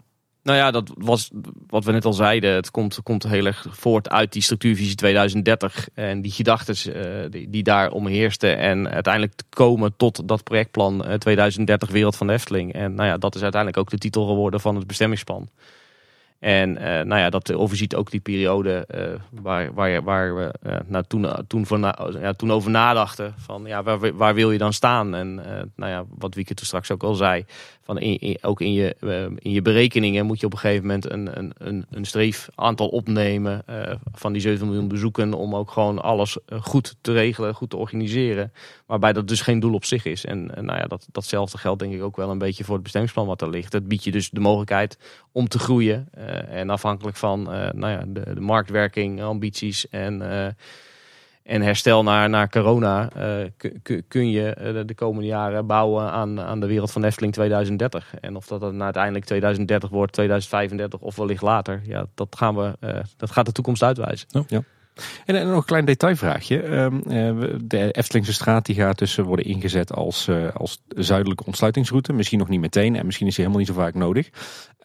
Nou ja, dat was wat we net al zeiden. Het komt, komt heel erg voort uit die structuurvisie 2030. En die gedachten eh, die, die daar omheersten. En uiteindelijk te komen tot dat projectplan eh, 2030 Wereld van de Efteling. En nou ja, dat is uiteindelijk ook de titel geworden van het bestemmingsplan. En eh, nou ja, dat overziet ook die periode eh, waar, waar, waar we uh, nou, toen, toen, van, ja, toen over nadachten. Van ja, waar, waar wil je dan staan? En nou ja, wat Wieke toen straks ook al zei. Van ook in je, in je berekeningen moet je op een gegeven moment een, een, een, een streef aantal opnemen van die 7 miljoen bezoeken. Om ook gewoon alles goed te regelen, goed te organiseren. Waarbij dat dus geen doel op zich is. En nou ja, dat, datzelfde geldt denk ik ook wel een beetje voor het bestemmingsplan wat er ligt. Het biedt je dus de mogelijkheid om te groeien. Eh, en afhankelijk van uh, nou ja, de, de, marktwerking, ambities en, uh, en herstel naar, naar corona kun je de komende jaren bouwen aan, aan de wereld van Efteling 2030. En of dat dan uiteindelijk 2030 wordt, 2035 of wellicht later, ja, dat, gaan we, dat gaat de toekomst uitwijzen. Ja. En, nog een klein detailvraagje. Ehm, de Eftelingse straat die gaat dus worden ingezet als, als zuidelijke ontsluitingsroute. Misschien nog niet meteen en misschien is die helemaal niet zo vaak nodig.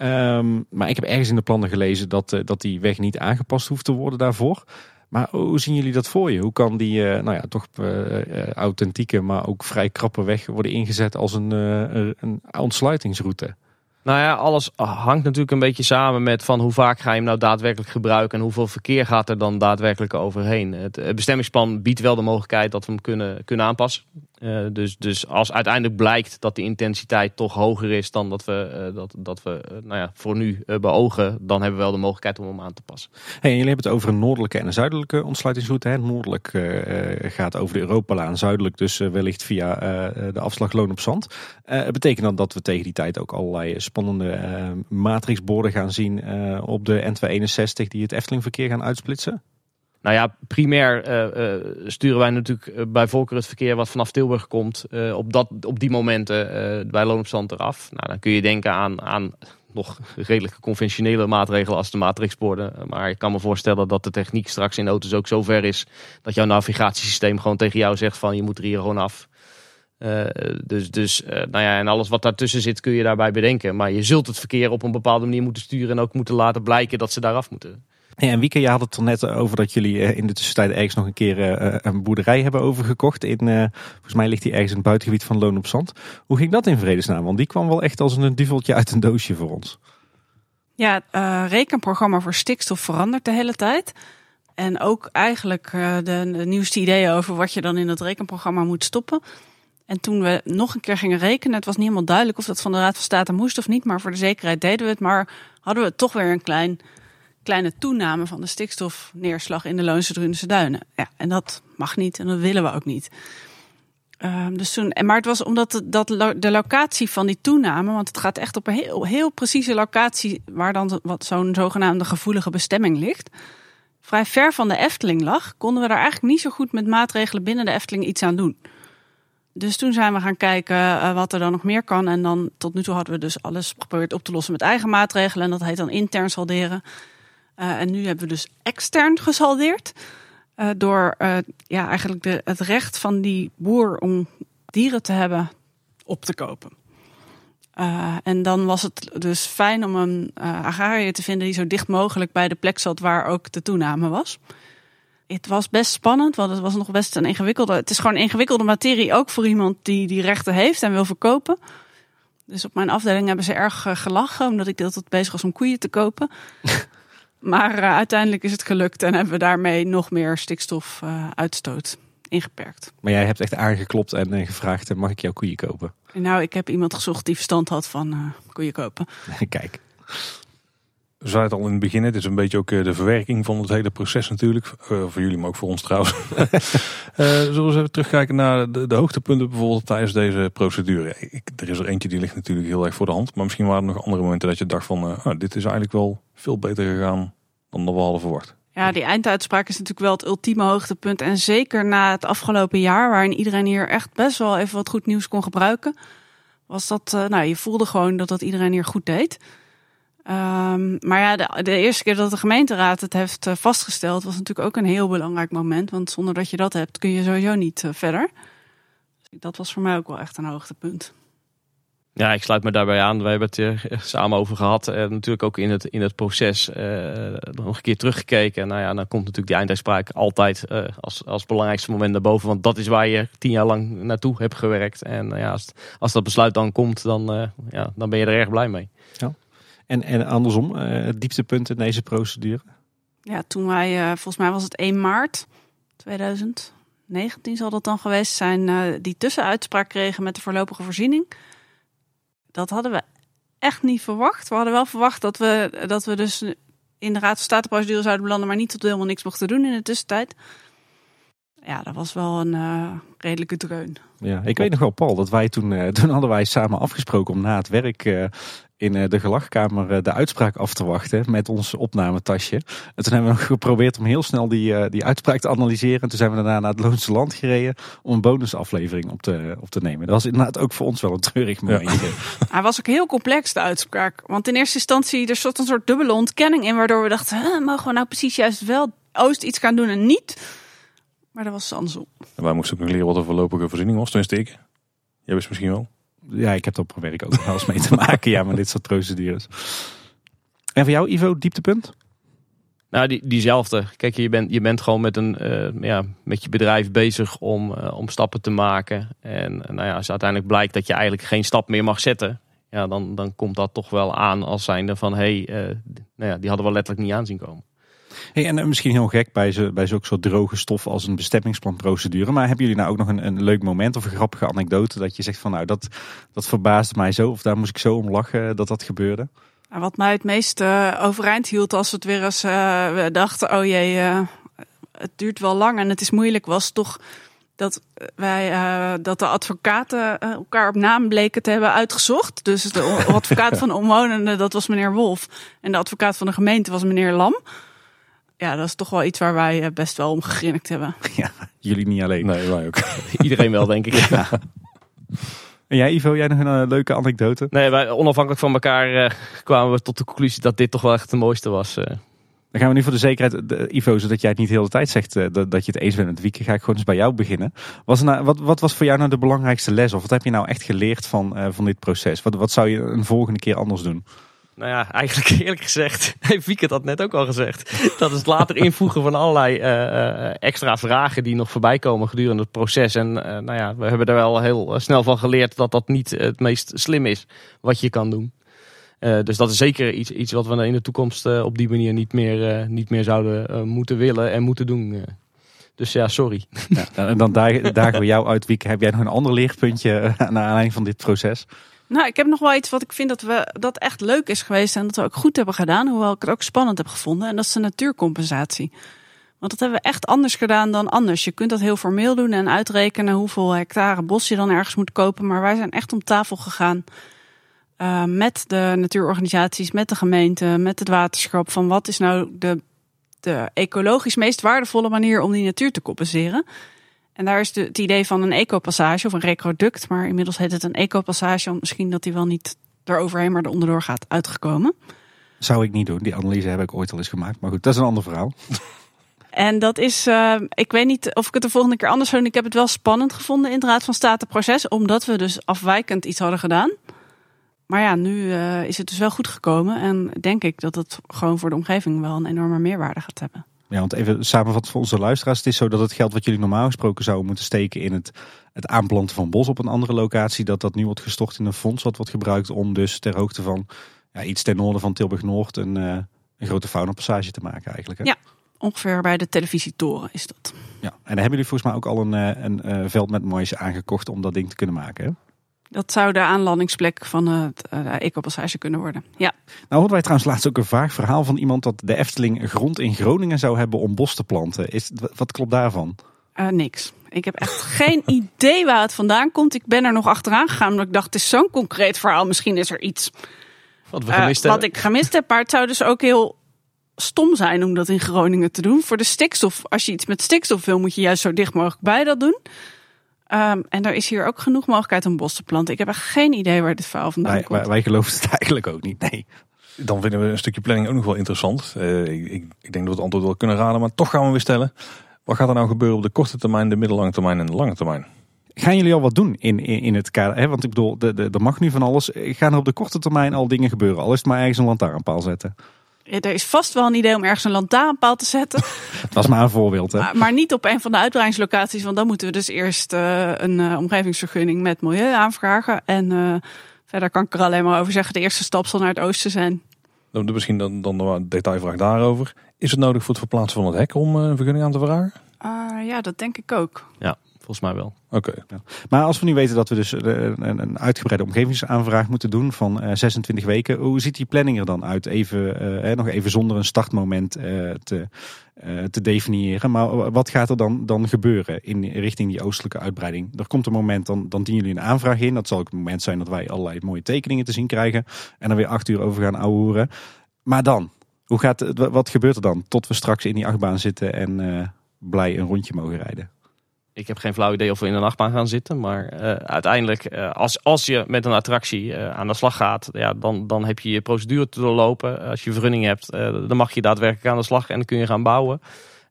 Um, maar ik heb ergens in de plannen gelezen dat, dat die weg niet aangepast hoeft te worden daarvoor. Maar hoe zien jullie dat voor je? Hoe kan die nou ja, toch authentieke, maar ook vrij krappe weg worden ingezet als een, een ontsluitingsroute? Nou ja, alles hangt natuurlijk een beetje samen met van hoe vaak ga je hem nou daadwerkelijk gebruiken en hoeveel verkeer gaat er dan daadwerkelijk overheen. Het bestemmingsplan biedt wel de mogelijkheid dat we hem kunnen, kunnen aanpassen. Uh, dus, dus als uiteindelijk blijkt dat de intensiteit toch hoger is dan dat we, uh, dat, dat we uh, nou ja, voor nu beogen, dan hebben we wel de mogelijkheid om hem aan te passen. Hey, jullie hebben het over een noordelijke en een zuidelijke ontsluitingsroute. Hè? Noordelijk gaat over de Europalaan, zuidelijk dus wellicht via de afslag Loon op Zand. Betekent dan dat we tegen die tijd ook allerlei spannende matrixborden gaan zien op de N261 die het Eftelingverkeer gaan uitsplitsen? Nou ja, primair uh, uh, sturen wij natuurlijk uh, bij Volker het verkeer wat vanaf Tilburg komt op, dat, op die momenten bij Loon op Zand eraf. Nou, dan kun je denken aan, aan nog redelijk conventionele maatregelen als de matrixborden. Maar ik kan me voorstellen dat de techniek straks in auto's ook zo ver is dat jouw navigatiesysteem gewoon tegen jou zegt van je moet er hier gewoon af. dus dus nou ja, en alles wat daartussen zit kun je daarbij bedenken. Maar je zult het verkeer op een bepaalde manier moeten sturen en ook moeten laten blijken dat ze daar af moeten. Ja, en Wieke, je had het er net over dat jullie eh, in de tussentijd ergens nog een keer eh, een boerderij hebben overgekocht. In, volgens mij ligt die ergens in het buitengebied van Loon op Zand. Hoe ging dat in vredesnaam? Want die kwam wel echt als een duveltje uit een doosje voor ons. Ja, het rekenprogramma voor stikstof verandert de hele tijd. En ook eigenlijk de, de nieuwste ideeën over wat je dan in het rekenprogramma moet stoppen. En toen we nog een keer gingen rekenen, het was niet helemaal duidelijk of dat van de Raad van State moest of niet. Maar voor de zekerheid deden we het. Maar hadden we toch weer een klein kleine toename van de stikstofneerslag in de Loonse Drunense duinen. Ja, en dat mag niet en dat willen we ook niet. Uh, dus toen, maar het was omdat de, dat, de locatie van die toename, want het gaat echt op een heel, heel precieze locatie waar dan wat zo'n zogenaamde gevoelige bestemming ligt, vrij ver van de Efteling lag, konden we daar eigenlijk niet zo goed met maatregelen binnen de Efteling iets aan doen. Dus toen zijn we gaan kijken uh, wat er dan nog meer kan. En dan tot nu toe hadden we dus alles geprobeerd op te lossen met eigen maatregelen. En dat heet dan intern salderen. Uh, en nu hebben we dus extern gesaldeerd. Uh, door uh, ja, eigenlijk de, het recht van die boer om dieren te hebben op te kopen. en dan was het dus fijn om een agrariër te vinden die zo dicht mogelijk bij de plek zat waar ook de toename was. Het was best spannend, want het was nog best een ingewikkelde. Het is gewoon een ingewikkelde materie, ook voor iemand die die rechten heeft en wil verkopen. Dus op mijn afdeling hebben ze erg gelachen, omdat ik deelt bezig was om koeien te kopen. Maar uh, uiteindelijk is het gelukt en hebben we daarmee nog meer stikstofuitstoot uh, ingeperkt. Maar jij hebt echt aangeklopt en uh, gevraagd: mag ik jouw koeien kopen? Nou, ik heb iemand gezocht die verstand had van koeien kopen. Kijk. Zeiden het al in het begin, het is een beetje ook de verwerking van het hele proces natuurlijk. voor jullie, maar ook voor ons trouwens. zullen we eens even terugkijken naar de, de, hoogtepunten bijvoorbeeld tijdens deze procedure. Er is er eentje die ligt natuurlijk heel erg voor de hand. Maar misschien waren er nog andere momenten dat je dacht van, oh, dit is eigenlijk wel veel beter gegaan dan we hadden verwacht. Ja, die einduitspraak is natuurlijk wel het ultieme hoogtepunt. En zeker na het afgelopen jaar, waarin iedereen hier echt best wel even wat goed nieuws kon gebruiken. Was dat, uh, nou, je voelde gewoon dat dat iedereen hier goed deed. Um, maar ja, de, de, eerste keer dat de gemeenteraad het heeft uh, vastgesteld, was natuurlijk ook een heel belangrijk moment. Want zonder dat je dat hebt, kun je sowieso niet uh, verder. Dus dat was voor mij ook wel echt een hoogtepunt. Ja, ik sluit me daarbij aan. We hebben het er samen over gehad. En natuurlijk ook in het, in het proces uh, nog een keer teruggekeken. Nou ja, dan komt natuurlijk die einduitspraak altijd uh, als, als belangrijkste moment naar boven. Want dat is waar je tien jaar lang naartoe hebt gewerkt. En ja, als, als dat besluit dan komt, dan, ja, dan ben je er erg blij mee. Ja. En, en andersom, het dieptepunt in deze procedure? Ja, toen wij, uh, volgens mij was het 1 maart 2019 zal dat dan geweest zijn, uh, die tussenuitspraak kregen met de voorlopige voorziening. Dat hadden we echt niet verwacht. We hadden wel verwacht dat we, dat we dus in de Raad van State-procedure zouden belanden, maar niet tot helemaal niks mochten doen in de tussentijd. Ja, dat was wel een uh, redelijke dreun. Ja, ik weet nog wel, Paul, dat wij toen, uh, toen hadden wij samen afgesproken om na het werk uh, in de gelachkamer de uitspraak af te wachten met ons opnametasje. En toen hebben we geprobeerd om heel snel die, die uitspraak te analyseren. En toen zijn we daarna naar het Loonse Land gereden om een bonusaflevering op te, op te nemen. Dat was inderdaad ook voor ons wel een treurig momentje. Ja. Hij was ook heel complex, de uitspraak. Want in eerste instantie, er zat een soort dubbele ontkenning in, waardoor we dachten, mogen we nou precies juist wel Oost iets gaan doen en niet? Maar dat was andersom. En wij moesten ook nog leren wat een voorlopige voorziening was. Tenminste ik. Jij wist misschien wel. Ja, ik heb er op mijn werk ook wel eens mee te maken. Ja, met dit soort procedures. En voor jou, Ivo, dieptepunt? Nou, die, diezelfde. Kijk, je bent, je bent gewoon met, een, uh, ja, met je bedrijf bezig om, uh, om stappen te maken. En uh, nou ja, als uiteindelijk blijkt dat je eigenlijk geen stap meer mag zetten. Ja, dan, dan komt dat toch wel aan als zijnde van... hé, hey, nou ja, die hadden we letterlijk niet aanzien komen. Hey, en misschien heel gek bij, zo, bij zulke soort droge stof als een bestemmingsplanprocedure. Maar hebben jullie nou ook nog een, een leuk moment of een grappige anekdote dat je zegt van nou dat, dat verbaasde mij zo of daar moest ik zo om lachen dat dat gebeurde? Wat mij het meest uh, overeind hield als het weer eens uh, we dachten oh jee, uh, het duurt wel lang en het is moeilijk, was toch dat wij uh, dat de advocaten elkaar op naam bleken te hebben uitgezocht. Dus de advocaat van de omwonenden, dat was meneer Wolf. En de advocaat van de gemeente was meneer Lam ja, dat is toch wel iets waar wij eh, best wel om gegrinnikt hebben. Ja, jullie niet alleen. Nee, wij ook. Iedereen wel, denk ik. Ja. En jij, Ivo, jij nog een uh, leuke anekdote? Nee, wij onafhankelijk van elkaar uh, kwamen we tot de conclusie dat dit toch wel echt de mooiste was. Uh. Dan gaan we nu voor de zekerheid, de, Ivo, zodat jij het niet de hele tijd zegt dat, dat je het eens bent met het weekend, ga ik gewoon eens bij jou beginnen. Was nou, wat, wat was voor jou nou de belangrijkste les? Of wat heb je nou echt geleerd van, van dit proces? Wat, wat zou je een volgende keer anders doen? Nou ja, eigenlijk eerlijk gezegd, heeft Wieke dat net ook al gezegd. Dat is het later invoegen van allerlei uh, extra vragen die nog voorbij komen gedurende het proces. En uh, nou ja, we hebben er wel heel snel van geleerd dat dat niet het meest slim is wat je kan doen. Dus dat is zeker iets, iets wat we in de toekomst op die manier niet meer, niet meer zouden moeten willen en moeten doen. Dus ja, sorry. Ja, en dan dagen we jou uit, Wieke. Heb jij nog een ander leerpuntje naar aanleiding van dit proces? Nou, ik heb nog wel iets wat ik vind dat we dat echt leuk is geweest en dat we ook goed hebben gedaan, hoewel ik het ook spannend heb gevonden. En dat is de natuurcompensatie. Want dat hebben we echt anders gedaan dan anders. Je kunt dat heel formeel doen en uitrekenen hoeveel hectare bos je dan ergens moet kopen. Maar wij zijn echt om tafel gegaan uh, met de natuurorganisaties, met de gemeente, met het waterschap. Van wat is nou de, de ecologisch meest waardevolle manier om die natuur te compenseren? En daar is de, het idee van een ecopassage of een recroduct, maar inmiddels heet het een ecopassage, want misschien dat die wel niet eroverheen, maar er onderdoor gaat uitgekomen. Zou ik niet doen. Die analyse heb ik ooit al eens gemaakt. Maar goed, dat is een ander verhaal. En dat is, uh, ik weet niet of ik het de volgende keer anders zou doen. Ik heb het wel spannend gevonden in het Raad van State proces, omdat we dus afwijkend iets hadden gedaan. Maar ja, nu uh, is het dus wel goed gekomen. En denk ik dat het gewoon voor de omgeving wel een enorme meerwaarde gaat hebben. Ja, want even samenvatten voor onze luisteraars. Het is zo dat het geld wat jullie normaal gesproken zouden moeten steken in het, het aanplanten van bos op een andere locatie, dat dat nu wordt gestort in een fonds wat wordt gebruikt om dus ter hoogte van ja, iets ten noorden van Tilburg-Noord een, uh, een grote faunapassage te maken eigenlijk. Hè? Ja, ongeveer bij de televisietoren is dat. Ja, en dan hebben jullie volgens mij ook al een, eh, een, een veld met moois aangekocht om dat ding te kunnen maken. Hè? Dat zou de aanlandingsplek van het uh, ecopassage kunnen worden. Ja. Nou hoorden wij trouwens laatst ook een vaag verhaal van iemand dat de Efteling grond in Groningen zou hebben om bos te planten. Is, wat klopt daarvan? Uh, niks. Ik heb echt geen idee waar het vandaan komt. Ik ben er nog achteraan gegaan omdat ik dacht, het is zo'n concreet verhaal. Misschien is er iets wat, we gemist uh, wat ik gemist heb. Maar het zou dus ook heel stom zijn om dat in Groningen te doen. Voor de stikstof, als je iets met stikstof wil, moet je juist zo dicht mogelijk bij dat doen. Um, en er is hier ook genoeg mogelijkheid om bos te planten. Ik heb echt geen idee waar dit verhaal vandaan komt. Wij, wij geloven het eigenlijk ook niet, nee. Dan vinden we een stukje planning ook nog wel interessant. Uh, ik, ik, ik, denk dat we het antwoord wel kunnen raden, maar toch gaan we weer stellen. Wat gaat er nou gebeuren op de korte termijn, de middellange termijn en de lange termijn? Gaan jullie al wat doen in, in, in het kader? Hè? Want ik bedoel, er mag nu van alles. Gaan er op de korte termijn al dingen gebeuren? Al is het maar ergens een lantaarnpaal zetten. Er is vast wel een idee om ergens een lantaarnpaal te zetten. Het was maar een voorbeeld. Hè? Maar, maar, niet op een van de uitbreidingslocaties. Want dan moeten we dus eerst uh, een uh, omgevingsvergunning met milieu aanvragen. En uh, verder kan ik er alleen maar over zeggen. De eerste stap zal naar het oosten zijn. Dan, misschien dan, dan een detailvraag daarover. Is het nodig voor het verplaatsen van het hek om eh, een vergunning aan te vragen? Ah, ja, dat denk ik ook. Volgens mij wel. Oké. Maar als we nu weten dat we dus eh, een, een uitgebreide omgevingsaanvraag moeten doen van eh, 26 weken, hoe ziet die planning er dan uit? Even, eh, nog even zonder een startmoment eh, te, eh, te definiëren. Maar wat gaat er dan, dan gebeuren in richting die oostelijke uitbreiding? Er komt een moment, dan, dan dienen jullie een aanvraag in. Dat zal ook het moment zijn dat wij allerlei mooie tekeningen te zien krijgen. En er weer acht uur over gaan ouwehoeren. Maar dan, hoe gaat, wat gebeurt er dan? Tot we straks in die achtbaan zitten en eh, blij een rondje mogen rijden. Ik heb geen flauw idee of we in een achtbaan gaan zitten. Maar eh, uiteindelijk, eh, als, als je met een attractie eh, aan de slag gaat, ja, dan, dan heb je je procedure te doorlopen. Als je vergunning hebt, dan mag je daadwerkelijk aan de slag en dan kun je gaan bouwen.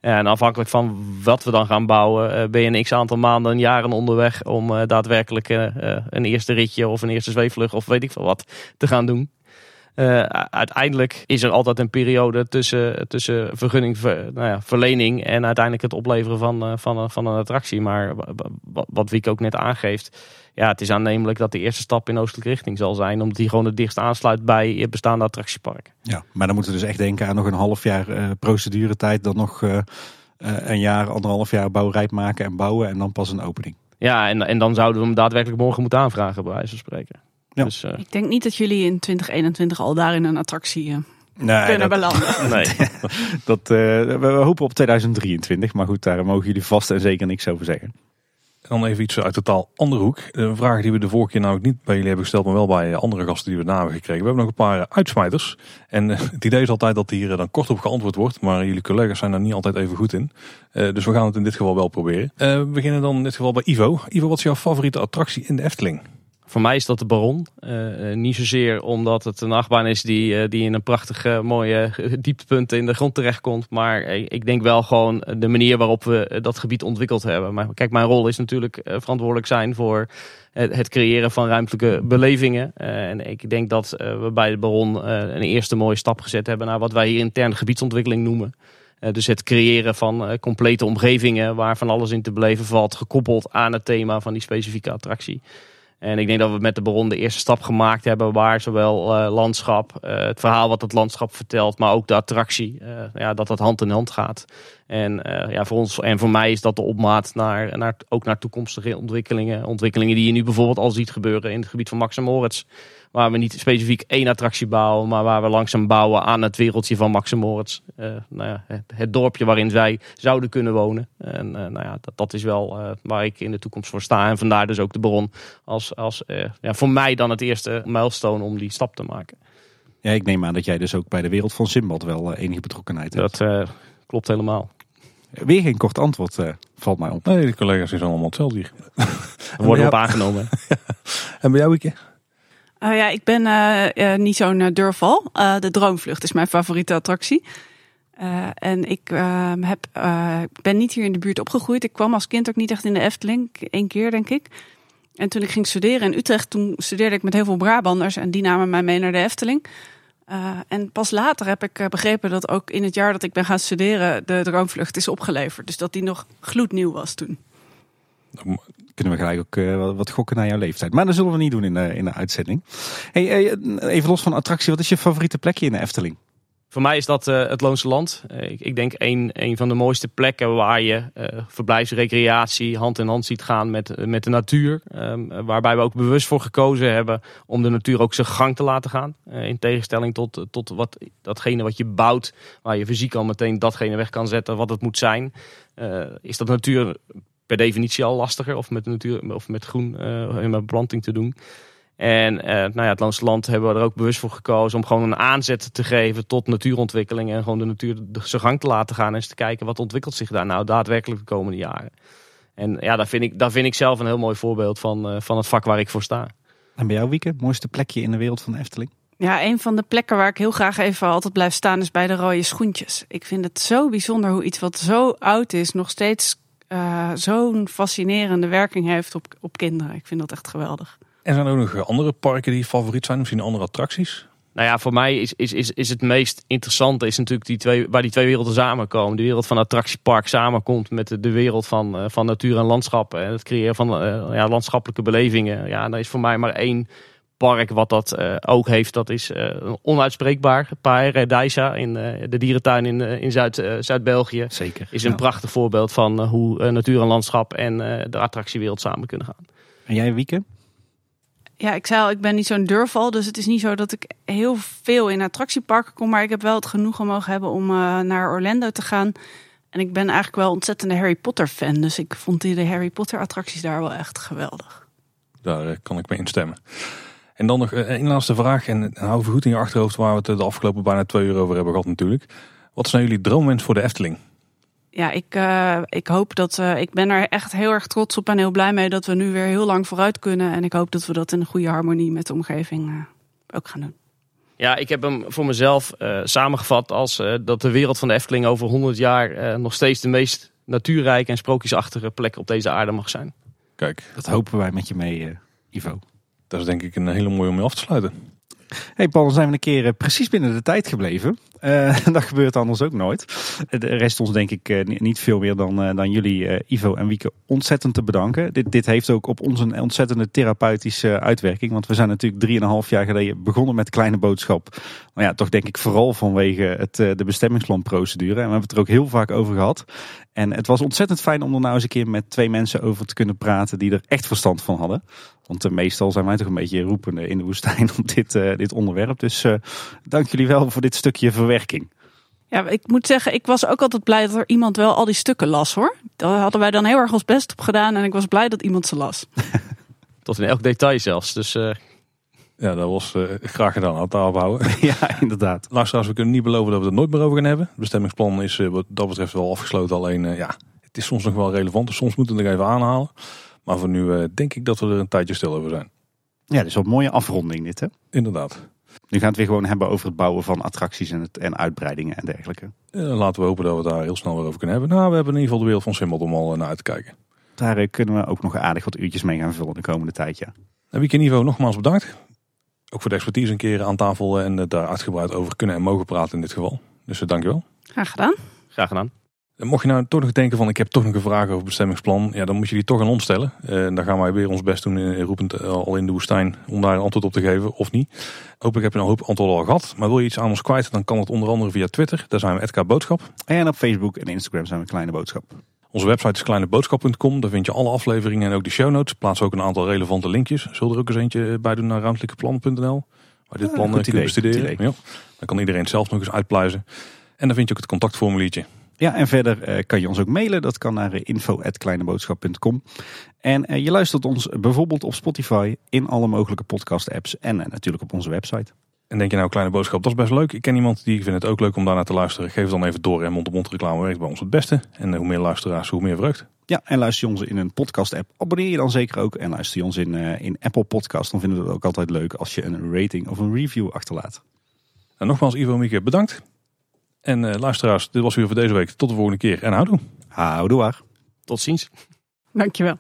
En afhankelijk van wat we dan gaan bouwen, ben je een x aantal maanden, jaren onderweg om daadwerkelijk een eerste ritje of een eerste zweefvlucht of weet ik veel wat te gaan doen. Eh, uiteindelijk is er altijd een periode tussen, tussen vergunning, ver- nou ja, verlening en uiteindelijk het opleveren van, eh, van, een- van een attractie. Maar wa- wa- wat Wiek ook net aangeeft, ja, het is aannemelijk dat de eerste stap in oostelijke richting zal zijn, omdat die gewoon het dichtst aansluit bij het bestaande attractiepark. Ja, maar dan moeten we dus echt denken aan nog een half jaar eh proceduretijd. Dan nog een jaar, anderhalf jaar bouwrijp maken en bouwen. En dan pas een opening. Ja, en, en dan zouden we hem daadwerkelijk morgen moeten aanvragen, bij wijze van spreken. Ja. Dus, eh, Ik denk niet dat jullie in 2021 al daar in een attractie eh, Nee, kunnen dat, belanden. nee. dat, eh, we, we hopen op 2023. Maar goed, daar mogen jullie vast en zeker niks over zeggen. En dan even iets uit totaal andere hoek. Een vraag die we de vorige keer namelijk niet bij jullie hebben gesteld, maar wel bij andere gasten die we na hebben gekregen. We hebben nog een paar uitsmijters. En het idee is altijd dat hier dan kort op geantwoord wordt, maar jullie collega's zijn daar niet altijd even goed in. Eh, dus we gaan het in dit geval wel proberen. Eh, we beginnen dan in dit geval bij Ivo. Ivo, wat is jouw favoriete attractie in de Efteling? Voor mij is dat de Baron. Eh, eh, niet zozeer omdat het een achtbaan is die, eh, die in een prachtige mooie dieptepunt in de grond terechtkomt. Maar ik denk wel gewoon de manier waarop we dat gebied ontwikkeld hebben. Maar kijk, mijn rol is natuurlijk verantwoordelijk zijn voor het, creëren van ruimtelijke belevingen. En ik denk dat we bij de Baron een eerste mooie stap gezet hebben naar wat wij hier intern gebiedsontwikkeling noemen. Dus het creëren van complete omgevingen waar van alles in te beleven valt, gekoppeld aan het thema van die specifieke attractie. En ik denk dat we met de Baron de eerste stap gemaakt hebben waar zowel eh, landschap, eh, het verhaal wat het landschap vertelt, maar ook de attractie, eh, ja, dat dat hand in hand gaat. En ja, voor ons en voor mij is dat de opmaat naar, naar, ook naar toekomstige ontwikkelingen. Ontwikkelingen die je nu bijvoorbeeld al ziet gebeuren in het gebied van Max en Moritz. Waar we niet specifiek één attractie bouwen, maar waar we langzaam bouwen aan het wereldje van Max en Moritz. Eh, nou ja, het, het dorpje waarin zij zouden kunnen wonen. En eh, nou ja, dat, dat is wel eh, waar ik in de toekomst voor sta. En vandaar dus ook de bron als, als eh, ja, voor mij dan het eerste milestone om die stap te maken. Ja, ik neem aan dat jij dus ook bij de wereld van Simbad wel enige betrokkenheid hebt. Dat eh, klopt helemaal. Weer geen kort antwoord, eh, valt mij op. Nee, de collega's zijn allemaal hetzelfde hier. We worden op aangenomen. En bij jou, Wieke? Oh ja, ik ben eh, eh, niet zo'n eh, durval. De Droomvlucht is mijn favoriete attractie. En ik eh, heb, ben niet hier in de buurt opgegroeid. Ik kwam als kind ook niet echt in de Efteling. Eén keer, denk ik. En toen ik ging studeren in Utrecht, toen studeerde ik met heel veel Brabanders. En die namen mij mee naar de Efteling. En pas later heb ik begrepen dat ook in het jaar dat ik ben gaan studeren... de Droomvlucht is opgeleverd. Dus dat die nog gloednieuw was toen. Kunnen we gelijk ook eh, wat- gokken naar jouw leeftijd. Maar dat zullen we niet doen in de, in de uitzending. Hey, eh, even los van attractie, wat is je favoriete plekje in de Efteling? Voor mij is dat eh, het Loonse Land. Ik, ik denk een, een van de mooiste plekken waar je verblijfsrecreatie hand in hand ziet gaan met, met de natuur. Ehm, waarbij we ook bewust voor gekozen hebben om de natuur ook zijn gang te laten gaan. In tegenstelling tot, tot wat, datgene wat je bouwt, waar je fysiek al meteen datgene weg kan zetten wat het moet zijn. Is dat natuur per definitie al lastiger of met, de natuur, of met groen eh, en met beplanting te doen. En eh, nou ja, het Loonse Land hebben we er ook bewust voor gekozen om gewoon een aanzet te geven tot natuurontwikkeling. En gewoon de natuur de- zijn gang te laten gaan en eens te kijken wat ontwikkelt zich daar nou daadwerkelijk de komende jaren. En ja, daar vind ik, daar vind ik zelf een heel mooi voorbeeld van, eh, van het vak waar ik voor sta. En bij jou, Wieke, mooiste plekje in de wereld van de Efteling? Ja, een van de plekken waar ik heel graag even altijd blijf staan is bij de rode schoentjes. Ik vind het zo bijzonder hoe iets wat zo oud is nog steeds eh, zo'n fascinerende werking heeft op, op kinderen. Ik vind dat echt geweldig. En zijn er ook nog andere parken die favoriet zijn? Misschien andere attracties? Nou ja, voor mij is, is, is, is het meest interessante is natuurlijk die twee, waar die twee werelden samenkomen. De wereld van attractiepark samenkomt met de, de wereld van, eh, van natuur en landschap. En het creëren van eh, ja, landschappelijke belevingen. Ja, daar is voor mij maar één park wat dat eh, ook heeft, dat is eh, onuitspreekbaar. Paradijsa in eh, de dierentuin in, eh, in Zuid, eh, Zuid-België Zeker. is een Ja. prachtig voorbeeld van eh, hoe eh, natuur en landschap en eh, de attractiewereld samen kunnen gaan. En jij, Wieke? Ja, ik zei al, ik ben niet zo'n deurval. Dus het is niet zo dat ik heel veel in attractieparken kom. Maar ik heb wel het genoegen mogen hebben om eh, naar Orlando te gaan. En ik ben eigenlijk wel ontzettende Harry Potter fan. Dus ik vond die de Harry Potter attracties daar wel echt geweldig. Daar eh, kan ik mee instemmen. En dan nog eh, één laatste vraag. En eh, hou goed in je achterhoofd waar we het eh, de afgelopen bijna twee uur over hebben gehad natuurlijk. Wat is nou jullie droomwens voor de Efteling? Ja, ik, eh, ik hoop dat. eh, ik ben er echt heel erg trots op en heel blij mee dat we nu weer heel lang vooruit kunnen. En ik hoop dat we dat in een goede harmonie met de omgeving eh, ook gaan doen. Ja, ik heb hem voor mezelf eh, samengevat als eh, dat de wereld van de Efteling over 100 jaar eh, nog steeds de meest natuurrijke en sprookjesachtige plek op deze aarde mag zijn. Kijk, Dat hopen wij met je mee, eh, Ivo. Dat is denk ik een hele mooie om mee af te sluiten. Hey Paul, dan zijn we een keer eh, precies binnen de tijd gebleven. Eh, dat gebeurt anders ook nooit. De rest ons denk ik eh, ni- niet veel meer dan, eh, dan jullie, Ivo en Wieke, ontzettend te bedanken. Dit, dit heeft ook op ons een ontzettende therapeutische uitwerking. Want we zijn natuurlijk drieënhalf jaar geleden begonnen met Kleine Boodschap. Nou ja, toch denk ik vooral vanwege het, de bestemmingsplanprocedure. En we hebben het er ook heel vaak over gehad. En het was ontzettend fijn om er nou eens een keer met twee mensen over te kunnen praten die er echt verstand van hadden. Want meestal zijn wij toch een beetje roepende in de woestijn op dit, dit onderwerp. Dus dank jullie wel voor dit stukje verwerking. Ja, ik moet zeggen, ik was ook altijd blij dat er iemand wel al die stukken las hoor. Daar hadden wij dan heel erg ons best op gedaan en ik was blij dat iemand ze las. Tot in elk detail zelfs. Dus eh, Ja, dat was eh, graag gedaan. Daar houden. ja, inderdaad. Luisteraars, we kunnen niet beloven dat we het er nooit meer over gaan hebben. Het bestemmingsplan is eh, wat dat betreft wel afgesloten. Alleen, eh, ja, het is soms nog wel relevant. Dus soms moeten we het nog even aanhalen. Maar voor nu eh, denk ik dat we er een tijdje stil over zijn. Ja, dit is wel een mooie afronding dit hè. Inderdaad. Nu gaan we het weer gewoon hebben over het bouwen van attracties en, het, en uitbreidingen en dergelijke. Laten we hopen dat we daar heel snel weer over kunnen hebben. Nou, we hebben in ieder geval de wereld van Simbad om al eh, naar uit te kijken. Daar eh, kunnen we ook nog aardig wat uurtjes mee gaan vullen de komende tijd. Ja. En Wieke Niveau, nogmaals bedankt. Ook voor de expertise een keer aan tafel eh, en daar uitgebreid over kunnen en mogen praten in dit geval. Dus uh, dankjewel. Graag gedaan. graag gedaan. Mocht je nou toch nog denken van ik heb toch nog een vraag over bestemmingsplan. Ja, dan moet je die toch aan ons stellen. Eh, En dan gaan wij weer ons best doen in, roepend eh, al in de woestijn om daar een antwoord op te geven of niet. Hopelijk heb je een hoop antwoorden al gehad. Maar wil je iets aan ons kwijt, dan kan het onder andere via Twitter. Daar zijn we @k Boodschap. En op Facebook en Instagram zijn we Kleine Boodschap. Onze website is kleineboodschap.com. Daar vind je alle afleveringen en ook de show notes. Plaats ook een aantal relevante linkjes. Zullen er ook eens eentje bij doen naar ruimtelijkeplan.nl. Waar dit Ja, plan eh, kunt idee, bestuderen. Ja. Dan kan iedereen het zelf nog eens uitpluizen. En dan vind je ook het contactformuliertje. Ja, en verder eh, kan je ons ook mailen. Dat kan naar eh, info.kleineboodschap.com. En eh, je luistert ons bijvoorbeeld op Spotify, in alle mogelijke podcast apps en natuurlijk op onze website. En denk je nou, kleine boodschap, dat is best leuk. Ik ken iemand die vindt het ook leuk om daarnaar te luisteren. Geef het dan even door en mond-op-mond reclame werkt bij ons het beste. En hoe meer luisteraars, hoe meer vreugd. Ja, en luister je ons in een podcast app, abonneer je dan zeker ook. En luister je ons in, in Apple Podcast, dan vinden we het ook altijd leuk als je een rating of een review achterlaat. En nogmaals, Ivo en Mieke, bedankt. En eh, luisteraars, dit was weer voor deze week. Tot de volgende keer en houdoe. Houdoe waar. Tot ziens. Dankjewel.